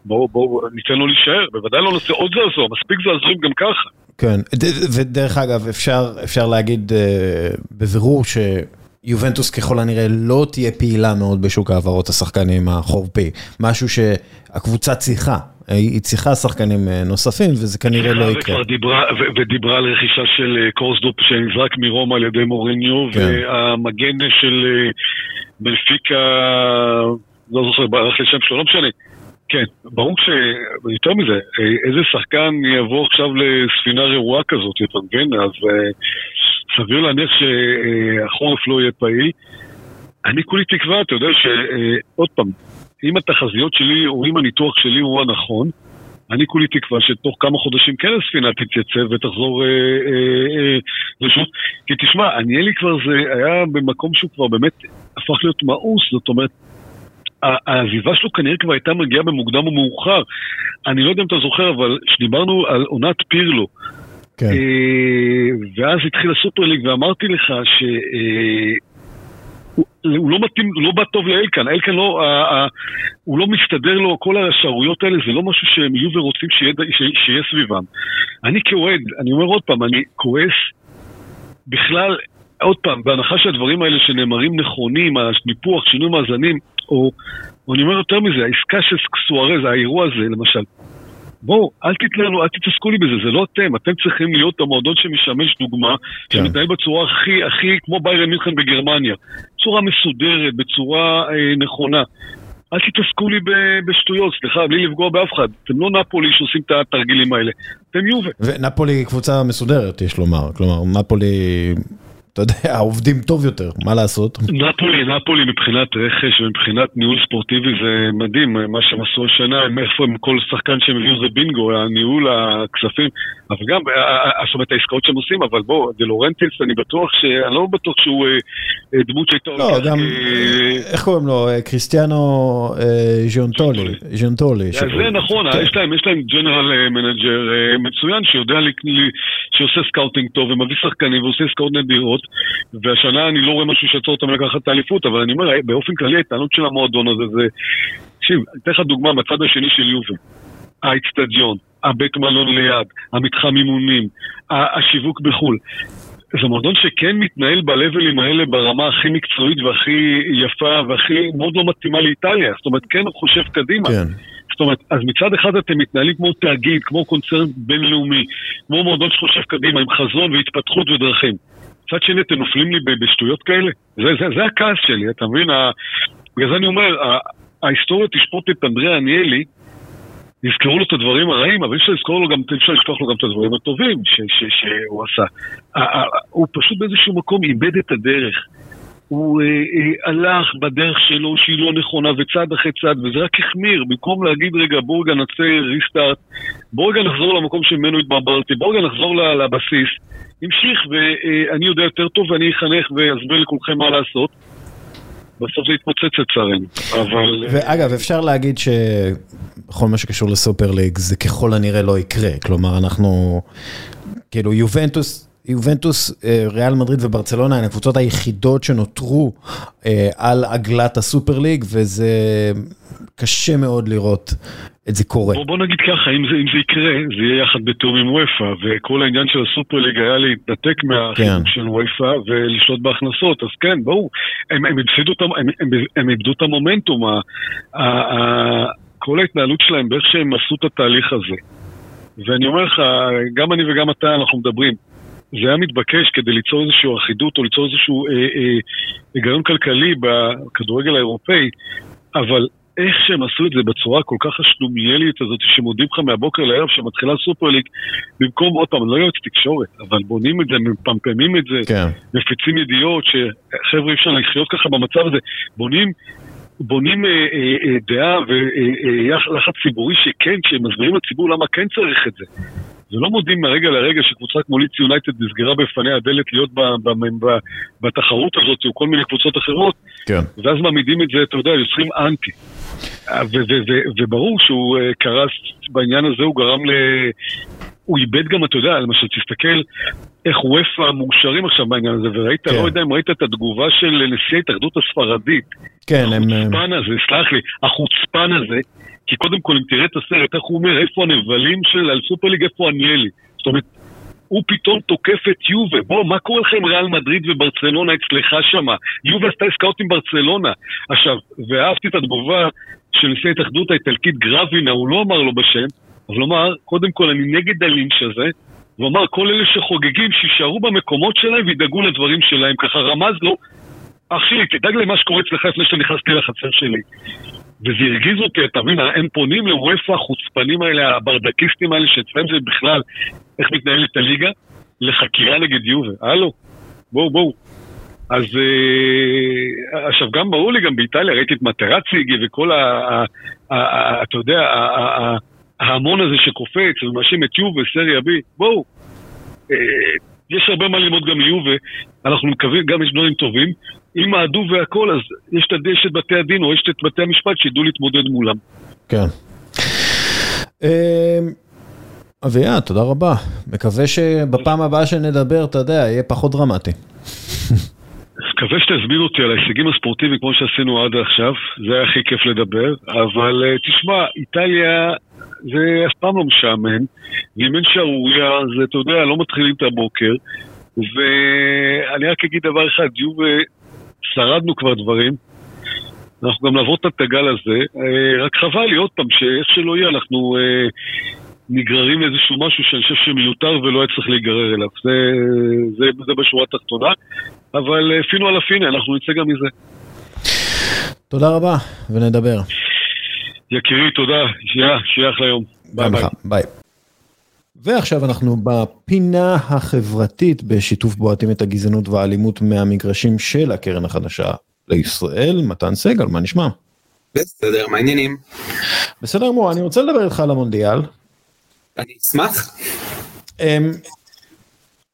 בואו, בואו, ניתן לו להישאר, בוודאי לא נעשה עוד זעזוע, מספיק זעזועים גם ככה. כן, ודרך אגב, אפשר, אפשר להגיד uh, בבירור ש... יובנטוס ככל הנראה לא תהיה פעילה מאוד בשוק העברות השחקנים החורפי, משהו שהקבוצה צריכה, היא צריכה שחקנים אה, נוספים וזה כנראה לא יקרה. דיברה, ודיברה על רכישה של אה, קורסדופ שנזרק מרומא על ידי מוריניו, כן. והמגן של אה, בנפיקה, לא זוכר, ברח לי שם שלו, לא משנה. כן, ברור ש... יותר מזה, איזה שחקן יבוא עכשיו לספינה רעועה כזאת, אתה מבין? אז סביר להניח שהחורף לא יהיה פעיל. אני כולי תקווה, אתה יודע שעוד פעם, אם התחזיות שלי או אם הניתוח שלי הוא הנכון, אני כולי תקווה שתוך כמה חודשים כן הספינה תתייצב ותחזור אה, אה, אה, כי תשמע, כבר זה היה במקום שהוא כבר באמת הפך להיות מאוס, זאת אומרת, העזיבה שלו כנראה כבר הייתה מגיעה במוקדם או מאוחר. אני לא יודע אם אתה זוכר, אבל כשדיברנו על עונת פירלו, כן. אה, ואז התחיל הסופר ליג, ואמרתי לך ש... אה, הוא, הוא לא מתאים, הוא לא בא טוב לאלקן, אלקן לא, ה, ה, הוא לא מסתדר לו, כל השערוריות האלה זה לא משהו שהם יהיו ורוצים שיהיה, שיהיה סביבם. אני כאוהד, אני אומר עוד פעם, אני כועס בכלל, עוד פעם, בהנחה שהדברים האלה שנאמרים נכונים, הניפוח, שינוי מאזנים, או, או אני אומר יותר מזה, העסקה של סוארז, האירוע הזה למשל, בואו, אל תתלנו, אל תתעסקו לי בזה, זה לא אתם, אתם צריכים להיות המועדון שמשמש דוגמה, כן. שמתנהל בצורה הכי, הכי, כמו ביירן מינכן בגרמניה, בצורה מסודרת, בצורה אה, נכונה. אל תתעסקו לי בשטויות, סליחה, בלי לפגוע באף אחד. אתם לא נפולי שעושים את התרגילים האלה, אתם יובה. ונפולי קבוצה מסודרת, יש לומר. כלומר, נפולי אתה יודע, עובדים טוב יותר, מה לעשות? נפולי, נפולי מבחינת רכש ומבחינת ניהול ספורטיבי זה מדהים, מה שהם עשו השנה, איפה הם כל שחקן שהם הביאו זה בינגו, הניהול, הכספים, אבל גם, זאת אומרת, העסקאות שהם עושים, אבל בוא, דלורנטיס, אני בטוח ש... אני לא בטוח שהוא אה, דמות שהייתה... לא, גם, איך קוראים לו? אה, קריסטיאנו ג'ונטולי. ג'ונטולי. זה נכון, כן. יש להם general manager אה, מצוין, שיודע, שעושה scouting טוב ומביא שחקנים ועושה עסקאות נדירות. והשנה אני לא רואה משהו שיעצור אותם לקחת את האליפות, אבל אני אומר, באופן כללי ההתנהלות של המועדון הזה זה... תקשיב, אני אתן לך דוגמה מהצד השני של יובה. האיצטדיון, הבית מלון ליד, המתחם אימונים, השיווק בחו"ל. זה מועדון שכן מתנהל בלבלים האלה ברמה הכי מקצועית והכי יפה והכי מאוד לא מתאימה לאיטליה. זאת אומרת, כן הוא חושב קדימה. כן. זאת אומרת, אז מצד אחד אתם מתנהלים כמו תאגיד, כמו קונצרן בינלאומי, כמו מועדון שחושב קדימה, עם חזון והתפתחות ודרכים. מצד שני אתם נופלים לי בשטויות כאלה. זה, זה, זה הכעס שלי, אתה מבין? בגלל זה אני אומר, ההיסטוריה תשפוט את אנדרי עניאלי, יזכרו לו את הדברים הרעים, אבל אי אפשר לזכור לו גם, אי אפשר לשכוח לו גם את הדברים הטובים ש, ש, שהוא עשה. הוא פשוט באיזשהו מקום איבד את הדרך. הוא אה, אה, הלך בדרך שלו שהיא לא נכונה וצעד אחרי צעד וזה רק החמיר, במקום להגיד רגע בואו רגע נעשה ריסטארט, בואו רגע נחזור למקום שממנו התברברתי, בואו רגע נחזור לבסיס, המשיך ואני יודע יותר טוב ואני אחנך ואסביר לכולכם מה לעשות. בסוף זה יתפוצץ לצערנו, אבל... ואגב, אפשר להגיד שבכל מה שקשור לסופר ליג זה ככל הנראה לא יקרה, כלומר אנחנו, כאילו יובנטוס... יובנטוס, אה, ריאל מדריד וברצלונה הן הקבוצות היחידות שנותרו אה, על עגלת הסופר ליג, וזה קשה מאוד לראות את זה קורה. בוא, בוא נגיד ככה, אם זה, אם זה יקרה, זה יהיה יחד בתיאום עם וופא, וכל העניין של הסופר ליג היה להתנתק מהחיבור כן. של וופא ולשלוט בהכנסות, אז כן, ברור, הם, הם, הם, הם, הם, הם איבדו את המומנטום, ה, ה, ה, כל ההתנהלות שלהם באיך שהם עשו את התהליך הזה. ואני אומר לך, גם אני וגם אתה, אנחנו מדברים, זה היה מתבקש כדי ליצור איזושהי אחידות או ליצור איזשהו אה, אה, היגיון כלכלי בכדורגל האירופאי, אבל איך שהם עשו את זה בצורה כל כך השלומיאלית הזאת, שמודים לך מהבוקר לערב שמתחילה סופר ליג, במקום, עוד פעם, לא יועץ תקשורת, אבל בונים את זה, מפמפמים את זה, כן. מפיצים ידיעות, שחבר'ה אי אפשר לחיות ככה במצב הזה, בונים בונים אה, אה, אה, דעה ולחץ אה, ציבורי שכן, כשהם מסבירים לציבור למה כן צריך את זה. ולא מודים מהרגע לרגע שקבוצה כמו ליץ יונייטד נסגרה בפניה הדלת להיות ב, ב, ב, ב, בתחרות הזאת או כל מיני קבוצות אחרות, כן. ואז מעמידים את זה, אתה יודע, יוצרים אנטי. וברור שהוא אה, קרס בעניין הזה, הוא גרם ל... הוא איבד גם, אתה יודע, למשל, תסתכל איך וופא מאושרים עכשיו בעניין הזה, וראית, כן. לא יודע אם ראית את התגובה של נשיא ההתאחדות הספרדית. כן, הם... החוצפן הזה, סלח לי, החוצפן הזה, כי קודם כל, אם תראה את הסרט, איך הוא אומר, איפה הנבלים של על סופרליג, איפה עניאלי. זאת אומרת, הוא פתאום תוקף את יובה. בוא, מה קורה לכם ריאל מדריד וברצלונה אצלך שמה? יובה עשתה עסקאות עם ברצלונה. עכשיו, ואהבתי את התגובה של נשיא ההתאחדות האיטלקית גרבינה, הוא לא אמר לו בשם, אבל הוא אמר, קודם כל אני נגד הלינץ' הזה, הוא אמר, כל אלה שחוגגים, שיישארו במקומות שלהם וידאגו לדברים שלהם. ככה רמז לו, אח שלי, תדאג למה שקורה אצלך לפני שנכנסתי לחצר שלי. וזה הרגיז אותי, אתה מבין, הם פונים לוופא החוצפנים האלה, הברדקיסטים האלה, שאצלם זה בכלל איך מתנהלת הליגה, לחקירה נגד יובה. הלו, בואו, בואו. אז אה, עכשיו גם ברור לי, גם באיטליה ראיתי את מטרצי וכל ה... אתה יודע, ההמון הזה שקופץ ומאשים את יובה, סריה בי, בואו. אה, יש הרבה מה ללמוד גם מיובה, אנחנו מקווים, גם יש דברים טובים. אם אהדו והכל, אז יש את בתי הדין או יש את בתי המשפט שידעו להתמודד מולם. כן. אביה, תודה רבה. מקווה שבפעם הבאה שנדבר, אתה יודע, יהיה פחות דרמטי. מקווה שתזמין אותי על ההישגים הספורטיביים כמו שעשינו עד עכשיו, זה היה הכי כיף לדבר, אבל אה, תשמע, איטליה זה אף פעם לא משעמם, ואם אין שערורייה, זה, אתה יודע, לא מתחילים את הבוקר, ואני רק אגיד דבר אחד, יובה, שרדנו כבר דברים, אנחנו גם נעבור את הגל הזה, אה, רק חבל לי עוד פעם, שאיך שלא יהיה, אנחנו אה, נגררים לאיזשהו משהו שאני חושב שמיותר ולא היה צריך להיגרר אליו. זה, זה, זה בשורה התחתונה, אבל אה, פינו על הפינה, אנחנו נצא גם מזה. תודה רבה, ונדבר. יקירי, תודה, שיהיה, שיהיה אחלה יום. ביי ביי. ביי. ועכשיו אנחנו בפינה החברתית בשיתוף בועטים את הגזענות והאלימות מהמגרשים של הקרן החדשה לישראל, מתן סגל, מה נשמע? בסדר, מה העניינים? בסדר גמור, אני רוצה לדבר איתך על המונדיאל. אני אשמח. אמ,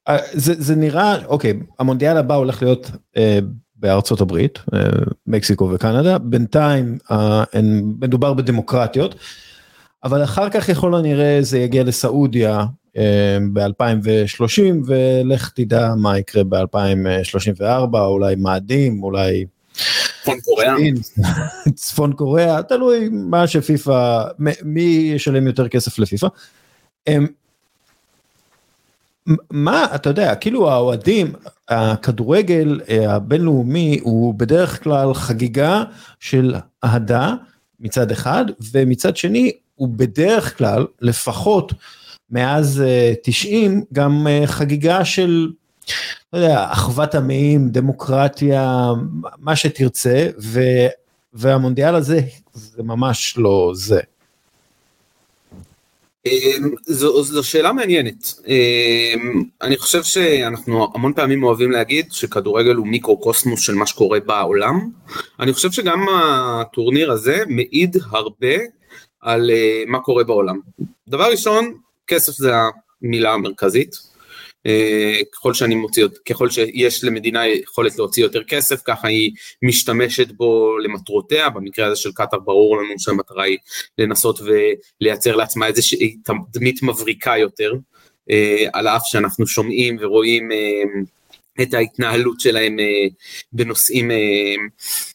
אה, זה, זה נראה, אוקיי, המונדיאל הבא הולך להיות אה, בארצות הברית, אה, מקסיקו וקנדה, בינתיים אה, אין, מדובר בדמוקרטיות, אבל אחר כך יכול הנראה זה יגיע לסעודיה אה, ב-2030, ולך תדע מה יקרה ב-2034, אולי מאדים, אולי... צפון קוריאה. צפון קוריאה, תלוי מה שפיפא, מי ישלם יותר כסף לפיפא. אמ, מה אתה יודע כאילו האוהדים הכדורגל אה, הבינלאומי הוא בדרך כלל חגיגה של אהדה מצד אחד ומצד שני הוא בדרך כלל לפחות מאז 90 אה, גם אה, חגיגה של לא יודע, אחוות עמים, דמוקרטיה, מה שתרצה, ו, והמונדיאל הזה זה ממש לא זה. אמ, זו, זו שאלה מעניינת. אמ, אני חושב שאנחנו המון פעמים אוהבים להגיד שכדורגל הוא מיקרו-קוסמוס של מה שקורה בעולם. אני חושב שגם הטורניר הזה מעיד הרבה על אה, מה קורה בעולם. דבר ראשון, כסף זה המילה המרכזית. אה, ככל שאני מוציא, ככל שיש למדינה יכולת להוציא יותר כסף, ככה היא משתמשת בו למטרותיה, במקרה הזה של קטאר ברור לנו שהמטרה היא לנסות ולייצר לעצמה איזושהי תדמית מבריקה יותר, אה, על אף שאנחנו שומעים ורואים אה, את ההתנהלות שלהם בנושאים,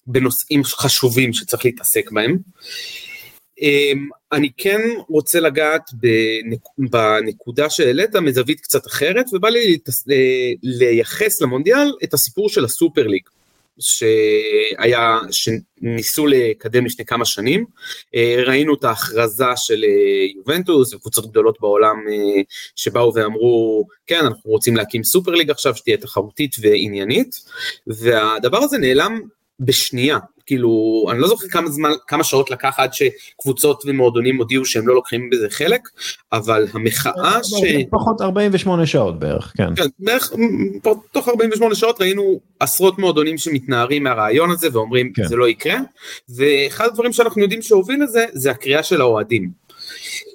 בנושאים חשובים שצריך להתעסק בהם. אמ, אני כן רוצה לגעת בנקודה שהעלית מזווית קצת אחרת ובא לי לייחס למונדיאל את הסיפור של הסופר ליג שהיה, שניסו לקדם לפני כמה שנים, אה, ראינו את ההכרזה של אה, יובנטוס וקבוצות גדולות בעולם אה, שבאו ואמרו כן אנחנו רוצים להקים סופר ליג עכשיו שתהיה תחרותית ועניינית. והדבר הזה נעלם בשנייה, כאילו, אני לא זוכר כמה זמן, כמה שעות לקח עד שקבוצות ומועדונים הודיעו שהם לא לוקחים בזה חלק, אבל המחאה ש... פחות 48 שעות בערך, כן. כן, בערך, תוך 48 שעות ראינו עשרות מועדונים שמתנערים מהרעיון הזה ואומרים כן. זה לא יקרה, ואחד הדברים שאנחנו יודעים שהוביל לזה, זה הקריאה של האוהדים.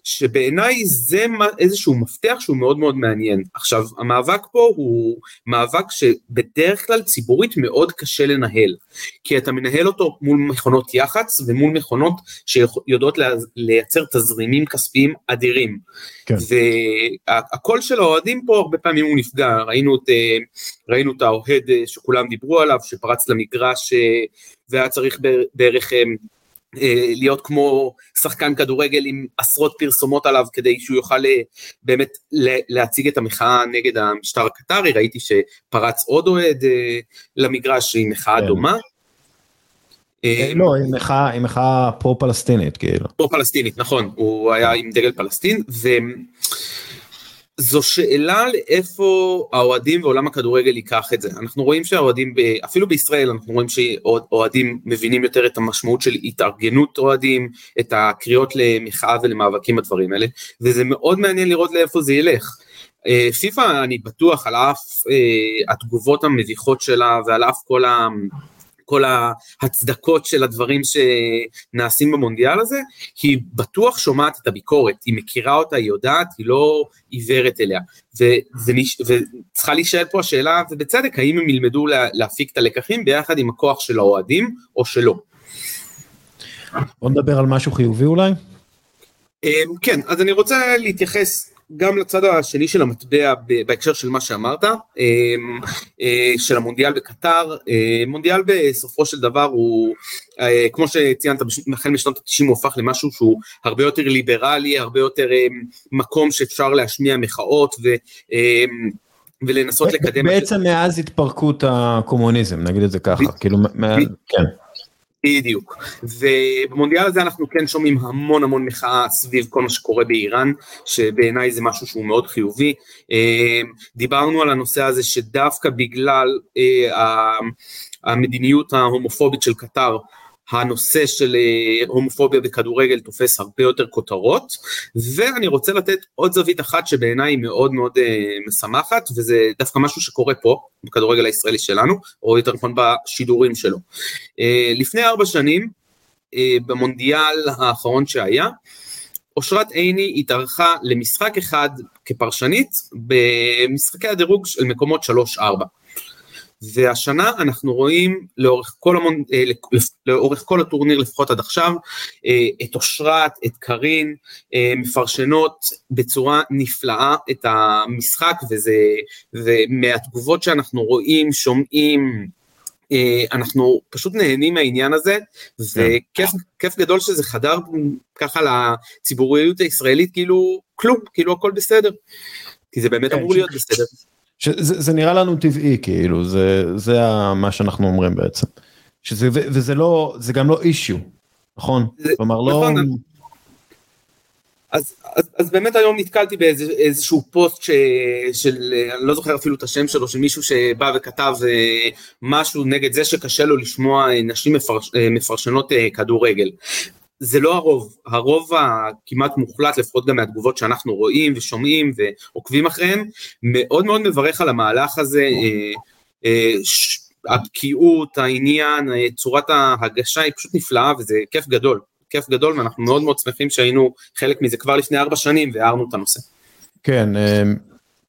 שבעיניי זה איזשהו מפתח שהוא מאוד מאוד מעניין. עכשיו, המאבק פה הוא מאבק שבדרך כלל ציבורית מאוד קשה לנהל, כי אתה מנהל אותו מול מכונות יח"צ ומול מכונות שיודעות לייצר תזרימים כספיים אדירים. כן. והקול של האוהדים פה הרבה פעמים הוא נפגע, ראינו את, אה, ראינו את האוהד אה, שכולם דיברו עליו, שפרץ למגרש אה, והיה צריך בערך אה, להיות כמו שחקן כדורגל עם עשרות פרסומות עליו כדי שהוא יוכל אה, באמת להציג את המחאה נגד המשטר הקטרי, ראיתי שפרץ עוד אוהד אה, למגרש עם מחאה כן. דומה. לא, עם מחאה, פרו-פלסטינית כאילו. פרו-פלסטינית, נכון, הוא היה עם דגל פלסטין. זו שאלה לאיפה האוהדים ועולם הכדורגל ייקח את זה. אנחנו רואים שהאוהדים, אפילו בישראל אנחנו רואים שאוהדים מבינים יותר את המשמעות של התארגנות אוהדים, את הקריאות למחאה ולמאבקים בדברים האלה, וזה מאוד מעניין לראות לאיפה זה ילך. אה, פיפ"א אני בטוח על אף אה, התגובות המביכות שלה ועל אף כל ה... כל ההצדקות של הדברים שנעשים במונדיאל הזה, היא בטוח שומעת את הביקורת, היא מכירה אותה, היא יודעת, היא לא עיוורת אליה. וצריכה להישאל פה השאלה, ובצדק, האם הם ילמדו להפיק את הלקחים ביחד עם הכוח של האוהדים או שלא. בוא נדבר על משהו חיובי אולי. אמ, כן, אז אני רוצה להתייחס גם לצד השני של המטבע בהקשר של מה שאמרת, של המונדיאל בקטר, מונדיאל בסופו של דבר הוא, כמו שציינת, החל משנות ה-90 הוא הפך למשהו שהוא הרבה יותר ליברלי, הרבה יותר מקום שאפשר להשמיע מחאות ו... ולנסות לקדם... בעצם מאז התפרקות הקומוניזם, נגיד את זה ככה, כאילו, כן. בדיוק, ובמונדיאל הזה אנחנו כן שומעים המון המון מחאה סביב כל מה שקורה באיראן, שבעיניי זה משהו שהוא מאוד חיובי. אה, דיברנו על הנושא הזה שדווקא בגלל אה, המדיניות ההומופובית של קטר, הנושא של אה, הומופוביה בכדורגל תופס הרבה יותר כותרות, ואני רוצה לתת עוד זווית אחת שבעיניי היא מאוד מאוד אה, משמחת, וזה דווקא משהו שקורה פה, בכדורגל הישראלי שלנו, או יותר נכון בשידורים שלו. אה, לפני ארבע שנים, במונדיאל האחרון שהיה, אושרת עיני התארחה למשחק אחד כפרשנית במשחקי הדירוג של מקומות 3-4. והשנה אנחנו רואים לאורך כל, המון, אה, לאורך כל הטורניר לפחות עד עכשיו אה, את אושרת, את קארין, אה, מפרשנות בצורה נפלאה את המשחק וזה, ומהתגובות שאנחנו רואים, שומעים, אנחנו פשוט נהנים מהעניין הזה וכיף גדול שזה חדר ככה לציבוריות הישראלית כאילו כלום, כאילו הכל בסדר, כי זה באמת כן, אמור להיות בסדר. שזה זה נראה לנו טבעי כאילו זה זה מה שאנחנו אומרים בעצם. שזה וזה לא זה גם לא אישיו נכון? כלומר לא... נכון. אז, אז, אז באמת היום נתקלתי באיזשהו פוסט ש, של, אני לא זוכר אפילו את השם שלו, של מישהו שבא וכתב אה, משהו נגד זה שקשה לו לשמוע אה, נשים מפרש, אה, מפרשנות כדורגל. זה לא הרוב, הרוב הכמעט מוחלט, לפחות גם מהתגובות שאנחנו רואים ושומעים ועוקבים אחריהם, מאוד מאוד מברך על המהלך הזה, אה, אה, הבקיאות, העניין, אה, צורת ההגשה היא פשוט נפלאה וזה כיף גדול, כיף גדול ואנחנו מאוד מאוד שמחים שהיינו חלק מזה כבר לפני ארבע שנים והערנו את הנושא. כן,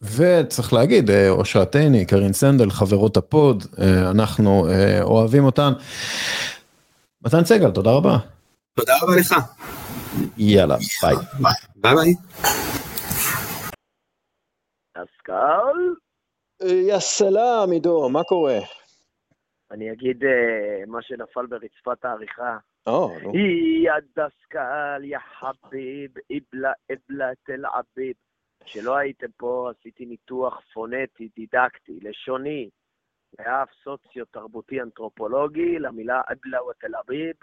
וצריך להגיד, אושרת עיני, קרין סנדל, חברות ה pod, אנחנו אוהבים אותן. מתן סגל, תודה רבה. תודה רבה לך. יאללה, ביי. ביי ביי. דסקל? יא סלאם, עידו, מה קורה? אני אגיד אה, מה שנפל ברצפת העריכה. יא דסקל, יא חביב, איבלה איבלה תל עביב. כשלא הייתם פה עשיתי ניתוח פונטי, דידקטי, לשוני, ואף סוציו-תרבותי אנתרופולוגי למילה איבלה ותל אביב.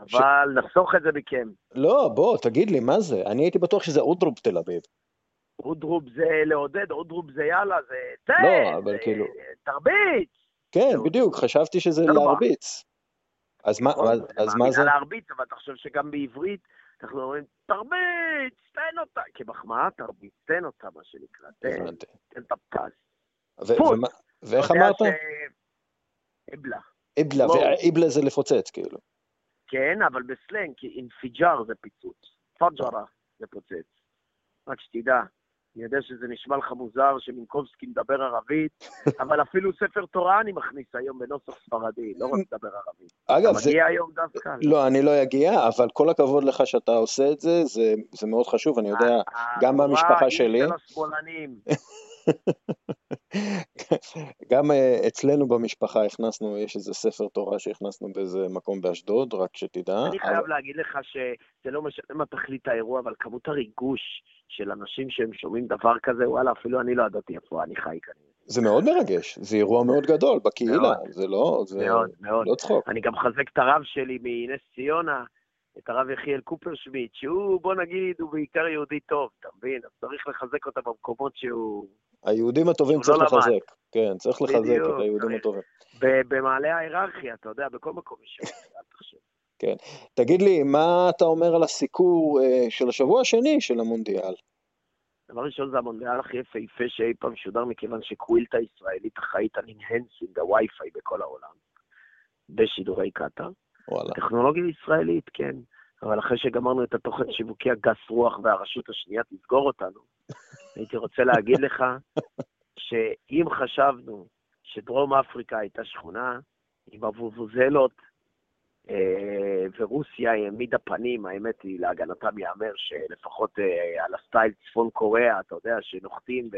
אבל ש... נחסוך את זה מכם. לא, בוא, תגיד לי, מה זה? אני הייתי בטוח שזה אודרוב תל אביב. אודרוב זה לעודד, אודרוב זה יאללה, זה... תן, לא, אבל זה... כאילו... תרביץ! כן, בדיוק, חשבתי שזה לא להרביץ. אז מה, נכון, אז מה זה? להרביץ, אבל אתה חושב שגם בעברית אנחנו אומרים, תרביץ, תן אותה, כמחמאה תרביץ, תן אותה, מה שנקרא, תן, תן את הפס. ואיך אמרת? איבלה. איבלה, ואיבלה זה לפוצץ, כאילו. כן, אבל בסלנג, כי אינפיג'ר זה פיצוץ, פג'רה זה פוצץ. רק שתדע, אני יודע שזה נשמע לך מוזר שמינקובסקי מדבר ערבית, אבל אפילו ספר תורה אני מכניס היום בנוסח ספרדי, לא רק מדבר ערבית. אגב, זה... מגיע היום דווקא. לא, אני לא אגיע, אבל כל הכבוד לך שאתה עושה את זה, זה, זה מאוד חשוב, אני יודע, גם במשפחה שלי. של השמאלנים. גם אה, אצלנו במשפחה הכנסנו, יש איזה ספר תורה שהכנסנו באיזה מקום באשדוד, רק שתדע. אני חייב להגיד לך שזה לא משנה מה תכלית האירוע, אבל כמות הריגוש של אנשים שהם שומעים דבר כזה, וואלה, אפילו אני לא ידעתי איפה אני חי כאן. זה מאוד מרגש, זה אירוע מאוד גדול בקהילה, זה לא, זה מאוד, מאוד. לא צחוק. אני גם מחזק את הרב שלי מנס ציונה, את הרב יחיאל קופרשמיט, שהוא, בוא נגיד, הוא בעיקר יהודי טוב, אתה מבין? אז צריך לחזק אותה במקומות שהוא... היהודים הטובים צריך לא לחזק. למד. כן, צריך לחזק בדיוק, את היהודים הטובים. במעלה ההיררכיה, אתה יודע, בכל מקום יש. כן. תגיד לי, מה אתה אומר על הסיקור uh, של השבוע השני של המונדיאל? דבר ראשון זה המונדיאל הכי יפהפה שאי פעם שודר, מכיוון שקווילטה הישראלית אחראית על אינהנסינג הווי-פיי בכל העולם, בשידורי קטאר. וואלה. טכנולוגיה ישראלית, כן. אבל אחרי שגמרנו את התוכן השיווקי הגס רוח והרשות השנייה תסגור אותנו, הייתי רוצה להגיד לך שאם חשבנו שדרום אפריקה הייתה שכונה עם אבובוזלות, אה, ורוסיה העמידה פנים, האמת היא, להגנתם ייאמר שלפחות אה, על הסטייל צפון קוריאה, אתה יודע, שנוחתים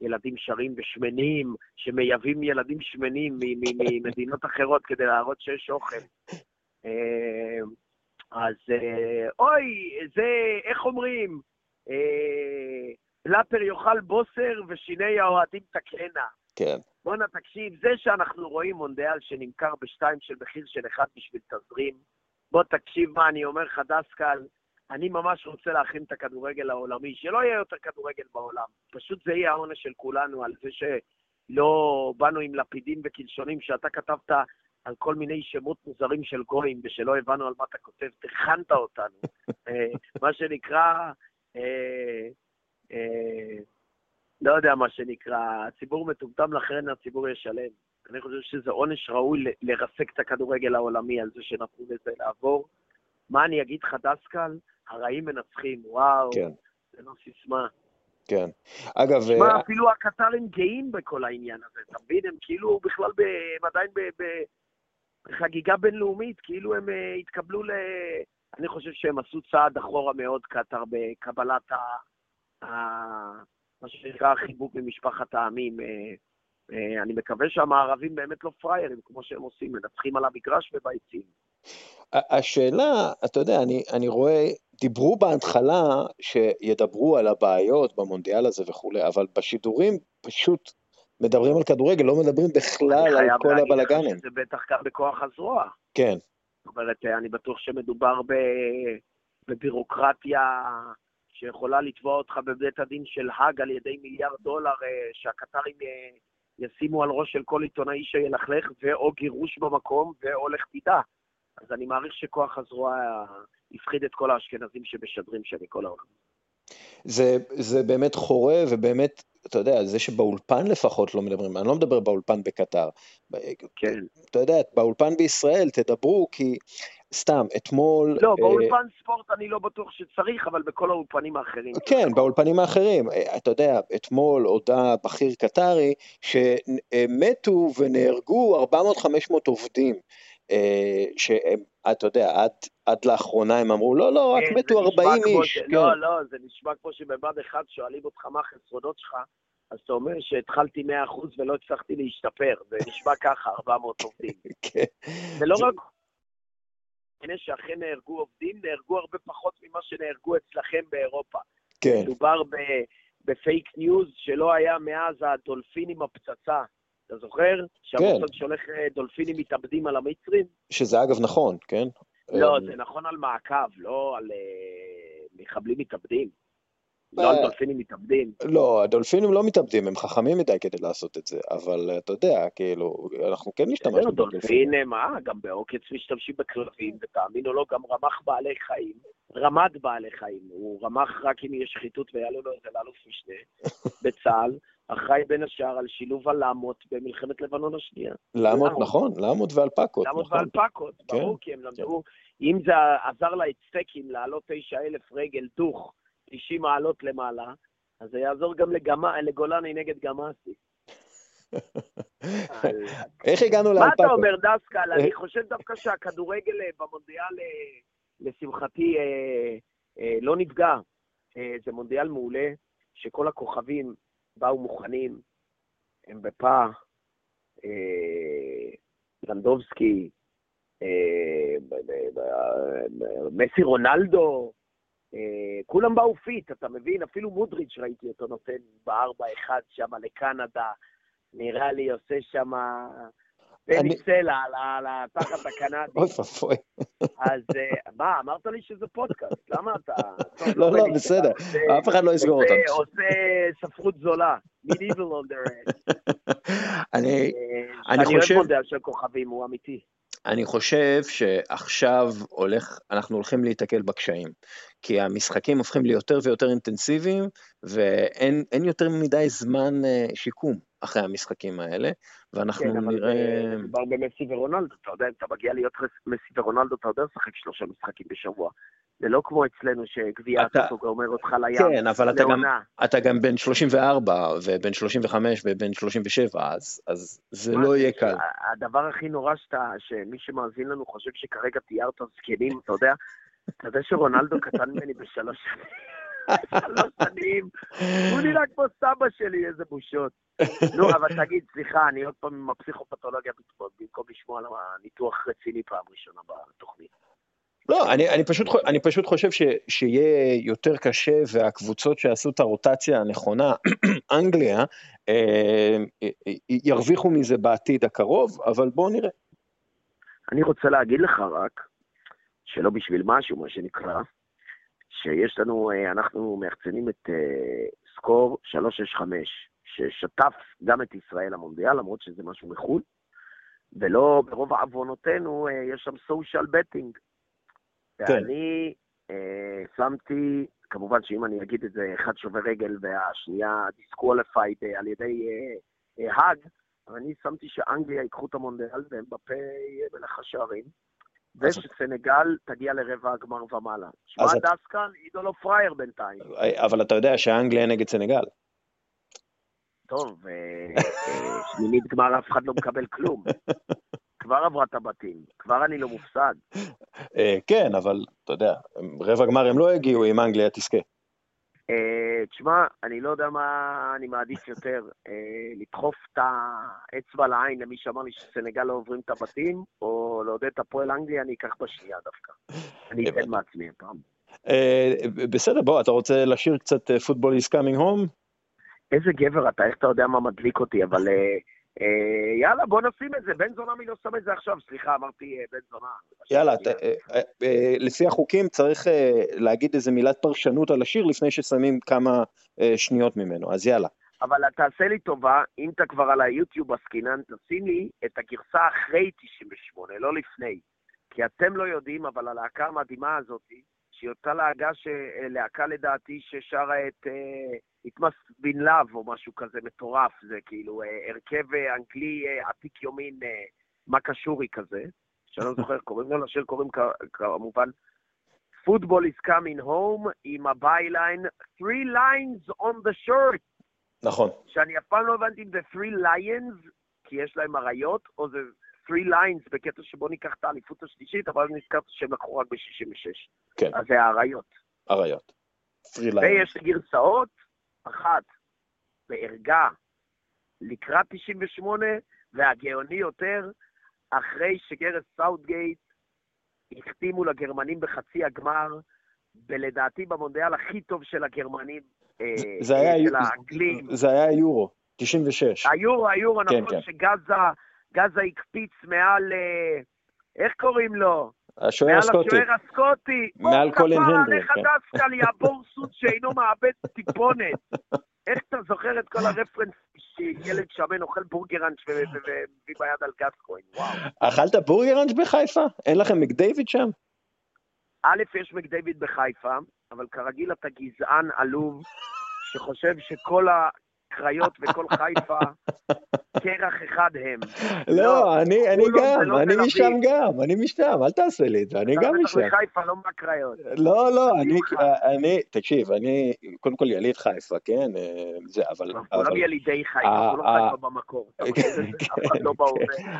וילדים שרים ושמנים, שמייבאים ילדים שמנים ממדינות אחרות כדי להראות שיש אוכל. אה, אז אוי, זה, איך אומרים? פלאפר יאכל בוסר ושיני האוהדים תקהנה. כן. בואנה, תקשיב, זה שאנחנו רואים מונדיאל שנמכר בשתיים של מחיר של אחד בשביל תזרים, בוא תקשיב מה אני אומר לך, דסקל, אני ממש רוצה להכין את הכדורגל העולמי, שלא יהיה יותר כדורגל בעולם. פשוט זה יהיה העונש של כולנו על זה שלא באנו עם לפידים וקלשונים שאתה כתבת על כל מיני שמות מוזרים של גויים ושלא הבנו על מה אתה כותב, תכנת אותנו. אה, מה שנקרא, אה, לא יודע מה שנקרא, הציבור מטומטם לכן הציבור ישלם. אני חושב שזה עונש ראוי לרסק את הכדורגל העולמי על זה שנתנו לזה לעבור. מה אני אגיד לך, דסקל? הרעים מנצחים, וואו, כן. זה לא סיסמה. כן. אגב... שמע, uh... אפילו הקטרים גאים בכל העניין הזה, אתה מבין? הם כאילו בכלל, ב... הם עדיין ב... ב... בחגיגה בינלאומית, כאילו הם uh, התקבלו ל... אני חושב שהם עשו צעד אחורה מאוד, קטר, בקבלת ה... מה שנקרא החיבוק ממשפחת העמים. אה, אה, אני מקווה שהמערבים באמת לא פראיירים, כמו שהם עושים, מנצחים על המגרש וביציעים. השאלה, אתה יודע, אני, אני רואה, דיברו בהתחלה שידברו על הבעיות במונדיאל הזה וכולי, אבל בשידורים פשוט מדברים על כדורגל, לא מדברים בכלל על כל הבלאגנים. שזה בטח גם בכוח הזרוע. כן. זאת אומרת, אני בטוח שמדובר בבירוקרטיה שיכולה לתבוע אותך בבית הדין של האג על ידי מיליארד דולר אה, שהקטרים אה, ישימו על ראש של כל עיתונאי שילכלך, ואו גירוש במקום, ואו לך תדע. אז אני מעריך שכוח הזרוע הפחיד את כל האשכנזים שמשדרים שם מכל העולם. זה, זה באמת חורה, ובאמת, אתה יודע, זה שבאולפן לפחות לא מדברים, אני לא מדבר באולפן בקטר. כן. אתה יודע, באולפן בישראל תדברו, כי סתם, אתמול... לא, אה, באולפן ספורט אני לא בטוח שצריך, אבל בכל האולפנים האחרים. כן, באולפנים האחרים. אה, אתה יודע, אתמול הודה בכיר קטרי שמתו ונהרגו 400-500 עובדים. אה, שהם, אתה יודע, עד, עד לאחרונה הם אמרו, לא, לא, רק מתו 40 איש. כן. לא, לא, זה נשמע כמו שבבד אחד שואלים אותך מה החסרונות שלך, אז אתה אומר שהתחלתי 100% ולא הצלחתי להשתפר, זה נשמע ככה, 400 עובדים. כן. ולא רק... הנה שאכן נהרגו עובדים, נהרגו הרבה פחות ממה שנהרגו אצלכם באירופה. כן. מדובר בפייק ניוז שלא היה מאז הדולפין עם הפצצה. אתה זוכר? שהמוסד כן. שולח אה, דולפינים מתאבדים על המצרים? שזה אגב נכון, כן? לא, אה, זה נכון על מעקב, לא על uh, מחבלים מתאבדים. לא על דולפינים מתאבדים. לא, הדולפינים לא מתאבדים, הם חכמים מדי כדי לעשות את זה, אבל אתה יודע, כאילו, אנחנו כן נשתמש בדולפינים. דולפין, מה, גם בעוקץ משתמשים בכלבים, ותאמין או לא, גם רמ"ח בעלי חיים, רמ"ד בעלי חיים, הוא רמ"ח רק אם יש שחיתות והיה לו איזה לאלוף משנה בצה"ל, אחראי בין השאר על שילוב הלמות במלחמת לבנון השנייה. למות, נכון, למות ואלפקות. למות נכון. ואלפקות, ברור, כן, כי הם למדו, אם זה עזר לאצטקים לעלות 9,000 רגל דוך 90 מעלות למעלה, אז זה יעזור גם לגמה, לגולני נגד גמאסי. איך הגענו לאלפקות? מה אתה אומר, דסקל? אני חושב דווקא שהכדורגל אה, במונדיאל, אה, לשמחתי, אה, לא נפגע. זה מונדיאל מעולה, שכל הכוכבים באו מוכנים, אמבפה, אה, לבנדובסקי, אה, מסי רונלדו, אה, כולם באו fit, אתה מבין? אפילו מודריץ' ראיתי אותו נותן בארבע אחד שם לקנדה, נראה לי עושה שם בני סלע על התחת הקנדי. אוי ואבוי. אז אה, מה, אמרת לי שזה פודקאסט, למה אתה... לא, לא, בסדר, אף אחד לא יסגור אותם. עושה ספרות זולה, medieval on. אני אה, חושב... אני אוהב מודל של כוכבים, הוא אמיתי. אני חושב שעכשיו הולך, אנחנו הולכים להיתקל בקשיים, כי המשחקים הופכים ליותר ויותר אינטנסיביים, ואין יותר מדי זמן אה, שיקום. אחרי המשחקים האלה, ואנחנו כן, נראה... כן, אבל מדובר במסי ורונלדו, אתה יודע, אם אתה מגיע להיות מסי ורונלדו, אתה יודע לשחק שלושה משחקים בשבוע. זה לא כמו אצלנו שגביע אתה... אומר אותך לים, כן, אבל אתה גם, אתה גם בן 34 ובן 35 ובן 37, אז, אז זה לא יהיה קל. הדבר הכי נורא שאתה, שמי שמאזין לנו חושב שכרגע תיארת זקנים, אתה יודע, אתה יודע שרונלדו קטן ממני בשלוש שנים. שלוש שנים, הוא נראה כמו סבא שלי, איזה בושות. נו, אבל תגיד, סליחה, אני עוד פעם עם הפסיכופתולוגיה במקום לשמוע על הניתוח רציני פעם ראשונה בתוכנית. לא, אני, אני, פשוט, אני פשוט חושב ש, שיהיה יותר קשה והקבוצות שעשו את הרוטציה הנכונה, אנגליה, אה, אה, ירוויחו מזה בעתיד הקרוב, אבל בואו נראה. אני רוצה להגיד לך רק, שלא בשביל משהו, מה שנקרא, שיש לנו, אה, אנחנו מייחצנים את אה, סקור 365, ששטף גם את ישראל למונדיאל, למרות שזה משהו מחו"ל, ולא, ברוב עוונותינו, אה, יש שם social betting. כן. ואני אה, שמתי, כמובן שאם אני אגיד את זה, אחד שובר רגל והשנייה disqualified על ידי אה, אה, האג, אני שמתי שאנגליה ייקחו את המונדיאל ואמבפה מלך השערים. ושסנגל תגיע לרבע הגמר ומעלה. שמע דסקל, עידו לא פראייר בינתיים. אבל אתה יודע שאנגליה נגד סנגל. טוב, אה, אה, שמינית גמר אף אחד לא מקבל כלום. כבר עברה את הבתים, כבר אני לא מופסד. אה, כן, אבל אתה יודע, רבע גמר הם לא הגיעו אם אנגליה תזכה. תשמע, אני לא יודע מה אני מעדיף יותר, לדחוף את האצבע לעין למי שאמר לי שסנגל לא עוברים את הבתים, או לעודד את הפועל אנגליה, אני אקח בשנייה דווקא. אני אתן מעצמי הפעם. בסדר, בוא, אתה רוצה לשיר קצת פוטבול is coming home? איזה גבר אתה, איך אתה יודע מה מדליק אותי, אבל אה, יאללה, בוא נשים את זה. בן זונה מי לא שם את זה עכשיו? סליחה, אמרתי אה, בן זונה. יאללה, אה, לפי החוקים צריך להגיד איזה מילת פרשנות על השיר לפני ששמים כמה שניות ממנו, אז יאללה. אבל תעשה לי טובה, אם אתה כבר על היוטיוב עסקינן, תשים לי את הגרסה אחרי 98, לא לפני. כי אתם לא יודעים, אבל הלהקה המדהימה הזאת, שהיא אותה להקה, להקה לדעתי ששרה את It must be love או משהו כזה מטורף, זה כאילו אה, הרכב אה, אנגלי אה, עתיק יומין, מה קשורי כזה, שאני לא זוכר, קוראים לו לשיר, קוראים כמובן Football is coming home עם ה byline, three lines on the shirt. נכון. שאני אף פעם לא הבנתי אם זה three lions, כי יש להם אריות, או זה three lines בקטע שבו ניקח את האליפות השלישית, אבל אני נזכרתי שהם לקחו רק ב-66. כן. אז זה האריות. אריות. ויש גרסאות, אחת בערגה לקראת 98, והגאוני יותר, אחרי שגרס סאוטגייט החתימו לגרמנים בחצי הגמר, ולדעתי במונדיאל הכי טוב של הגרמנים, אה, זה היה, של האנגלים. זה היה יורו, 96. היורו, היורו, כן, נכון כן. שגזה גזה הקפיץ מעל, אה, איך קוראים לו? השוער הסקוטי. מעל השוער הסקוטי. מעל קולין הנדרי. עליך כן. דסקל יעבור סוס שאינו מאבד טיפונת. איך אתה זוכר את כל הרפרנס שילד שמן אוכל בורגראנץ' ומביא ביד על גסקוין, וואו. אכלת בורגראנץ' בחיפה? אין לכם מקדייוויד שם? א', יש מקדייוויד בחיפה, אבל כרגיל אתה גזען עלוב, שחושב שכל הקריות וכל חיפה קרח אחד הם. לא, לא אני גם, לא אני משם גם, אני משם, אל תעשה לי את זה, אני גם משם. אתה מחיפה, לא מהקריות. לא, לא, אני, תקשיב, אני, קודם כל יליד חיפה, כן, אה, זה, אבל... כולם ילידי חיפה, כולם חיפה במקור. לא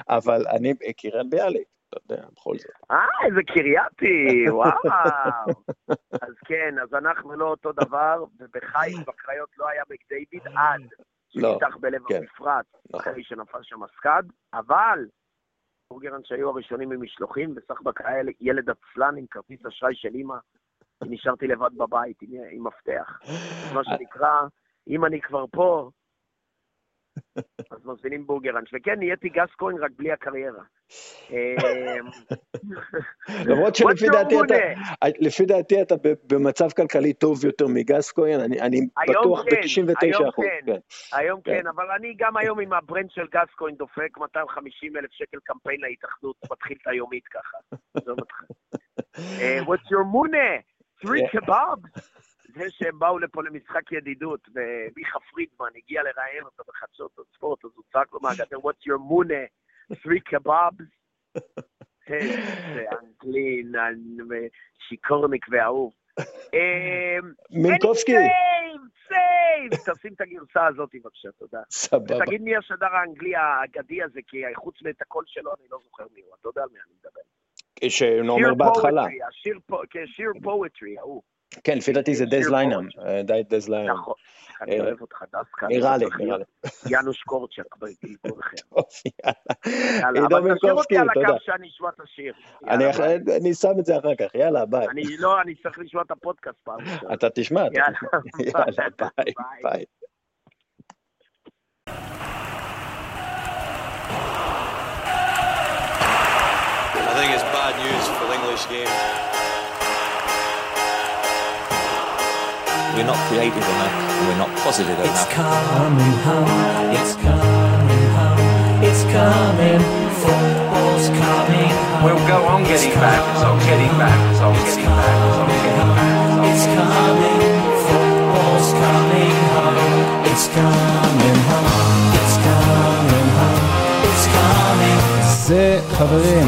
אבל אני קריית ביאליק. אתה יודע, בכל זאת. אה, איזה קרייתי, וואו. אז כן, אז אנחנו לא אותו דבר, ובחיפה, בקריות לא היה בקדייוויד עד לא, שנפתח בלב כן. המפרט, נכון. אחרי שנפל שם מסקד, אבל בורגרן שהיו הראשונים ממשלוחים, בסך היה ילד עצלן עם כרטיס אשראי של אימא, נשארתי לבד בבית עם, עם מפתח. מה שנקרא, אם אני כבר פה, אז מזמינים בורגראנץ'. וכן, נהייתי גסקוין רק בלי הקריירה. אמ, למרות שלפי דעתי אתה, לפי דעתי אתה במצב כלכלי טוב יותר מגסקוין, אני בטוח כן, ב-99 אחוז. כן. היום כן, אבל אני גם היום עם ה brand של גסקוין דופק 250 אלף שקל קמפיין להתאחדות, מתחיל את היומית ככה. אה, what's your מונה? three kebabs? זה שהם באו לפה למשחק ידידות, ומיכה פרידמן הגיע לראיין אותו בחדשות הספורט, אז הוא צעק לו מהגדר, what's your מונה? three kebabs? איזה אנגלי, שיקורניק ואהוב. אמ, מינקובסקי. סייב, סייב! תשים את הגרסה הזאת בבקשה, תודה. סבבה. ותגיד מי השדר האנגלי האגדי הזה, כי חוץ מאת הקול שלו אני לא זוכר מי הוא, אתה יודע על מי אני מדבר. שאומר בהתחלה. sheer poetry, ההוא. כן, לפי דעתי זה דז ליינם, the דז ליינם. נכון, אני אה, אוהב אותך דווקא. נראה לי, נראה לי. יאנוש קורצ'ק בגלגול אחר. יאללה. אבל תשאיר אותי על הקו שאני אשמע את השיר. אני שם את זה אחר כך, יאללה, ביי. אני לא, אני צריך לשמוע את הפודקאסט פעם. אתה תשמע, אתה תשמע. יאללה, ביי, ביי. I think it's bad news for the English game. We're not creative enough, we're not positive enough. It's coming home, it's coming home, it's coming, football's coming home. We'll go on getting back, so getting back, so getting back, so getting back. It's coming, football's coming home, it's coming home, it's coming home, it's coming. זה, חברים,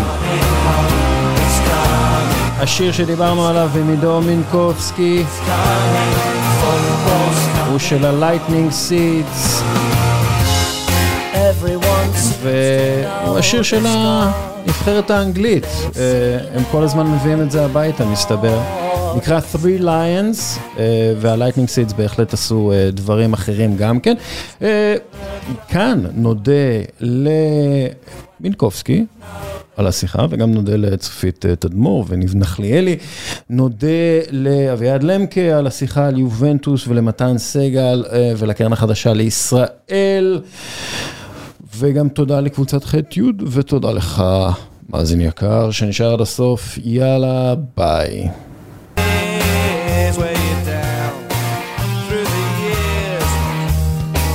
השיר שדיברנו עליו עם עידו מינקובסקי. הוא של הלייטנינג סידס והוא השיר של הנבחרת האנגלית. הם כל הזמן מביאים את זה הביתה מסתבר נקרא Three Lions והלייטנינג סידס בהחלט עשו דברים אחרים גם כן כאן נודה למינקובסקי על השיחה, וגם נודה לצופית תדמור וניב נחליאלי. נודה לאביעד למקה על השיחה על יובנטוס ולמתן סגל ולקרן החדשה לישראל. וגם תודה לקבוצת ח' י' ותודה לך, מאזין יקר, שנשאר עד הסוף. יאללה, ביי. may weigh you down through the years.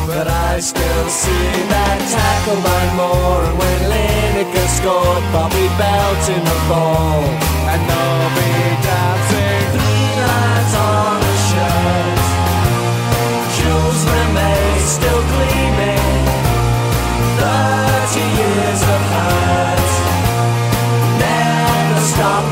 But I still see that tackle line more. And when Lineker scored, Bobby belting the ball. And Nobby dancing three lines on a shirt. Jules remains still gleaming. Thirty years of hurt. Never stop.